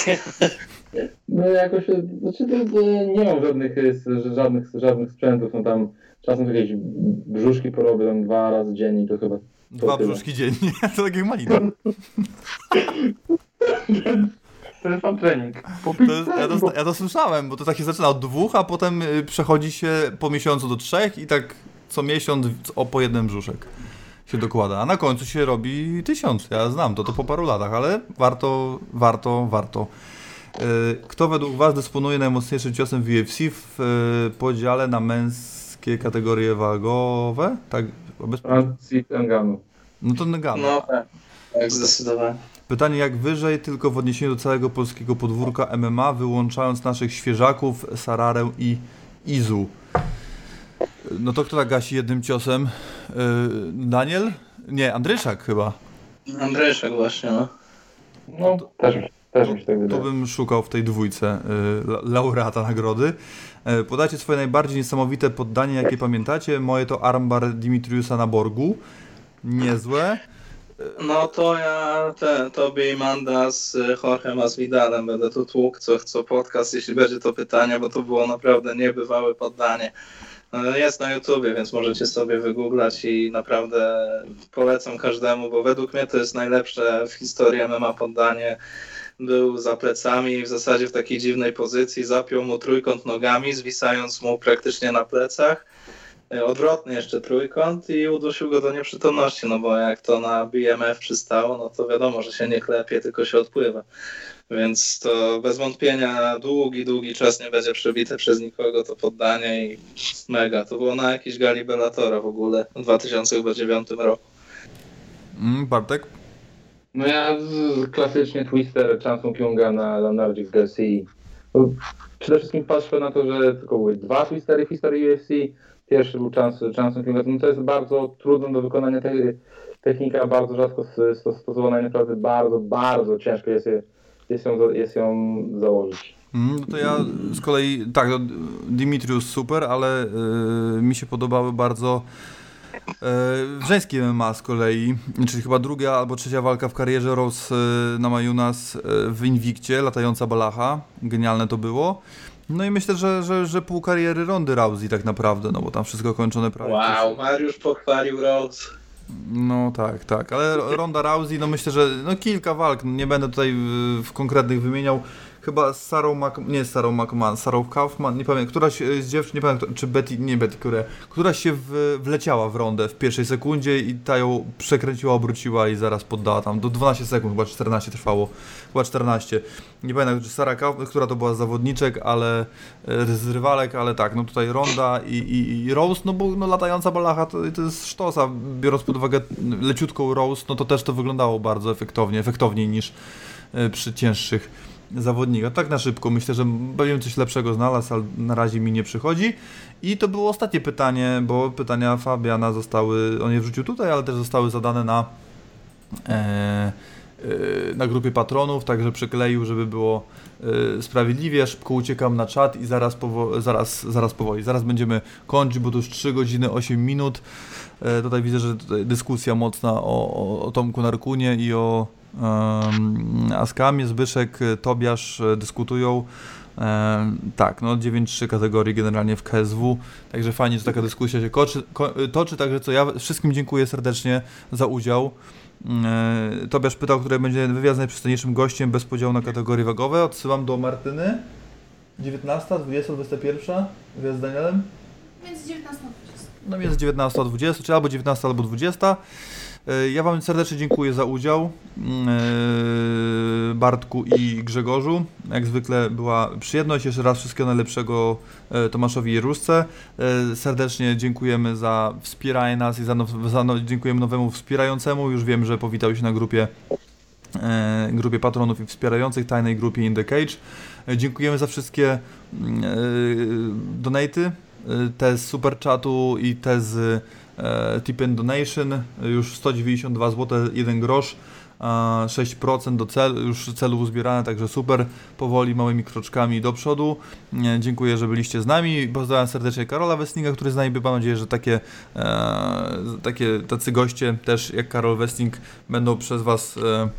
No jakoś, znaczy to, nie mam żadnych, żadnych, żadnych sprzętów, no tam czasem jakieś brzuszki porobię tam dwa razy dziennie to chyba. Dwa brzuszki dziennie, to tak jak malina. To sam trening. Jest, ja, to, ja, to, słyszałem, bo to tak się zaczyna od dwóch, a potem y, przechodzi się po miesiącu do trzech i tak co miesiąc o po jednym brzuszek się dokłada, a na końcu się robi tysiąc. Ja znam to, to po paru latach, ale warto, warto, warto. Y, kto według Was dysponuje najmocniejszym ciosem w UFC w y, podziale na męskie kategorie wagowe? Tak, bez... No to Ngannou. No tak, tak zdecydowanie. Pytanie jak wyżej, tylko w odniesieniu do całego polskiego podwórka MMA, wyłączając naszych świeżaków, Sararę i Izu. No to kto tak gasi jednym ciosem? Yy, Daniel? Nie, Andryszak chyba. Andryszak właśnie, no. No, też, też mi się tak To wydaje. bym szukał w tej dwójce y, la- laureata nagrody. E, Podajcie swoje najbardziej niesamowite poddanie, jakie pamiętacie. Moje to armbar Dimitriusa na Borgu. Niezłe. No to ja te, tobie i Manda z y, Jorge Masvidalem będę tu tłukł co, co podcast, jeśli będzie to pytanie, bo to było naprawdę niebywałe poddanie. No, Jest na YouTubie, więc możecie sobie wygooglać i naprawdę polecam każdemu, bo według mnie to jest najlepsze w historii MMA poddanie. Był za plecami w zasadzie w takiej dziwnej pozycji, zapiął mu trójkąt nogami, zwisając mu praktycznie na plecach. E, Odwrotny jeszcze trójkąt i udusił go do nieprzytomności, no bo jak to na BMF przystało, no to wiadomo, że się nie klepie, tylko się odpływa. Więc to bez wątpienia długi, długi czas nie będzie przebite przez nikogo to poddanie i mega. To było na jakiejś gali Bellatora w ogóle w 2009 roku. Mm, Bartek? No ja z, z klasycznie Twister Chansung Kyunga na, na Nordic Garcia. Przede wszystkim patrzę na to, że tylko były dwa Twistery w historii UFC. Pierwszy był Chansung Kyunga. No to jest bardzo trudno do wykonania te, technika, bardzo rzadko stosowana i naprawdę bardzo, bardzo ciężko jest, je, jest, ją, jest ją założyć. Mm, No to ja z kolei, tak, no, Dimitrius super, ale y, mi się podobały bardzo y, żeńskie MMA z kolei, czyli chyba druga albo trzecia walka w karierze Rose y, Namajunas y, w Invictie, latająca balacha, genialne to było. No i myślę, że, że, że pół kariery Rondy Rousey tak naprawdę, no bo tam wszystko kończone prawie. Wow, Mariusz pochwalił Rose. No tak, tak, ale Ronda Rousey, no myślę, że no kilka walk, nie będę tutaj w konkretnych wymieniał. Chyba z Sarą Mac, nie z Sarą McMahon, Sarą Kaufman, nie pamiętam, któraś e, z dziewczyn, nie pamiętam, czy Betty, nie Betty, które, któraś się w, wleciała w rondę w pierwszej sekundzie i ta ją przekręciła, obróciła i zaraz poddała tam, do 12 sekund, chyba 14 trwało, chyba 14. Nie pamiętam, czy Sara Kaufman, która to była z zawodniczek, ale e, z rywalek, ale tak, no tutaj Ronda i, i, i Rose, no bo no, latająca balacha to, to jest sztosa, biorąc pod uwagę leciutką Rose, no to też to wyglądało bardzo efektownie, efektowniej niż e, przy cięższych zawodnikach. Tak na szybko, myślę, że bym coś lepszego znalazł, ale na razie mi nie przychodzi. I to było ostatnie pytanie, bo pytania Fabiana zostały, on je wrzucił tutaj, ale też zostały zadane na e, e, na grupie patronów, także przykleił, żeby było e, sprawiedliwie. Szybko uciekam na czat i zaraz, powo- zaraz, zaraz powoli. Zaraz będziemy kończyć, bo to już 3 godziny 8 minut. E, tutaj widzę, że dyskusja mocna o, o, o Tomku Narkunie i o um, Askamie. Zbyszek, e, Tobiasz e, dyskutują. E, tak, no 9-3 kategorii generalnie w KSW, także fajnie, że taka dyskusja się koczy, ko, toczy, także co ja wszystkim dziękuję serdecznie za udział. Tobiasz pytał, który będzie wywiad z najprzystojniejszym gościem bez podziału na kategorie wagowe. Odsyłam do Martyny. 19, 20, 21? Wywiad z Danielem? Między 19 a 20. No jest 19 a 20, czy albo 19 albo 20. E, Ja Wam serdecznie dziękuję za udział. e, Bartku i Grzegorzu. Jak zwykle była przyjemność. Jeszcze raz wszystkiego najlepszego e, Tomaszowi Jeruszce. Serdecznie dziękujemy za wspieranie nas i za, now, za now, dziękujemy nowemu wspierającemu. Już wiem, że powitał się na grupie grupie patronów i wspierających, tajnej grupie In The Cage. Dziękujemy za wszystkie mm, donaty, te z super chatu i te z tip and donation, e, już 192 zł, 1 grosz, a 6% do celu, już celu uzbierane, także super, powoli, małymi kroczkami do przodu. E, Dziękuję, że byliście z nami. Pozdrawiam serdecznie Karola Westlinga, który z nami był. Mam nadzieję, że takie, e, takie tacy goście też jak Karol Westling będą przez Was e, e,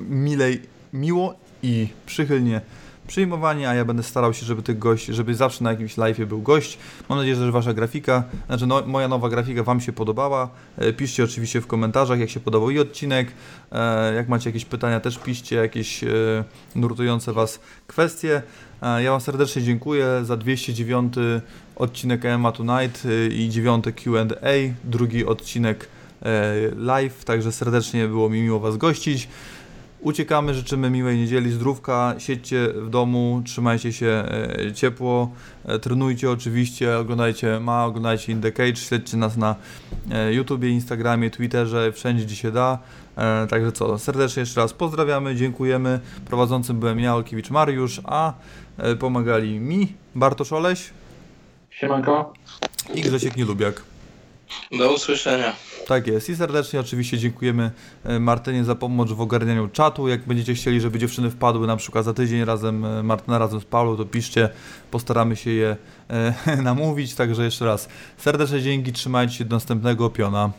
milej, miło i przychylnie przyjmowani, a ja będę starał się, żeby tych gości, żeby zawsze na jakimś live'ie był gość. Mam nadzieję, że wasza grafika, znaczy no, moja nowa grafika wam się podobała. E, Piszcie oczywiście w komentarzach, jak się podobał i odcinek. E, Jak macie jakieś pytania, też piszcie jakieś e, nurtujące was kwestie. Ja wam serdecznie dziękuję za 209 odcinek EMA Tonight i 9 Q&A, drugi odcinek live, także serdecznie było mi miło was gościć. Uciekamy, życzymy miłej niedzieli, zdrówka, siedźcie w domu, trzymajcie się e, ciepło, e, trenujcie oczywiście, oglądajcie ma, oglądajcie In The Cage, śledźcie nas na e, YouTubie, Instagramie, Twitterze, wszędzie gdzie się da. Także co, serdecznie jeszcze raz pozdrawiamy, dziękujemy. Prowadzącym byłem ja, Olkiewicz Mariusz, a pomagali mi Bartosz Oleś, Siemanko. I Grzesiek Nielubiak. Do usłyszenia. Tak jest. I serdecznie oczywiście dziękujemy e, Martynie za pomoc w ogarnianiu czatu. Jak będziecie chcieli, żeby dziewczyny wpadły na przykład za tydzień razem, e, Martyna razem z Paulą, to piszcie. Postaramy się je e, namówić. Także jeszcze raz serdeczne dzięki, trzymajcie się do następnego piona.